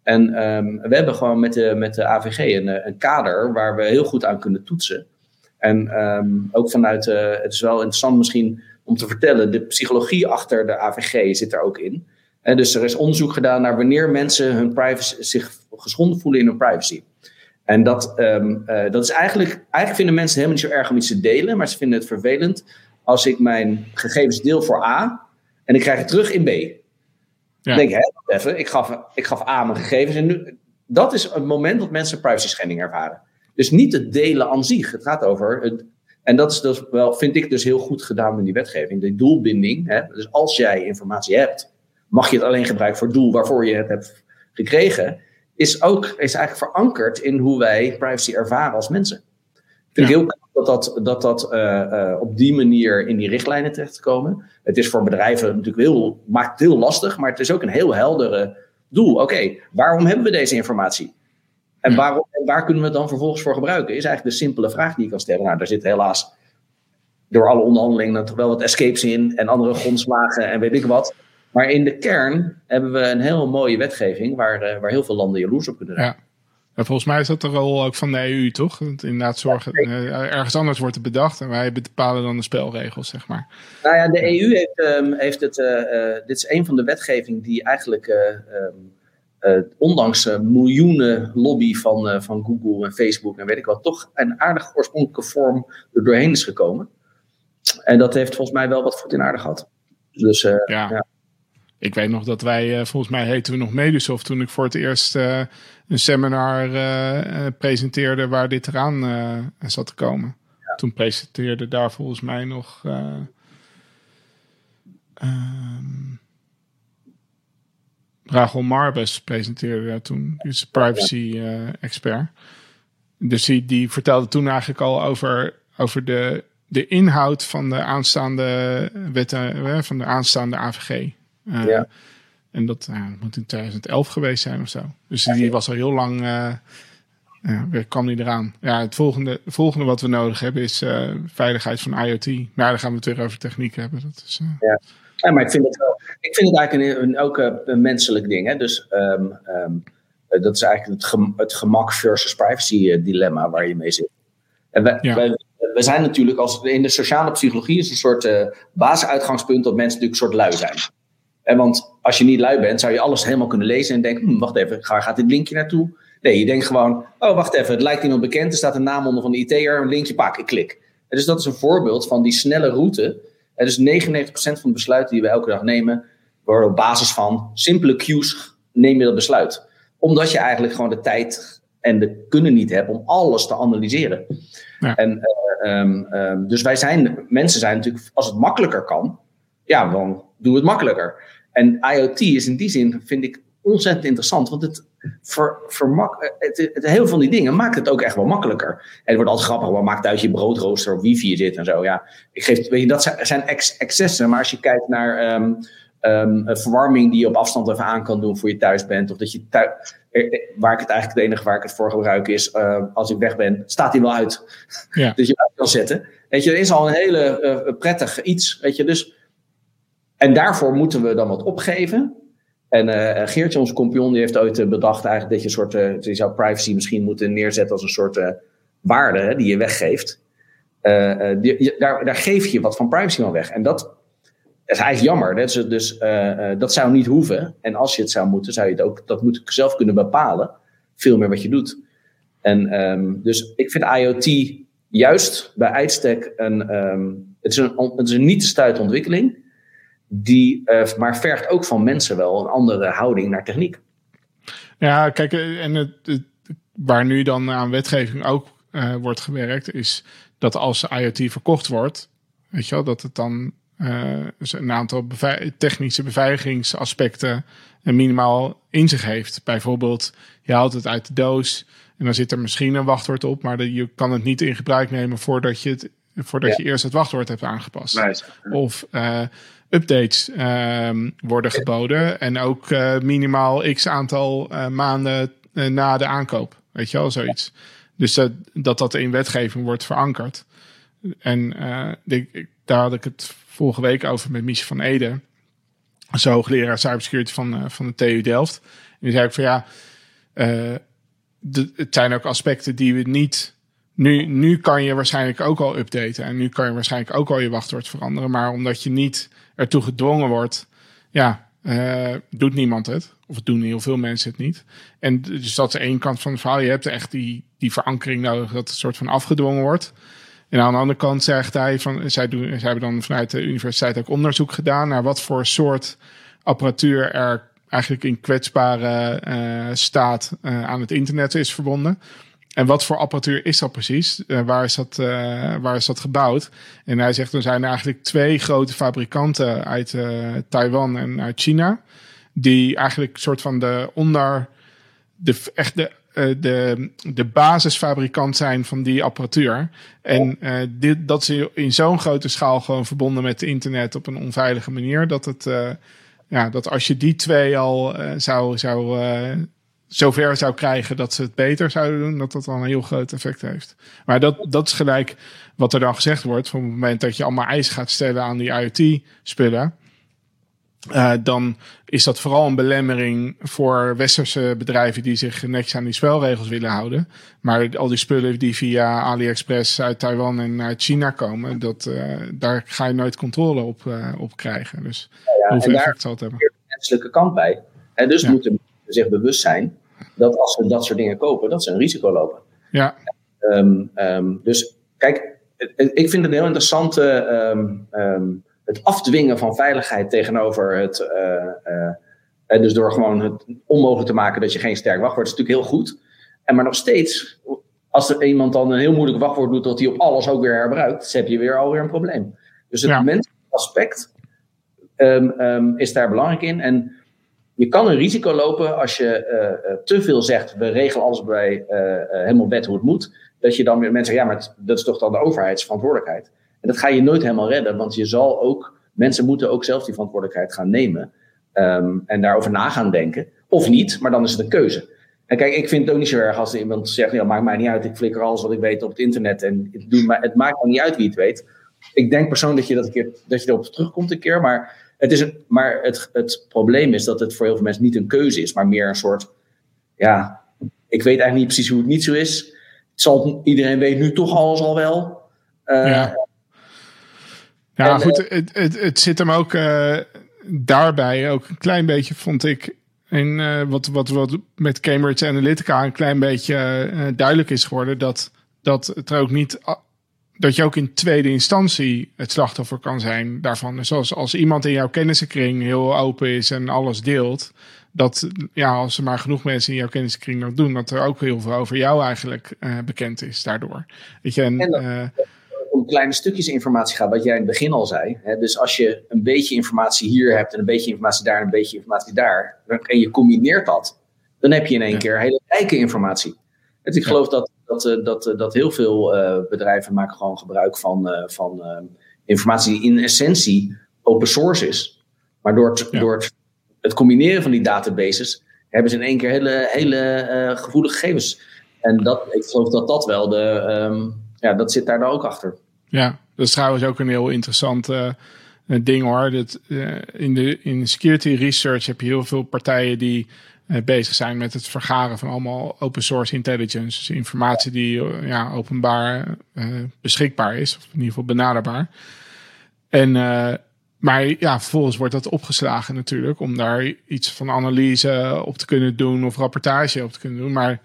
En um, we hebben gewoon met de, met de AVG een, eh, een kader waar we heel goed aan kunnen toetsen. En um, ook vanuit, uh, het is wel interessant misschien om te vertellen, de psychologie achter de AVG zit er ook in. En dus er is onderzoek gedaan naar wanneer mensen hun privacy, zich geschonden voelen in hun privacy. En dat, um, uh, dat is eigenlijk, eigenlijk vinden mensen helemaal niet zo erg om iets te delen, maar ze vinden het vervelend als ik mijn gegevens deel voor A en ik krijg het terug in B. Ja. denk, hè, even, ik gaf, ik gaf A mijn gegevens. En nu, dat is het moment dat mensen privacy schending ervaren. Dus niet het delen aan zich. Het gaat over. Het, en dat is dus wel, vind ik dus heel goed gedaan in die wetgeving. De doelbinding. Hè, dus als jij informatie hebt, mag je het alleen gebruiken voor het doel waarvoor je het hebt gekregen. Is ook is eigenlijk verankerd in hoe wij privacy ervaren als mensen. vind ik heel knap dat dat, dat, dat uh, op die manier in die richtlijnen terecht te komen. Het is voor bedrijven natuurlijk heel, maakt het heel lastig, maar het is ook een heel heldere doel. Oké, waarom hebben we deze informatie? En, waarom, en waar kunnen we het dan vervolgens voor gebruiken? Is eigenlijk de simpele vraag die je kan stellen. Nou, daar zit helaas door alle onderhandelingen toch wel wat escapes in en andere grondslagen en weet ik wat. Maar in de kern hebben we een heel mooie wetgeving waar, uh, waar heel veel landen jaloers op kunnen zijn. Ja. En volgens mij is dat de rol ook van de EU, toch? Want inderdaad zorgen, uh, ergens anders wordt het bedacht en wij bepalen dan de spelregels, zeg maar. Nou ja, de EU heeft, um, heeft het, uh, dit is een van de wetgeving die eigenlijk, um, ondanks miljoenen lobby van, van Google en Facebook en weet ik wat, toch een aardig oorspronkelijke vorm er doorheen is gekomen. En dat heeft volgens mij wel wat voet in aarde gehad. Dus ja. ja. Ik weet nog dat wij, uh, volgens mij heten we nog Medisoft, toen ik voor het eerst uh, een seminar uh, presenteerde waar dit eraan zat te komen. Ja. Toen presenteerde daar volgens mij nog. Um, Rachel Marbes presenteerde toen, die is privacy expert. Dus die, die vertelde toen eigenlijk al over, over de, de inhoud van de aanstaande wetten, van de aanstaande AVG. Uh, ja. En dat uh, moet in 2011 geweest zijn of zo. Dus die was al heel lang. Uh, ja, kwam niet eraan. Ja, het volgende, volgende wat we nodig hebben is veiligheid van IoT. Maar daar gaan we het weer over techniek hebben. Dat is, ja. ja. maar ik vind het wel. Ik vind het eigenlijk een, een, ook een menselijk ding. Hè? Dus um, um, dat is eigenlijk het, gem, het gemak versus privacy dilemma waar je mee zit. En wij, ja. wij, we zijn natuurlijk als in de sociale psychologie is een soort uh, basisuitgangspunt dat mensen natuurlijk een soort lui zijn. En want als je niet lui bent, zou je alles helemaal kunnen lezen en denken: hm, wacht even, waar gaat dit linkje naartoe? Nee, je denkt gewoon: oh, wacht even, het lijkt iemand bekend, er staat een naam onder van de IT'er, een linkje pak, ik klik. En dus dat is een voorbeeld van die snelle route. En dus 99% van de besluiten die we elke dag nemen, op basis van simpele cues neem je dat besluit. Omdat je eigenlijk gewoon de tijd en de kunnen niet hebt om alles te analyseren. Ja. En, uh, um, um, dus wij zijn, mensen zijn natuurlijk, als het makkelijker kan, ja, dan doen we het makkelijker. En IoT is in die zin, vind ik, ontzettend interessant. Want het, voor het, het, heel veel van die dingen maakt het ook echt wel makkelijker. En het wordt altijd grappig, wat maakt uit je broodrooster op wifi zit en zo. Ja, ik geef, weet je, dat zijn, zijn ex, excessen. Maar als je kijkt naar um, um, verwarming die je op afstand even aan kan doen voor je thuis bent. Of dat je thuis, waar ik het eigenlijk het enige waar ik het voor gebruik is, uh, als ik weg ben, staat hij wel uit. Ja. [laughs] dus je uit kan zetten. Weet je, dat is al een hele uh, prettig iets. Weet je, dus en daarvoor moeten we dan wat opgeven. En uh, Geertje, onze kompion, die heeft ooit bedacht eigenlijk dat je een soort, je zou privacy misschien moeten neerzetten als een soort waarde hè, die je weggeeft. Die, daar, daar geef je wat van privacy van weg. En dat is eigenlijk jammer. Dat, dus, dat zou niet hoeven. En als je het zou moeten, zou je het ook, dat moet zelf kunnen bepalen. Veel meer wat je doet. En um, dus ik vind IoT juist bij uitstek een, um, het is een, het is niet te stuiten ontwikkeling die, uh, maar vergt ook van mensen wel een andere houding naar techniek. Ja, kijk, eh, en het, waar nu dan aan wetgeving ook wordt gewerkt, is dat als IoT verkocht wordt, weet je wel, dat het dan uh, een aantal technische beveiligingsaspecten minimaal in zich heeft. Bijvoorbeeld, je haalt het uit de doos en dan zit er misschien een wachtwoord op, maar je kan het niet in gebruik nemen voordat je het voordat je eerst het wachtwoord hebt aangepast. Nice. Of uh, updates um, worden geboden. En ook uh, minimaal x aantal maanden na de aankoop. Weet je wel, zoiets. Dus dat, dat dat in wetgeving wordt verankerd. En de, daar had ik het vorige week over met Mies van Ede. Zo hoogleraar cybersecurity van, van de TU Delft. En die zei ik van ja, de, het zijn ook aspecten die we niet nu, nu kan je waarschijnlijk ook al updaten. En nu kan je waarschijnlijk ook al je wachtwoord veranderen. Maar omdat je niet ertoe gedwongen wordt, ja, uh, doet niemand het. Of doen heel veel mensen het niet. En dus dat is één kant van het verhaal. Je hebt echt die, die verankering nodig dat soort van afgedwongen wordt. En aan de andere kant zegt hij van, zij, doen, zij hebben dan vanuit de universiteit ook onderzoek gedaan naar wat voor soort apparatuur er eigenlijk in kwetsbare uh, staat uh, aan het internet is verbonden. En wat voor apparatuur is dat precies? Uh, waar, is dat, waar is dat gebouwd? En hij zegt, er zijn eigenlijk twee grote fabrikanten uit Taiwan en uit China. Die eigenlijk soort van de onder, de, echt de de, de basisfabrikant zijn van die apparatuur. En dit, dat ze in zo'n grote schaal gewoon verbonden met het internet op een onveilige manier. Dat, het, ja, dat als je die twee al zou, zou zover zou krijgen dat ze het beter zouden doen, dat dat dan een heel groot effect heeft. Maar dat, dat is gelijk wat er dan gezegd wordt. Van het moment dat je allemaal eis gaat stellen aan die IoT-spullen. Uh, dan is dat vooral een belemmering voor westerse bedrijven die zich netjes aan die spelregels willen houden. Maar al die spullen die via AliExpress uit Taiwan en uit China komen, dat, uh, daar ga je nooit controle op, uh, op krijgen. Dus ja, ja, hoeveel effect zal het hebben? Er de menselijke kant bij. En dus ja. moeten zich bewust zijn dat als ze dat soort dingen kopen, dat ze een risico lopen. Ja. Um, um, dus kijk, ik vind het heel interessant um, het afdwingen van veiligheid tegenover het. Uh, uh, dus door gewoon het onmogelijk te maken dat je geen sterk wachtwoord is natuurlijk heel goed. En maar nog steeds, als er iemand dan een heel moeilijk wachtwoord doet dat hij op alles ook weer herbruikt, dan heb je weer alweer een probleem. Dus het ja. menselijke aspect is daar belangrijk in. En je kan een risico lopen als je uh, te veel zegt, we regelen alles bij uh, helemaal wet hoe het moet. Dat je dan weer mensen ja, maar dat is toch dan de overheidsverantwoordelijkheid. En dat ga je nooit helemaal redden, want je zal ook, mensen moeten ook zelf die verantwoordelijkheid gaan nemen. Um, en daarover na gaan denken. Of niet, maar dan is het een keuze. En kijk, ik vind het ook niet zo erg als iemand zegt, ja, maakt mij niet uit, ik flikker alles wat ik weet op het internet. En het, het maakt me niet uit wie het weet. Ik denk persoonlijk dat je, dat, een keer, dat je erop terugkomt een keer, maar het is een, maar het, het probleem is dat het voor heel veel mensen niet een keuze is, maar meer een soort, ja, ik weet eigenlijk niet precies hoe het niet zo is. Zal, iedereen weet nu toch alles al wel. Uh, ja, ja en, goed, uh, het, het, het zit hem ook uh, daarbij ook een klein beetje, vond ik, en uh, wat, wat, wat met Cambridge Analytica een klein beetje uh, duidelijk is geworden, dat, dat het er ook niet dat je ook in tweede instantie het slachtoffer kan zijn daarvan. Dus als, als iemand in jouw kennissenkring heel open is en alles deelt, dat ja, als er maar genoeg mensen in jouw kennissenkring dat doen, dat er ook heel veel over jou eigenlijk bekend is daardoor. Weet je, en, en kleine stukjes informatie gaat, wat jij in het begin al zei. Hè, dus als je een beetje informatie hier hebt en een beetje informatie daar en een beetje informatie daar, en je combineert dat, dan heb je in één ja. keer hele rijke informatie. Dus ik geloof dat dat, eh, dat, eh, dat heel veel uh, bedrijven maken gewoon gebruik van, uh, van uh, informatie die in essentie open source is. Maar door het, ja. door het, het, combineren van die databases hebben ze in één keer hele, hele gevoelige gegevens. En dat, ik geloof dat dat wel de, um, ja, dat zit daar dan ook achter. Ja, dat is trouwens ook een heel interessant ding hoor. Dat, in, de, in security research heb je heel veel partijen die bezig zijn met het vergaren van allemaal open source intelligence. Dus informatie die ja, openbaar beschikbaar is, of in ieder geval benaderbaar. En, maar ja, vervolgens wordt dat opgeslagen natuurlijk, om daar iets van analyse op te kunnen doen of rapportage op te kunnen doen. Maar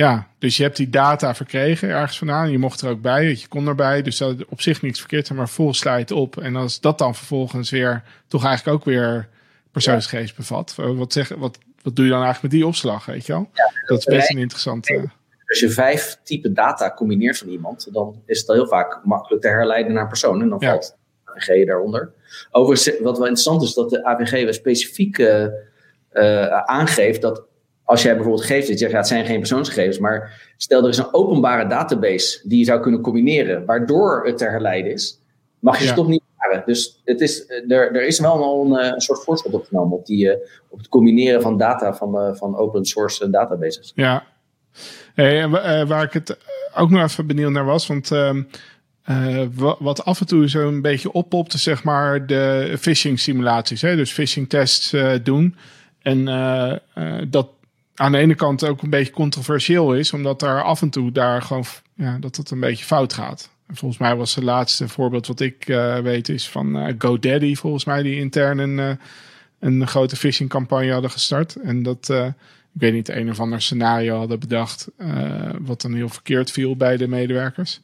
ja, dus je hebt die data verkregen ergens vandaan. Je mocht er ook bij, je kon erbij. Dus dat op zich niets verkeerd, maar vol slijt op. En als dat dan vervolgens weer toch eigenlijk ook weer persoonsgegevens bevat. Wat, zeg, wat wat doe je dan eigenlijk met die opslag, weet je wel? Ja, dat is best een interessante... Als je vijf type data combineert van iemand, dan is het heel vaak makkelijk te herleiden naar persoon. En dan ja. valt AVG daaronder. Overigens, wat wel interessant is, dat de AVG wel specifiek uh, uh, aangeeft dat als jij bijvoorbeeld geeft, je zegt ja, het zijn geen persoonsgegevens, maar stel er is een openbare database die je zou kunnen combineren, waardoor het te herleiden is, mag je ja. ze toch niet dus het is, er, er is wel al een, een soort voorschot opgenomen op, die, op het combineren van data van, van open source databases. Ja, hey, waar ik het ook nog even benieuwd naar was, want uh, wat af en toe zo'n beetje oppopte, zeg maar, de phishing simulaties. Hè? Dus phishing tests uh, doen. En dat aan de ene kant ook een beetje controversieel is, omdat daar af en toe daar gewoon, ja, dat het een beetje fout gaat. Volgens mij was het laatste voorbeeld wat ik uh, weet is van uh, GoDaddy, volgens mij, die intern een, uh, een grote phishing campagne hadden gestart. En dat, ik weet niet, een of ander scenario hadden bedacht, wat dan heel verkeerd viel bij de medewerkers.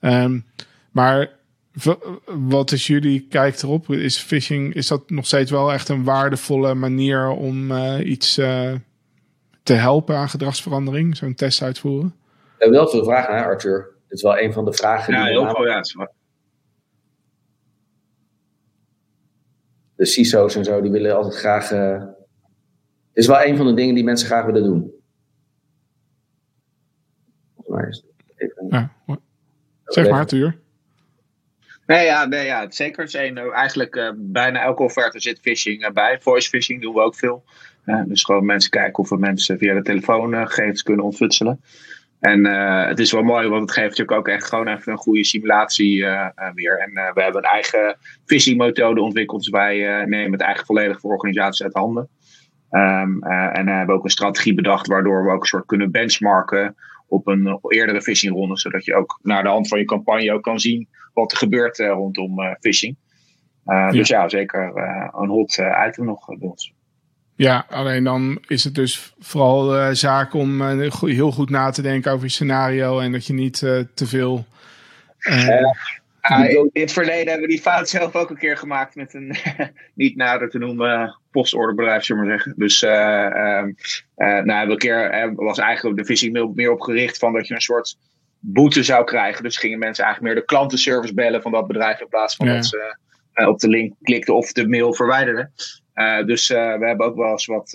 Um, maar wat is jullie kijk erop? Is phishing, is dat nog steeds wel echt een waardevolle manier om iets te helpen aan gedragsverandering, zo'n test uitvoeren? We hebben wel veel vragen, hè, Arthur? Dat is wel een van de vragen. Ja, die heel veel, ja. De CISO's en zo, die willen altijd graag. Uh, het is wel een van de dingen die mensen graag willen doen. Maar even... ja. Zeg maar, Tuur. Nee, ja, nee, ja zeker. Zijn, eigenlijk uh, bijna elke offerte zit phishing uh, bij. Voice phishing doen we ook veel. Dus gewoon mensen kijken of we mensen via de telefoon gegevens kunnen ontfutselen. En het is wel mooi, want het geeft natuurlijk ook echt gewoon even een goede simulatie weer. En we hebben een eigen phishing methode ontwikkeld. Dus wij nemen het eigenlijk volledig voor organisaties uit handen. Um, en hebben ook een strategie bedacht waardoor we ook een soort kunnen benchmarken op een eerdere phishingronde. Zodat je ook naar de hand van je campagne ook kan zien wat er gebeurt rondom phishing. Dus ja, zeker een hot item nog bij ons. Ja, alleen dan is het dus vooral zaak om heel goed na te denken over je scenario en dat je niet te veel. Uh, in het verleden hebben we die fout zelf ook een keer gemaakt met een [laughs] niet nader te noemen postorderbedrijf, zullen we maar zeggen. Dus uh, nou, een keer was eigenlijk de mail meer opgericht van dat je een soort boete zou krijgen. Dus gingen mensen eigenlijk meer de klantenservice bellen van dat bedrijf in plaats van dat ze op de link klikten of de mail verwijderden. Dus we hebben ook wel eens wat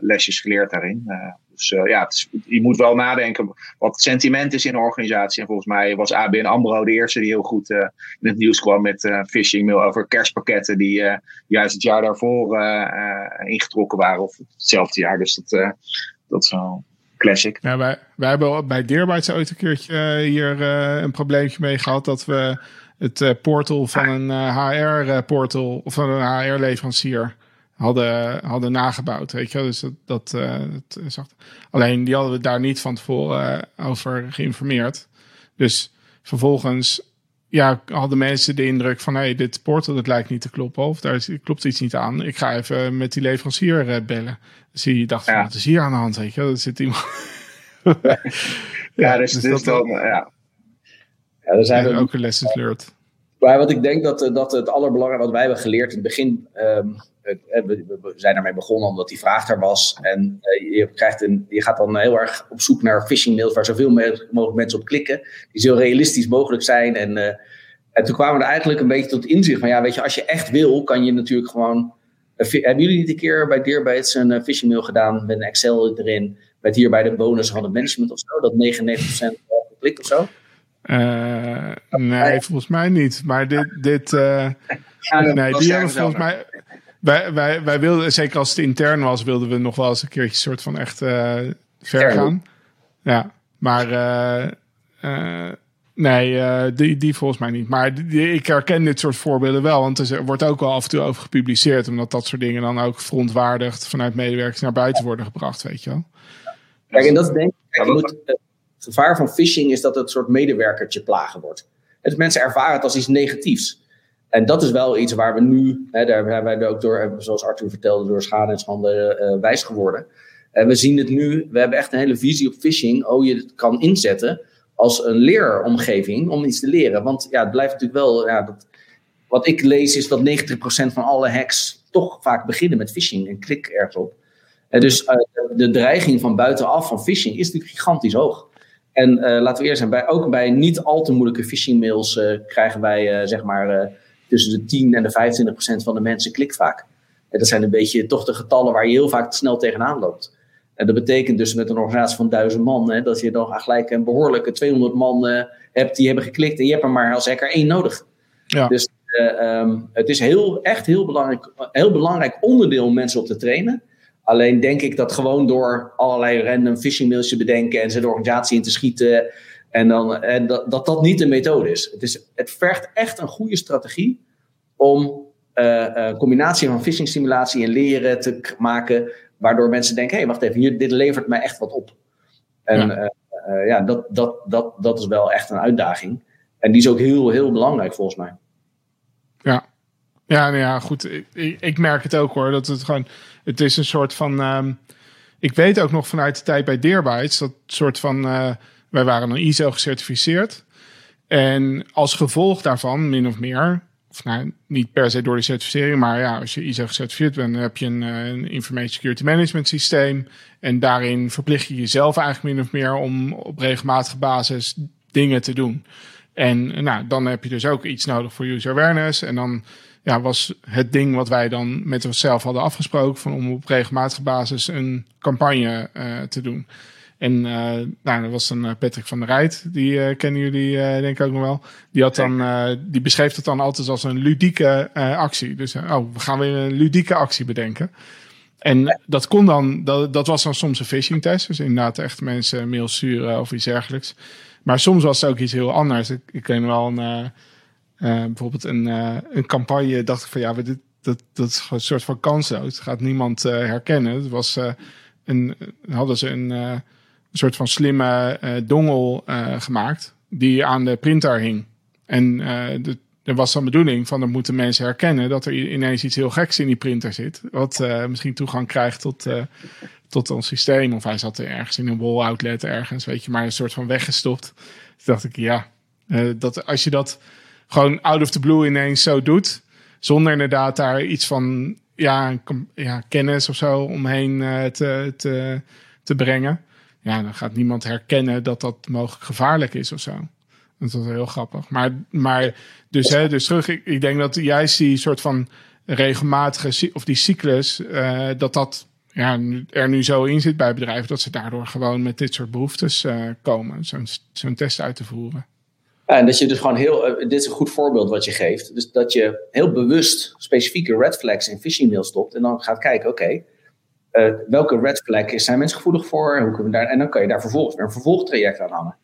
lesjes geleerd daarin. Dus ja, je moet wel nadenken wat het sentiment is in een organisatie. En volgens mij was ABN AMRO de eerste die heel goed in het nieuws kwam met phishing mail over kerstpakketten die juist het jaar daarvoor ingetrokken waren. Of hetzelfde jaar. Dus dat, dat is wel classic. Ja, wij, wij hebben bij Deerbytes ooit een keertje hier een probleempje mee gehad dat we het portal van een HR-portal of van een HR-leverancier hadden, hadden nagebouwd. Weet je Dus dat, dat, Alleen die hadden we daar niet van tevoren over geïnformeerd. Dus vervolgens ja, hadden mensen de indruk van... hé, hey, dit portal dat lijkt niet te kloppen... of daar klopt iets niet aan. Ik ga even met die leverancier bellen. Dus je dacht, ja. wat is hier aan de hand? Weet je Dat zit iemand... ja, [laughs] ja, dus, dus, dus dat, dan, ja. Ja, er zijn ook een learned. Maar wat ik denk dat, dat het allerbelangrijkste wat wij hebben geleerd in het begin... Um, we zijn daarmee begonnen omdat die vraag er was. En eh, je, krijgt een, je gaat dan heel erg op zoek naar phishing mails waar zoveel mogelijk mensen op klikken. Die zo realistisch mogelijk zijn. En, uh, en toen kwamen we er eigenlijk een beetje tot inzicht van ja, weet je, als je echt wil, kan je natuurlijk gewoon. Uh, hebben jullie niet een keer bij Deerbytes een phishing mail gedaan met een Excel erin? Met hierbij de bonus van het management of zo? Dat 99% klikt of zo? Nee, volgens mij niet. Maar dit. dit ja, nee, die hebben volgens mij wij, wij, wij wilden, zeker als het intern was, wilden we nog wel eens een keertje soort van echt uh, ver gaan. Ja, maar uh, uh, nee, die, die volgens mij niet. Maar die, ik herken dit soort voorbeelden wel, want er wordt ook wel af en toe over gepubliceerd, omdat dat soort dingen dan ook verontwaardigd vanuit medewerkers naar buiten worden gebracht, weet je wel. Kijk, en dat is denk ik, moet, gevaar van phishing is dat het een soort medewerkertje plagen wordt. Het mensen ervaren het als iets negatiefs. En dat is wel iets waar we nu, hè, daar zijn wij ook door, zoals Arthur vertelde, door schade en schande uh, wijs geworden. En we zien het nu, we hebben echt een hele visie op phishing, hoe je het kan inzetten als een leeromgeving om iets te leren. Want ja, het blijft natuurlijk wel, ja, dat, wat ik lees is dat 90% van alle hacks toch vaak beginnen met phishing en klik ergens op. En dus de dreiging van buitenaf van phishing is natuurlijk gigantisch hoog. En uh, laten we eerst zijn, bij, ook bij niet al te moeilijke phishing mails krijgen wij zeg maar tussen de 10 en de 25 procent van de mensen klikt vaak. En dat zijn een beetje toch de getallen waar je heel vaak snel tegenaan loopt. En dat betekent dus met een organisatie van duizend man, hè, dat je dan gelijk een behoorlijke 200 man hebt die hebben geklikt en je hebt er maar als hacker één nodig. Ja. Dus um, het is heel, echt heel belangrijk, heel belangrijk onderdeel om mensen op te trainen. Alleen denk ik dat gewoon door allerlei random phishing mails te bedenken en ze de organisatie in te schieten en, dan, en dat, dat, dat niet de methode is. Het, is. het vergt echt een goede strategie om uh, een combinatie van phishing simulatie en leren te maken, waardoor mensen denken: hé, hey, wacht even, hier, dit levert mij echt wat op. En ja, uh, uh, ja dat, dat, dat, dat is wel echt een uitdaging. En die is ook heel, heel belangrijk volgens mij. Ja, ja, nou ja goed. Ik, ik, merk het ook hoor. Dat het gewoon. Het is een soort van. Um, ik weet ook nog vanuit de tijd bij Deerbytes. Dat soort van wij waren dan ISO gecertificeerd. En als gevolg daarvan, min of meer, of nou, niet per se door de certificering, maar ja, als je ISO gecertificeerd bent, dan heb je een, eh, een Information Security Management systeem. En daarin verplicht je jezelf eigenlijk min of meer om op regelmatige basis dingen te doen. En nou, dan heb je dus ook iets nodig voor user awareness. En dan ja, was het ding wat wij dan met onszelf hadden afgesproken, van om op regelmatige basis een campagne uh, te doen. En nou, dat was dan Patrick van der Rijt, die kennen jullie denk ik ook nog wel. Die, had dan, die beschreef het dan altijd als een ludieke actie. Dus oh, we gaan weer een ludieke actie bedenken. En dat kon dan, dat, dat was dan soms een phishing test. Dus inderdaad echt mensen mail sturen of iets dergelijks. Maar soms was het ook iets heel anders. Ik, ik ken wel een, uh, uh, bijvoorbeeld een, uh, een campagne, dacht ik van ja, dit, dat, dat is een soort van kansloos. Het gaat niemand herkennen. Het was een, hadden ze een, soort van slimme dongel gemaakt die aan de printer hing. En de, er was dan bedoeling van dat moeten mensen herkennen dat er ineens iets heel geks in die printer zit. Wat uh, misschien toegang krijgt tot, uh, tot ons systeem. Of hij zat er ergens in een wall outlet ergens, weet je, maar een soort van weggestopt. Toen dacht ik, ja, uh, dat als je dat gewoon out of the blue ineens zo doet, zonder inderdaad daar iets van ja, ja kennis of zo omheen te, te, te brengen. Ja, dan gaat niemand herkennen dat dat mogelijk gevaarlijk is of zo. Dat was heel grappig. Maar, maar dus, hè, dus terug, ik, ik denk dat juist die soort van regelmatige, of die cyclus, uh, dat dat ja, er nu zo in zit bij bedrijven, dat ze daardoor gewoon met dit soort behoeftes uh, komen, zo'n test uit te voeren. En dat je dus gewoon heel, uh, dit is een goed voorbeeld wat je geeft, dus dat je heel bewust specifieke red flags in phishing mail stopt en dan gaat kijken, oké, okay, welke red flag zijn mensen gevoelig voor? Hoe kunnen we daar, en dan kan je daar vervolgens weer een vervolgtraject aan hangen.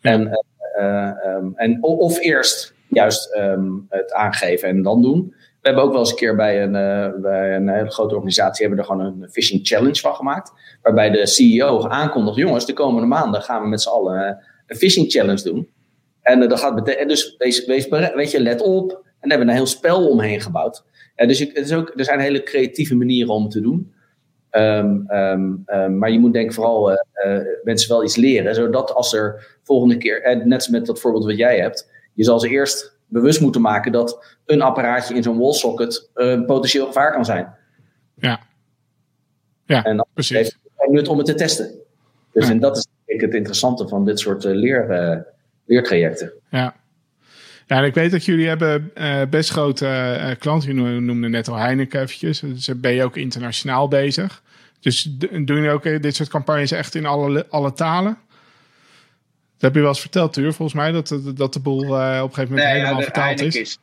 Ja. En um, en, of eerst juist um, het aangeven en dan doen. We hebben ook wel eens een keer bij een, uh, bij een hele grote organisatie hebben we er gewoon een phishing challenge van gemaakt. Waarbij de CEO aankondigt, jongens, de komende maanden gaan we met z'n allen een phishing challenge doen. En uh, dat gaat betekenen, dus wees, wees weet je, let op. En daar hebben we een heel spel omheen gebouwd. dus het is ook, er zijn hele creatieve manieren om het te doen. Um, um, um, maar je moet denk ik vooral uh, uh, mensen wel iets leren, zodat als er volgende keer, en net met dat voorbeeld wat jij hebt, je zal ze eerst bewust moeten maken dat een apparaatje in zo'n wallsocket een potentieel gevaar kan zijn. Ja, ja en dan precies. heeft het nut om het te testen. Dus en dat is denk ik het interessante van dit soort leer, leertrajecten. Ja. Ja, en ik weet dat jullie hebben uh, best grote uh, klanten. Noemden net al Heineken eventjes. Dus ben je ook internationaal bezig. Dus doen jullie ook dit soort campagnes echt in alle, alle talen? Dat heb je wel eens verteld, Tuur, volgens mij, dat, dat de boel op een gegeven moment nee, helemaal ja, vertaald is. is.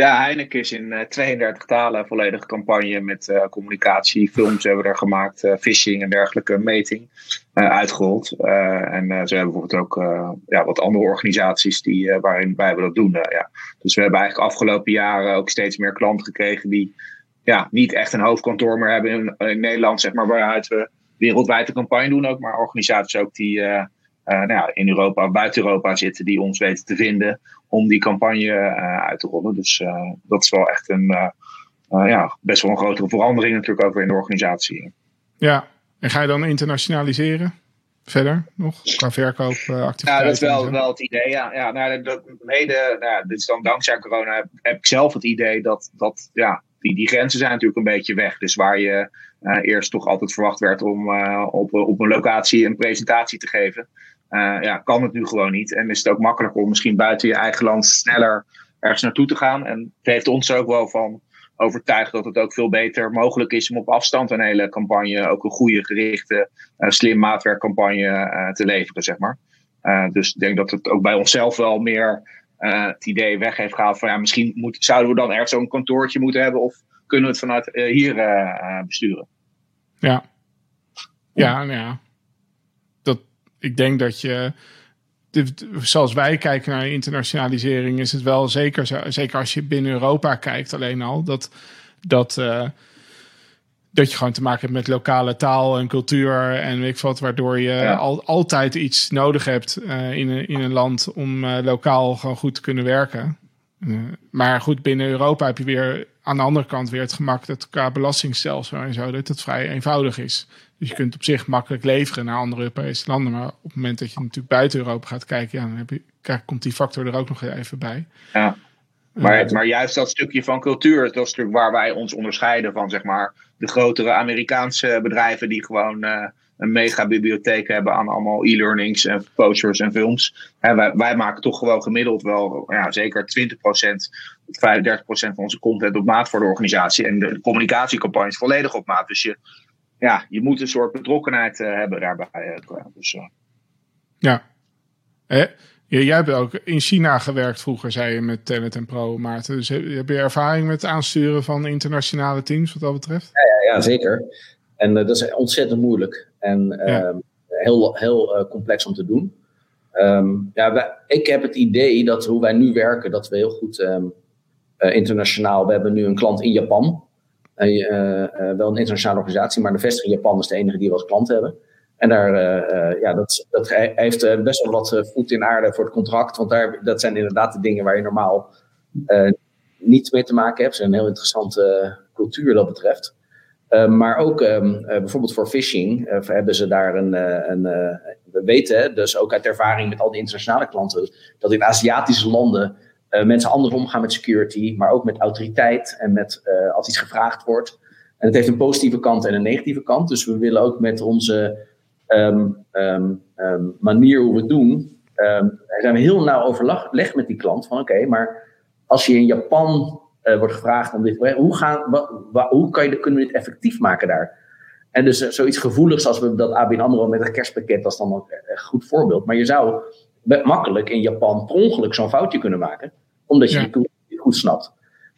Ja, Heineken is in 32 talen volledige campagne met uh, communicatie, films hebben we er gemaakt, uh, phishing en dergelijke meting uh, uitgerold. en ze hebben bijvoorbeeld ook ja, wat andere organisaties die, waarin wij dat doen. ja. Dus we hebben eigenlijk afgelopen jaren ook steeds meer klanten gekregen die ja, niet echt een hoofdkantoor meer hebben in, Nederland, zeg maar, waaruit we wereldwijd de campagne doen ook, maar organisaties ook die nou ja, in Europa buiten Europa zitten die ons weten te vinden om die campagne uh, uit te rollen. Dus uh, dat is wel echt een, uh, ja, best wel een grotere verandering natuurlijk ook weer in de organisatie. Ja, en ga je dan internationaliseren? Verder nog qua verkoopactiviteiten? Ja, dat is wel, wel het idee. Ja, ja nou, dat, mede, nou, dit is dan dankzij corona heb, heb, ik zelf het idee dat, dat ja, die, die grenzen zijn natuurlijk een beetje weg. Dus waar je eerst toch altijd verwacht werd om op, op een locatie een presentatie te geven. Uh, ja, kan het nu gewoon niet. En is het ook makkelijker om misschien buiten je eigen land sneller ergens naartoe te gaan. En het heeft ons er ook wel van overtuigd dat het ook veel beter mogelijk is om op afstand een hele campagne, ook een goede gerichte, uh, slim maatwerkcampagne uh, te leveren, zeg maar. dus ik denk dat het ook bij onszelf wel meer het idee weg heeft gehaald van ja, misschien moet, zouden we dan ergens zo'n kantoortje moeten hebben of kunnen we het vanuit hier besturen. Ja. Ja, ja ik denk dat je. Zoals wij kijken naar internationalisering, is het wel zeker, zeker als je binnen Europa kijkt, alleen al, dat, dat, uh, dat je gewoon te maken hebt met lokale taal en cultuur en weet ik wat, waardoor je al, altijd iets nodig hebt uh, in, een, in een land om uh, lokaal gewoon goed te kunnen werken. maar goed, binnen Europa heb je weer aan de andere kant weer het gemak dat qua belastingstelsel en zo, dat het vrij eenvoudig is. Dus je kunt op zich makkelijk leveren naar andere Europese landen. Maar op het moment dat je natuurlijk buiten Europa gaat kijken, ja, dan heb je, komt die factor er ook nog even bij. Ja. Maar, uh, maar juist dat stukje van cultuur, dat is natuurlijk waar wij ons onderscheiden van zeg maar, de grotere Amerikaanse bedrijven die gewoon uh, een mega bibliotheek hebben aan allemaal e-learnings en posters en films. En wij, wij maken toch gewoon gemiddeld wel ja, zeker 20%, 35% van onze content op maat voor de organisatie. En de, de communicatiecampagnes volledig op maat. Dus je, ja, je moet een soort betrokkenheid hebben daarbij. dus, ja. Eh, jij hebt ook in China gewerkt vroeger, zei je, met Tenet en Pro, Maarten. Dus heb je ervaring met het aansturen van internationale teams wat dat betreft? Ja, ja, ja zeker. En dat is ontzettend moeilijk. En ehm, heel, heel complex om te doen. Ehm, ja, ik heb het idee dat hoe wij nu werken, dat we heel goed ehm, uh, internationaal. We hebben nu een klant in Japan. Uh, wel een internationale organisatie, maar de vestiging in Japan is de enige die we als klant hebben. En daar, ja, dat, dat heeft best wel wat voet in aarde voor het contract. Want daar, dat zijn inderdaad de dingen waar je normaal niet mee te maken hebt. Het een heel interessante cultuur dat betreft. Uh, maar ook um, bijvoorbeeld voor phishing uh, hebben ze daar een. een we weten dus ook uit ervaring met al die internationale klanten. dat in Aziatische landen uh, mensen anders omgaan met security, maar ook met autoriteit en met uh, als iets gevraagd wordt. En het heeft een positieve kant en een negatieve kant. Dus we willen ook met onze um, um, um, manier hoe we het doen, zijn we heel nauw overleg met die klant van oké, maar als je in Japan uh, wordt gevraagd om dit, hoe, gaan, hoe kan je, kunnen we dit effectief maken daar? En dus zoiets gevoeligs als we dat ABN AMRO met een kerstpakket, dat is dan een goed voorbeeld. Maar je zou makkelijk in Japan per ongeluk zo'n foutje kunnen maken omdat je ja. het goed snapt.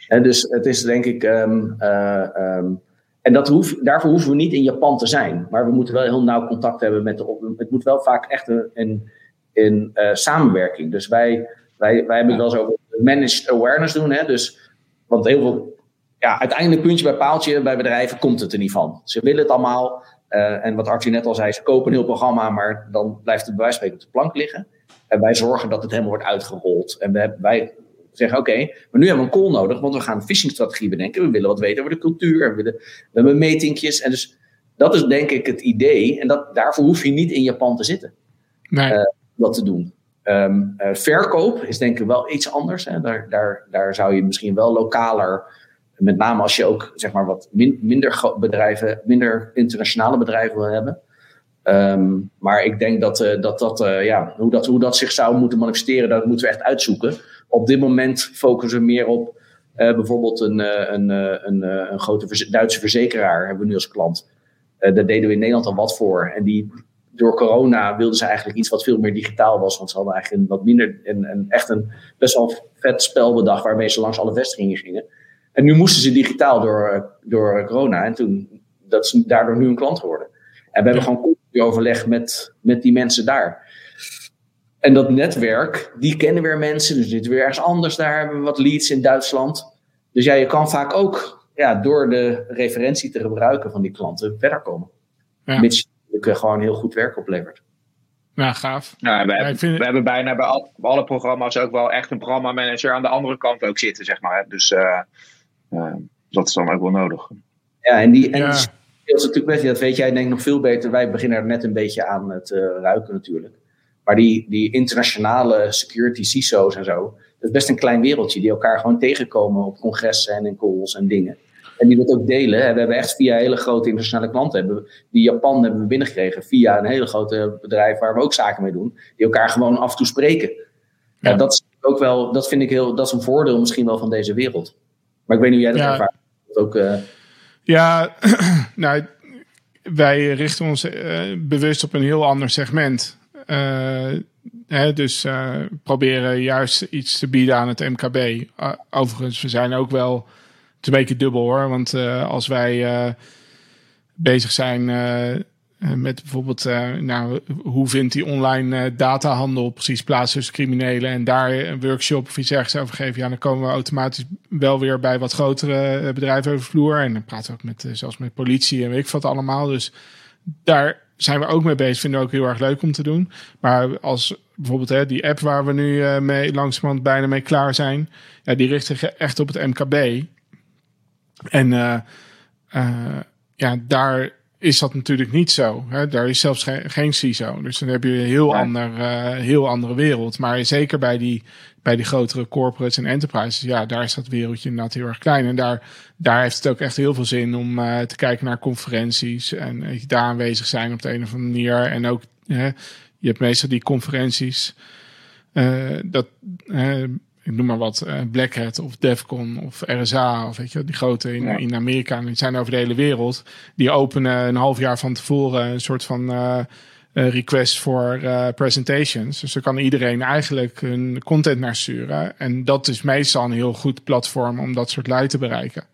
En dus het is denk ik. Um, uh, um, en dat hoef, daarvoor hoeven we niet in Japan te zijn. Maar we moeten wel heel nauw contact hebben met de. Het moet wel vaak echt een, een uh, samenwerking. Dus wij, wij, wij hebben het wel zo managed awareness doen. Hè? Dus, want heel veel. Ja, uiteindelijk puntje bij paaltje bij bedrijven komt het er niet van. Ze willen het allemaal. Uh, en wat Archie net al zei, ze kopen een heel programma, maar dan blijft het bij wijze van op de plank liggen. En wij zorgen dat het helemaal wordt uitgerold. En wij, wij zeggen, oké, maar nu hebben we een call nodig, want we gaan een phishingstrategie bedenken. We willen wat weten over de cultuur. We, willen, we hebben meetingjes. En dus dat is denk ik het idee. En dat, daarvoor hoef je niet in Japan te zitten. Nee. Uh, dat te doen. Um, uh, verkoop is denk ik wel iets anders. Hè. Daar, daar, daar zou je misschien wel lokaler, met name als je ook zeg maar wat min, minder bedrijven, minder internationale bedrijven wil hebben. Um, maar ik denk dat, uh, dat, dat, ja, hoe, dat, hoe dat zich zou moeten manifesteren, dat moeten we echt uitzoeken op dit moment focussen we meer op uh, bijvoorbeeld een, een, een, grote Duitse verzekeraar hebben we nu als klant. daar deden we in Nederland al wat voor. En die, door corona wilden ze eigenlijk iets wat veel meer digitaal was. Want ze hadden eigenlijk een wat minder, een, een, echt een best wel vet spel bedacht waarmee ze langs alle vestigingen gingen. En nu moesten ze digitaal door, door corona. En toen, dat is daardoor nu een klant geworden. En we hebben gewoon continu overleg met, met die mensen daar. En dat netwerk, die kennen weer mensen. Dus dit weer ergens anders. Daar hebben we wat leads in Duitsland. Dus ja, je kan vaak ook ja, door de referentie te gebruiken van die klanten verder komen. Ja. Mits je gewoon heel goed werk oplevert. Ja, gaaf. Ja, we, hebben, we hebben bijna bij, al, alle programma's ook wel echt een programmamanager aan de andere kant ook zitten, zeg maar. Dus uh, uh, dat is dan ook wel nodig. Ja, en die, en ja. Dat is natuurlijk best, dat weet jij denk ik nog veel beter. Wij beginnen er net een beetje aan te ruiken natuurlijk. Maar die, die internationale security CISO's en zo, dat is best een klein wereldje die elkaar gewoon tegenkomen op congressen en in calls en dingen. En die dat ook delen. We hebben echt via hele grote internationale klanten, hebben die Japan hebben we binnengekregen via een hele grote bedrijf waar we ook zaken mee doen, die elkaar gewoon af en toe spreken. Ja. ja dat is ook wel, dat vind ik heel, dat is een voordeel misschien wel van deze wereld. Maar ik weet niet hoe jij dat ja. ervaart. Ook, uh... Ja, [clears throat] nou, wij richten ons uh, bewust op een heel ander segment. Uh, hè, dus uh, proberen juist iets te bieden aan het MKB. Overigens, we zijn ook wel een beetje dubbel hoor. Want als wij bezig zijn met bijvoorbeeld, nou, hoe vindt die online datahandel precies plaats tussen criminelen en daar een workshop of iets ergens over geven, ja, dan komen we automatisch wel weer bij wat grotere bedrijven over vloer. En dan praten we ook met, zelfs met politie en weet ik wat allemaal. Dus daar zijn we ook mee bezig. Vinden we ook heel erg leuk om te doen. Maar als bijvoorbeeld hè, die app waar we nu mee langzamerhand bijna mee klaar zijn. Ja, die richt zich echt op het MKB. En ja, daar is dat natuurlijk niet zo. Hè? Daar is zelfs geen, geen CISO. Dus dan heb je een heel, ander, heel andere wereld. Maar zeker bij die bij die grotere corporates en enterprises, ja, daar is dat wereldje inderdaad heel erg klein. En daar, daar heeft het ook echt heel veel zin om uh, te kijken naar conferenties en uh, daar aanwezig zijn op de een of andere manier. En ook, je hebt meestal die conferenties, dat ik noem maar wat, uh, Black Hat of Defcon of RSA of weet je, die grote in, in Amerika. En die zijn over de hele wereld. Die openen een half jaar van tevoren een soort van uh, request voor presentations. Dus dan kan iedereen eigenlijk hun content naar sturen. En dat is meestal een heel goed platform om dat soort lui te bereiken.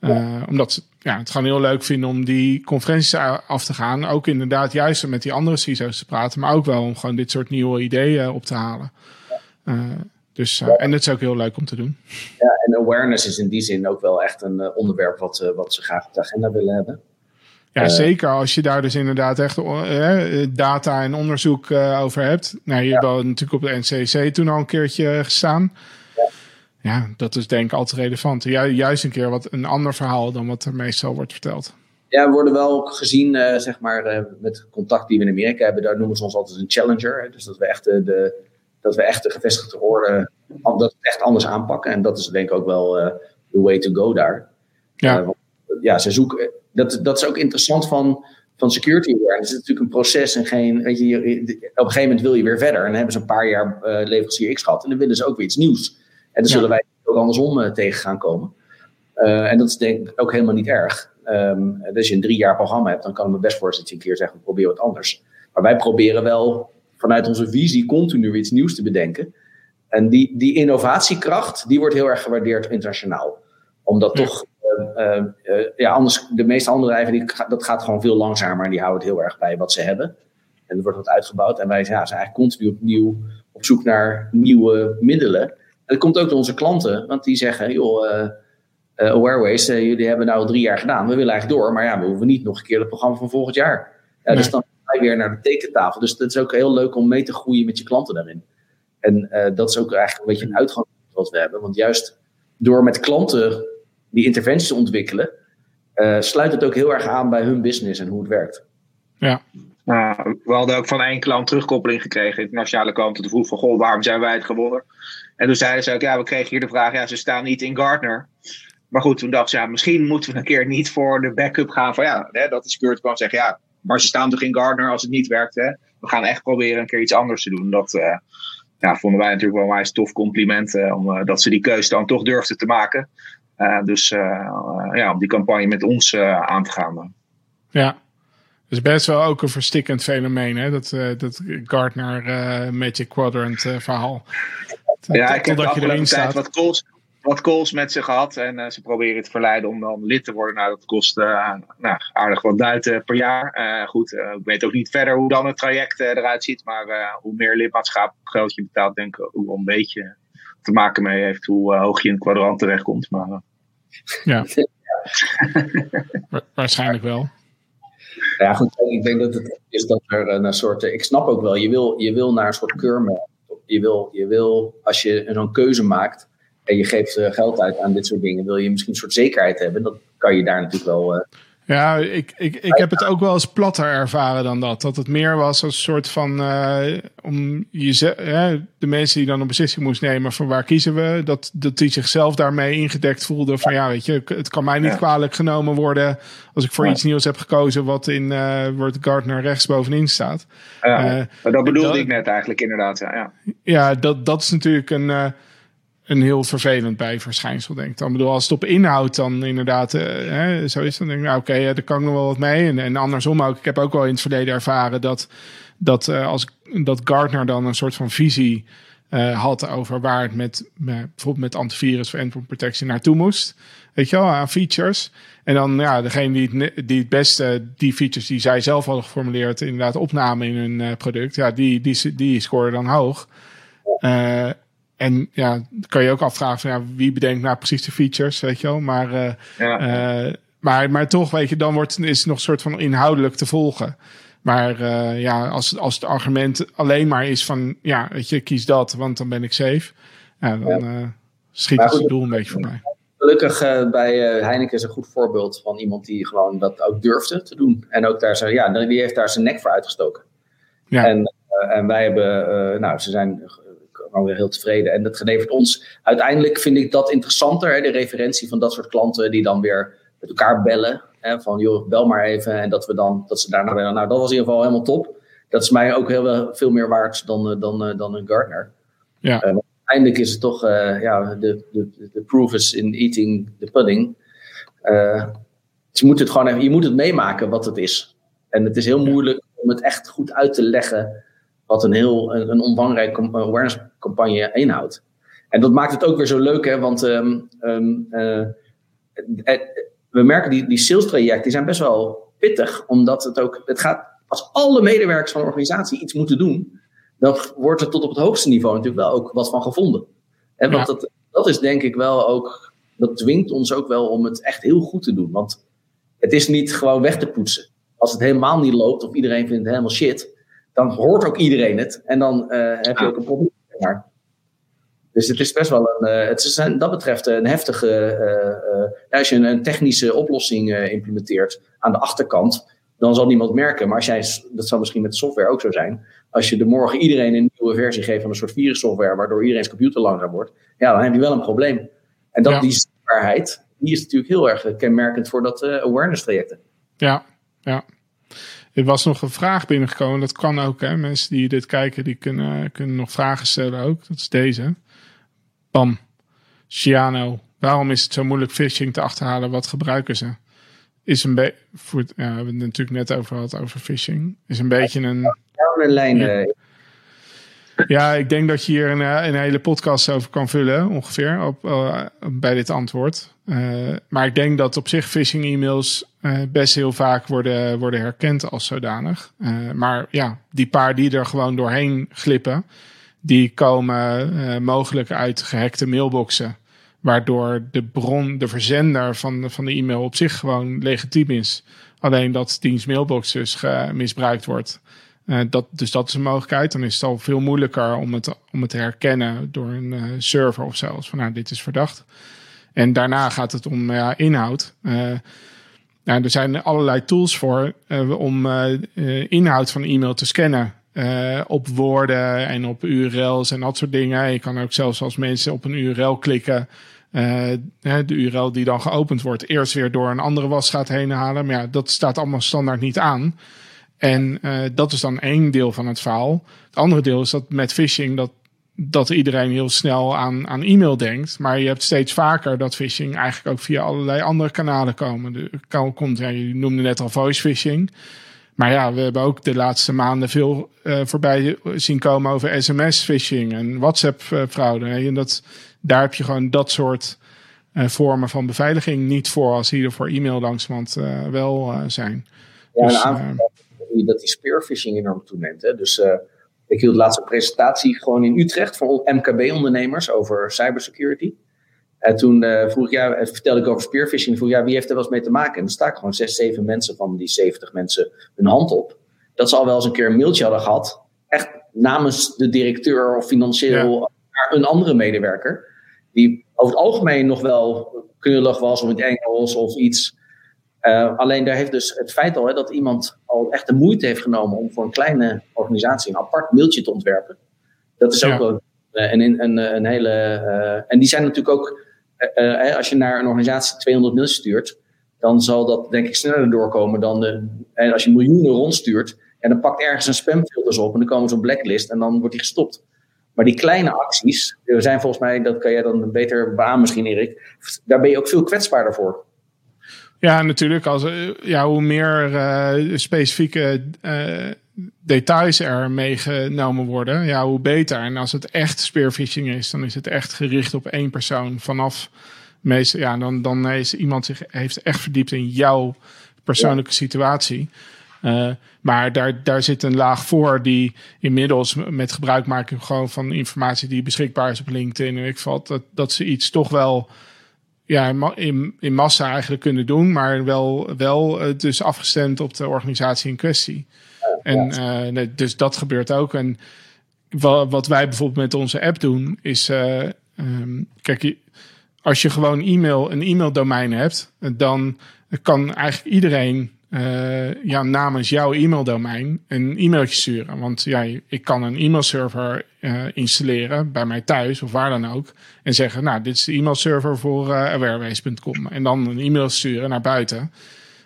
Uh, omdat ja, het gewoon heel leuk vinden om die conferenties af te gaan. Ook inderdaad juist met die andere CISO's te praten. Maar ook wel om gewoon dit soort nieuwe ideeën op te halen. Uh, dus, uh, En het is ook heel leuk om te doen. Ja, en awareness is in die zin ook wel echt een onderwerp wat, wat ze graag op de agenda willen hebben. Ja, zeker als je daar dus inderdaad echt data en onderzoek over hebt. Nou, je ja. hebt natuurlijk op de NCC toen al een keertje gestaan. Ja, dat is denk ik altijd relevant. Ju juist een keer wat een ander verhaal dan wat er meestal wordt verteld. Ja, we worden wel gezien, zeg maar, met contact die we in Amerika hebben. Daar noemen ze ons altijd een challenger. Hè? Dus dat we echt de, dat we echt de gevestigde orde, dat we echt anders aanpakken. En dat is denk ik ook wel uh, the way to go daar. Ja, want, ja ze zoeken, dat, dat is ook interessant van, van security awareness. Het is natuurlijk een proces en geen, weet je, op een gegeven moment wil je weer verder. En dan hebben ze een paar jaar leverancier X gehad en dan willen ze ook weer iets nieuws. En dan zullen wij ook andersom uh, tegen gaan komen. Uh, en dat is denk ik ook helemaal niet erg. Um, als je een drie jaar programma hebt, dan kan ik me best voorstellen dat je een keer zegt, we proberen wat anders. Maar wij proberen wel vanuit onze visie continu iets nieuws te bedenken. En die, die innovatiekracht, die wordt heel erg gewaardeerd internationaal. Omdat ja. toch, uh, ja, anders, de meeste andere bedrijven, die, dat gaat gewoon veel langzamer. En die houden het heel erg bij wat ze hebben. En er wordt wat uitgebouwd. En wij ja, zijn eigenlijk continu opnieuw op zoek naar nieuwe middelen dat komt ook door onze klanten, want die zeggen, joh, uh, uh, Awareways, uh, jullie hebben nou drie jaar gedaan. We willen eigenlijk door, maar ja, we hoeven niet nog een keer het programma van volgend jaar. Ja, nee. Dus dan weer naar de tekentafel. Dus dat is ook heel leuk om mee te groeien met je klanten daarin. En dat is ook eigenlijk een beetje een uitgang wat we hebben. Want juist door met klanten die interventies te ontwikkelen, sluit het ook heel erg aan bij hun business en hoe het werkt. Ja, nou, we hadden ook van één klant terugkoppeling gekregen, internationale klanten, te vroeg van, goh, waarom zijn wij het geworden? En toen zeiden ze ook, ja, we kregen hier de vraag, ja, ze staan niet in Gartner. Maar goed, toen dachten ze, ja, misschien moeten we een keer niet voor de backup gaan van, ja, hè, dat de security kwam zeggen, ja, maar ze staan toch in Gartner als het niet werkt, hè? We gaan echt proberen een keer iets anders te doen. Dat uh, ja, vonden wij natuurlijk wel een wijs tof compliment, uh, omdat uh, ze die keuze dan toch durfden te maken. Dus ja, om die campagne met ons aan te gaan. Ja, is best wel ook een verstikkend fenomeen, hè? Dat, uh, dat Gartner uh, Magic Quadrant uh, verhaal. Ja, ik heb de afgelopen tijd wat calls, wat calls met ze gehad. En ze proberen te verleiden om dan lid te worden. Nou, dat kost nou, aardig wat duiten per jaar. goed, ik weet ook niet verder hoe dan het traject eruit ziet. Maar hoe meer lidmaatschap geld je betaalt, denk ik ook wel een beetje te maken mee heeft. Hoe hoog je in het kwadrant terechtkomt. Maar, ja, [laughs] waarschijnlijk wel. Ja, goed. Ik denk dat het is dat er een soort. Ik snap ook wel, je wil, je wil naar een soort keurmerk. Je wil, je wil, als je zo'n keuze maakt en je geeft geld uit aan dit soort dingen, wil je misschien een soort zekerheid hebben. Dat kan je daar natuurlijk wel. Uh, ja, ik, ik, ik heb het ook wel eens platter ervaren dan dat. Dat het meer was als een soort van. Uh, om je, uh, de mensen die dan een beslissing moesten nemen van waar kiezen we. Dat, dat die zichzelf daarmee ingedekt voelden. Van ja, weet je, het kan mij niet ja. kwalijk genomen worden. als ik voor ja. iets nieuws heb gekozen. wat in uh, Word Gardner rechts bovenin staat. Ja, maar dat bedoelde dat, ik net eigenlijk inderdaad. Ja, ja dat, dat is natuurlijk een een heel vervelend bijverschijnsel, denk ik. Dan bedoel, als het op inhoud dan inderdaad uh, hè, zo is, dan denk ik, nou oké, okay, daar kan ik nog wel wat mee. En, en andersom ook. Ik heb ook wel in het verleden ervaren dat, dat uh, als dat Gartner dan een soort van visie uh, had over waar het met, bijvoorbeeld met antivirus of endpoint protection naartoe moest. Weet je wel, aan features. En dan ja, degene die het, die het beste, die features die zij zelf hadden geformuleerd, inderdaad opnamen in hun product, ja, die, die, die scoren dan hoog. En ja, kan je ook afvragen van ja, wie bedenkt nou precies de features, weet je wel. Maar, uh, ja. uh, maar, maar toch, weet je, dan wordt, is het nog een soort van inhoudelijk te volgen. Maar uh, ja, als, als het argument alleen maar is van ja, weet je, kies dat, want dan ben ik safe. Ja, dan ja. schiet het doel een beetje voorbij. Gelukkig bij Heineken is een goed voorbeeld van iemand die gewoon dat ook durfde te doen. En ook daar zo, ja, die heeft daar zijn nek voor uitgestoken. Ja. En, en wij hebben, nou, ze zijn gewoon weer heel tevreden. En dat gelevert ons uiteindelijk, vind ik dat interessanter. Hè, de referentie van dat soort klanten die dan weer met elkaar bellen. Hè, van joh, bel maar even. En dat we dan, dat ze daarna bellen. Nou, dat was in ieder geval helemaal top. Dat is mij ook heel veel meer waard dan, dan, dan een Gartner. Ja. Uh, uiteindelijk is het toch, ja, de, de, de proof is in eating the pudding. Dus je moet het gewoon even, je moet het meemaken wat het is. En het is heel moeilijk om het echt goed uit te leggen wat een heel een, een awareness campagne inhoudt. En dat maakt het ook weer zo leuk, hè? Want ehm, ehm, eh, eh, we merken die, die sales trajecten die zijn best wel pittig, omdat het ook, het gaat, als alle medewerkers van een organisatie iets moeten doen, dan wordt er tot op het hoogste niveau natuurlijk wel ook wat van gevonden. En want dat, dat is denk ik wel ook, dat dwingt ons ook wel om het echt heel goed te doen. Want het is niet gewoon weg te poetsen. Als het helemaal niet loopt of iedereen vindt het helemaal shit, dan hoort ook iedereen het. En dan uh, heb je ook een probleem. Dus het is best wel een. Uh, het is een, dat betreft een heftige. Uh, als je een, een technische oplossing implementeert aan de achterkant, dan zal niemand merken. Maar als jij, dat zal misschien met software ook zo zijn. Als je de morgen iedereen een nieuwe versie geeft van een soort virussoftware, waardoor iedereen's computer langzaam wordt, ja, dan heb je wel een probleem. En dat, die zichtbaarheid, die is natuurlijk heel erg kenmerkend voor dat awareness trajecten. Ja, ja. Er was nog een vraag binnengekomen. Dat kan ook, hè. Mensen die dit kijken, die kunnen, kunnen nog vragen stellen ook. Dat is deze. Pam. Ciano. Waarom is het zo moeilijk phishing te achterhalen? Wat gebruiken ze? Is een beetje... Ja, we hebben het natuurlijk net over gehad, over phishing. Is een beetje een... een lijn, ja. Ja, ik denk dat je hier een, eh, een hele podcast over kan vullen, ongeveer, op, uh, bij dit antwoord. Uh, maar ik denk dat op zich phishing e-mails best heel vaak worden, worden herkend als zodanig. maar ja, die paar die er gewoon doorheen glippen, die komen mogelijk uit gehackte mailboxen. Waardoor de bron, de verzender van, van de e-mail op zich gewoon legitiem is. Alleen dat diens mailbox dus misbruikt wordt. Uh, dat, dus dat is een mogelijkheid. Dan is het al veel moeilijker om het, om het te herkennen door een uh, server of zelfs van nou, dit is verdacht. En daarna gaat het om ja, inhoud. Uh, nou, er zijn allerlei tools voor om inhoud van e-mail te scannen. op woorden en op URL's en dat soort dingen. Je kan ook zelfs als mensen op een URL klikken. de URL die dan geopend wordt, eerst weer door een andere wasgaat heen halen. Maar ja, dat staat allemaal standaard niet aan. En uh, dat is dan één deel van het verhaal. Het andere deel is dat met phishing dat, dat iedereen heel snel aan, aan e-mail denkt. Maar je hebt steeds vaker dat phishing eigenlijk ook via allerlei andere kanalen komen. De, komt, ja, je noemde net al voice phishing. Maar ja, we hebben ook de laatste maanden veel uh, voorbij zien komen over sms-phishing en WhatsApp-fraude. En dat, daar heb je gewoon dat soort uh, vormen van beveiliging niet voor, als hier voor e-mail langzamerhand uh, wel zijn. Ja, dus, dat die spearfishing enorm toeneemt. Hè? Dus uh, ik hield laatst een presentatie gewoon in Utrecht voor MKB-ondernemers over cybersecurity. En toen uh, vroeg ik, ja, eh, vertelde ik over spearfishing. Vroeg ja, wie heeft er wel eens mee te maken? En dan sta ik gewoon zes, zeven mensen van die 70 mensen hun hand op. Dat ze al wel eens een keer een mailtje hadden gehad. Echt namens de directeur of financieel naar een andere medewerker. Die over het algemeen nog wel knullig was of in het Engels of iets. Uh, alleen daar heeft dus het feit al hè, dat iemand al echt de moeite heeft genomen om voor een kleine organisatie een apart mailtje te ontwerpen. Dat is ook wel uh, een, een, een, hele. Uh, en die zijn natuurlijk ook. als je naar een organisatie 200 mails stuurt, dan zal dat denk ik sneller doorkomen dan de, en als je miljoenen rondstuurt. En dan pakt ergens een spamfilters op en dan komen ze op blacklist en dan wordt die gestopt. Maar die kleine acties, er zijn volgens mij, dat kan jij dan beter baan misschien Erik, daar ben je ook veel kwetsbaarder voor. Ja, natuurlijk. Als, eh, ja, hoe meer uh, specifieke uh, details er meegenomen worden, ja, hoe beter. En als het echt spearfishing is, dan is het echt gericht op één persoon. Vanaf meestal, ja, dan, dan is iemand zich heeft echt verdiept in jouw persoonlijke situatie. Uh, maar daar, daar zit een laag voor die inmiddels met gebruik maken gewoon van informatie die beschikbaar is op LinkedIn. En ik valt dat, dat ze iets toch wel ja, in, in massa eigenlijk kunnen doen, maar wel, wel uh, dus afgestemd op de organisatie in kwestie. en uh, dus dat gebeurt ook. En wat, wat wij bijvoorbeeld met onze app doen, is uh, um, kijk, als je gewoon e-mail, een e-maildomein hebt, dan kan eigenlijk iedereen uh, ja, namens jouw e-maildomein een e-mailtje sturen. Want ja, ik kan een e-mailserver uh, installeren bij mij thuis of waar dan ook. En zeggen, nou, dit is de e-mailserver voor uh, awareways.com. En dan een e-mail sturen naar buiten.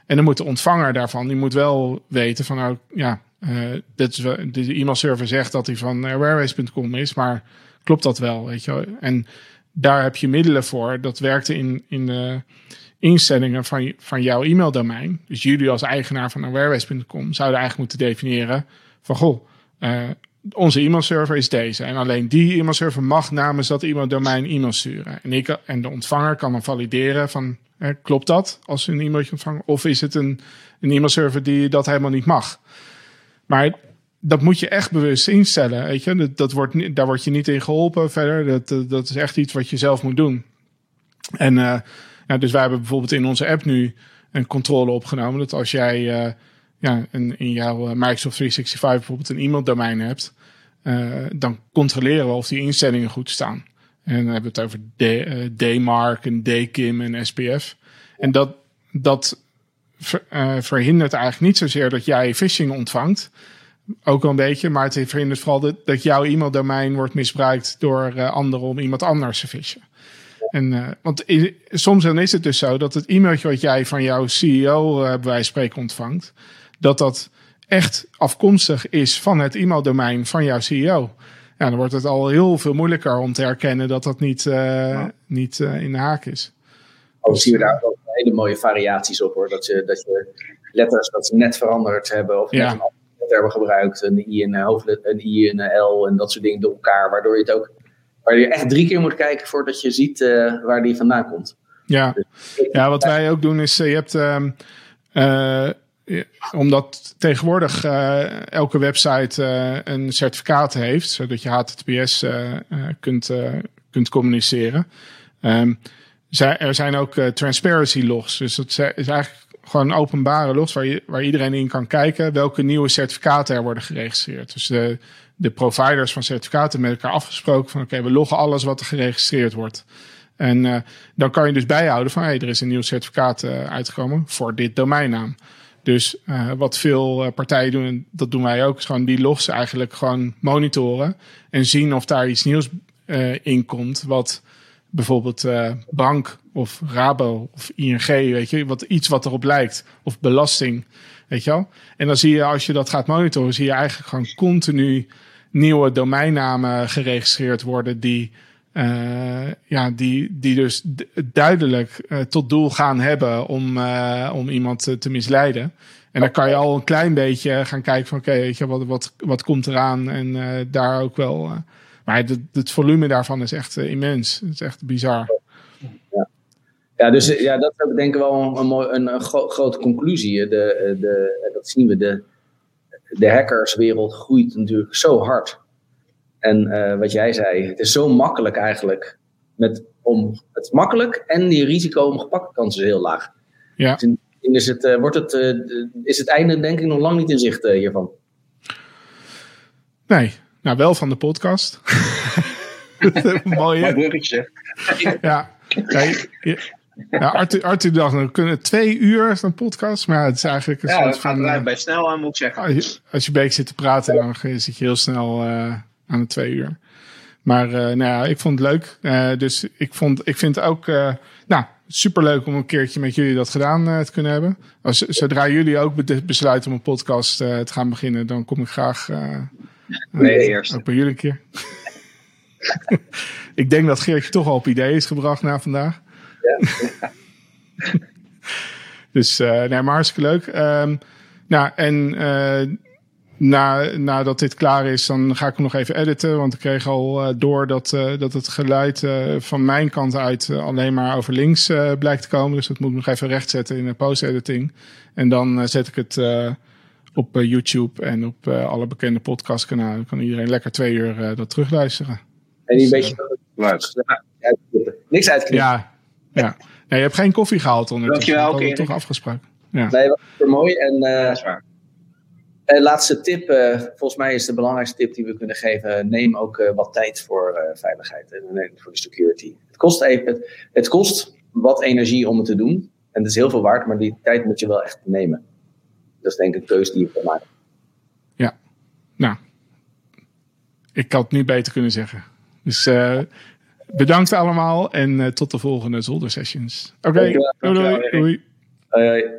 En dan moet de ontvanger daarvan, die moet wel weten van, nou ja, dit is, de e-mailserver zegt dat hij van awareways.com is, maar klopt dat wel, weet je? En daar heb je middelen voor. Dat werkte in, in de instellingen van, van jouw e-maildomein. Dus jullie als eigenaar van awareways.com zouden eigenlijk moeten definiëren van goh, uh, onze e-mailserver is deze. En alleen die e-mailserver mag namens dat e-maildomein e-mail sturen. En, ik, en de ontvanger kan dan valideren van klopt dat als een e-mailtje ontvangen? Of is het een, een e-mailserver die dat helemaal niet mag? Maar dat moet je echt bewust instellen. Weet je? Dat, wordt, daar word je niet in geholpen verder. Dat, dat is echt iets wat je zelf moet doen. En uh, nou, dus wij hebben bijvoorbeeld in onze app nu een controle opgenomen. Dat als jij uh, ja, een, in jouw Microsoft 365 bijvoorbeeld een e-maildomein hebt. Uh, dan controleren we of die instellingen goed staan. En dan hebben we het over D, DMARC en DKIM en SPF. En dat, dat ver, verhindert eigenlijk niet zozeer dat jij phishing ontvangt ook wel een beetje, maar het verhindert vooral dat, jouw e-maildomein wordt misbruikt door uh, anderen om iemand anders te vissen. En, uh, want soms dan is het dus zo dat het e-mailtje wat jij van jouw CEO uh, bij wijze spreken ontvangt, dat dat echt afkomstig is van het e-maildomein van jouw CEO. Ja, dan wordt het al heel veel moeilijker om te herkennen dat dat niet, ja. niet in de haak is. Ook zien we daar ook hele mooie variaties op hoor. Dat je, dat je letters dat ze net veranderd hebben of net ja. een hebben gebruikt. Een I en een een I en een L en dat soort dingen door elkaar. Waardoor je het ook, waar je echt drie keer moet kijken voordat je ziet uh, waar die vandaan komt. Ja, dus, ja wat wij ook doen is, je hebt, uh, omdat tegenwoordig elke website een certificaat heeft, zodat je HTTPS kunt, kunt communiceren. Um, er zijn ook transparency logs, dus dat is eigenlijk gewoon openbare logs waar, je, waar iedereen in kan kijken welke nieuwe certificaten er worden geregistreerd. Dus de, de providers van certificaten met elkaar afgesproken van oké, we loggen alles wat er geregistreerd wordt. En dan kan je dus bijhouden van hey, er is een nieuw certificaat uitgekomen voor dit domeinnaam. Dus uh, wat veel partijen doen, en dat doen wij ook, is gewoon die logs eigenlijk gewoon monitoren en zien of daar iets nieuws in komt wat bijvoorbeeld uh, bank of Rabo of ING, weet je, wat, iets wat erop lijkt. Of belasting, weet je wel. En dan zie je, als je dat gaat monitoren, zie je eigenlijk gewoon continu nieuwe domeinnamen geregistreerd worden die, uh, ja, die, die dus duidelijk uh, tot doel gaan hebben om, uh, om iemand te, misleiden. En dan kan je al een klein beetje gaan kijken van oké, okay, je, wat, wat, wat komt eraan en daar ook wel maar het, het, volume daarvan is echt immens. Het is echt bizar. Ja, ja dus ja, dat is ook denk ik wel een, mooi, een, een gro grote conclusie. De, de, dat zien we. De, de hackerswereld groeit natuurlijk zo hard. En uh, wat jij zei, het is zo makkelijk eigenlijk. Met, om, het is makkelijk en die risico om gepakt kans is heel laag. Ja. Dus is het, uh, wordt het, uh, is het einde denk ik nog lang niet in zicht hiervan. Nee, nou, wel van de podcast. [laughs] Mooi, bruggetje. ja. ja, ja Arthur, Arthur dacht, we kunnen twee uur een podcast. Maar ja, het is eigenlijk een ja, soort gaat van... uh, bij snel aan, moet ik zeggen. Als je, als je beetje zit te praten, dan zit je heel snel uh, aan de twee uur. Maar uh, nou ja, ik vond het leuk. Uh, dus ik, vond, ik vind het ook uh, nou, superleuk om een keertje met jullie dat gedaan te kunnen hebben. Als, zodra jullie ook besluiten om een podcast te gaan beginnen, dan kom ik graag Nee, eerst. Ook bij jullie een keer. [laughs] ik denk dat Geertje toch al op idee is gebracht na vandaag. Ja. [laughs] dus nee, maar hartstikke leuk. Um, nou, en na, nadat dit klaar is, dan ga ik hem nog even editen. Want ik kreeg al uh, door dat, dat het geluid van mijn kant uit alleen maar over links blijkt te komen. Dus dat moet ik nog even rechtzetten in de post-editing. En dan zet ik het op uh, YouTube en op uh, alle bekende podcastkanalen. Dan kan iedereen lekker twee uur uh, dat terugluisteren. En die dus, beetje uh, niks uitknippen. Ja, ja. Nee, je hebt geen koffie gehaald ondertussen. Dankjewel, dat hadden we toch afgesproken. Ja. Nee, dat was mooi. En dat is waar. En laatste tip, volgens mij is de belangrijkste tip die we kunnen geven: neem ook wat tijd voor veiligheid en voor de security. Het kost, even, het, kost wat energie om het te doen. En het is heel veel waard, maar die tijd moet je wel echt nemen. Dat is denk ik een keuze die je kan maken. Ja, nou. Ik had het niet beter kunnen zeggen. Dus bedankt allemaal en tot de volgende Zolder Sessions. Oké, okay. doei, doei. doei.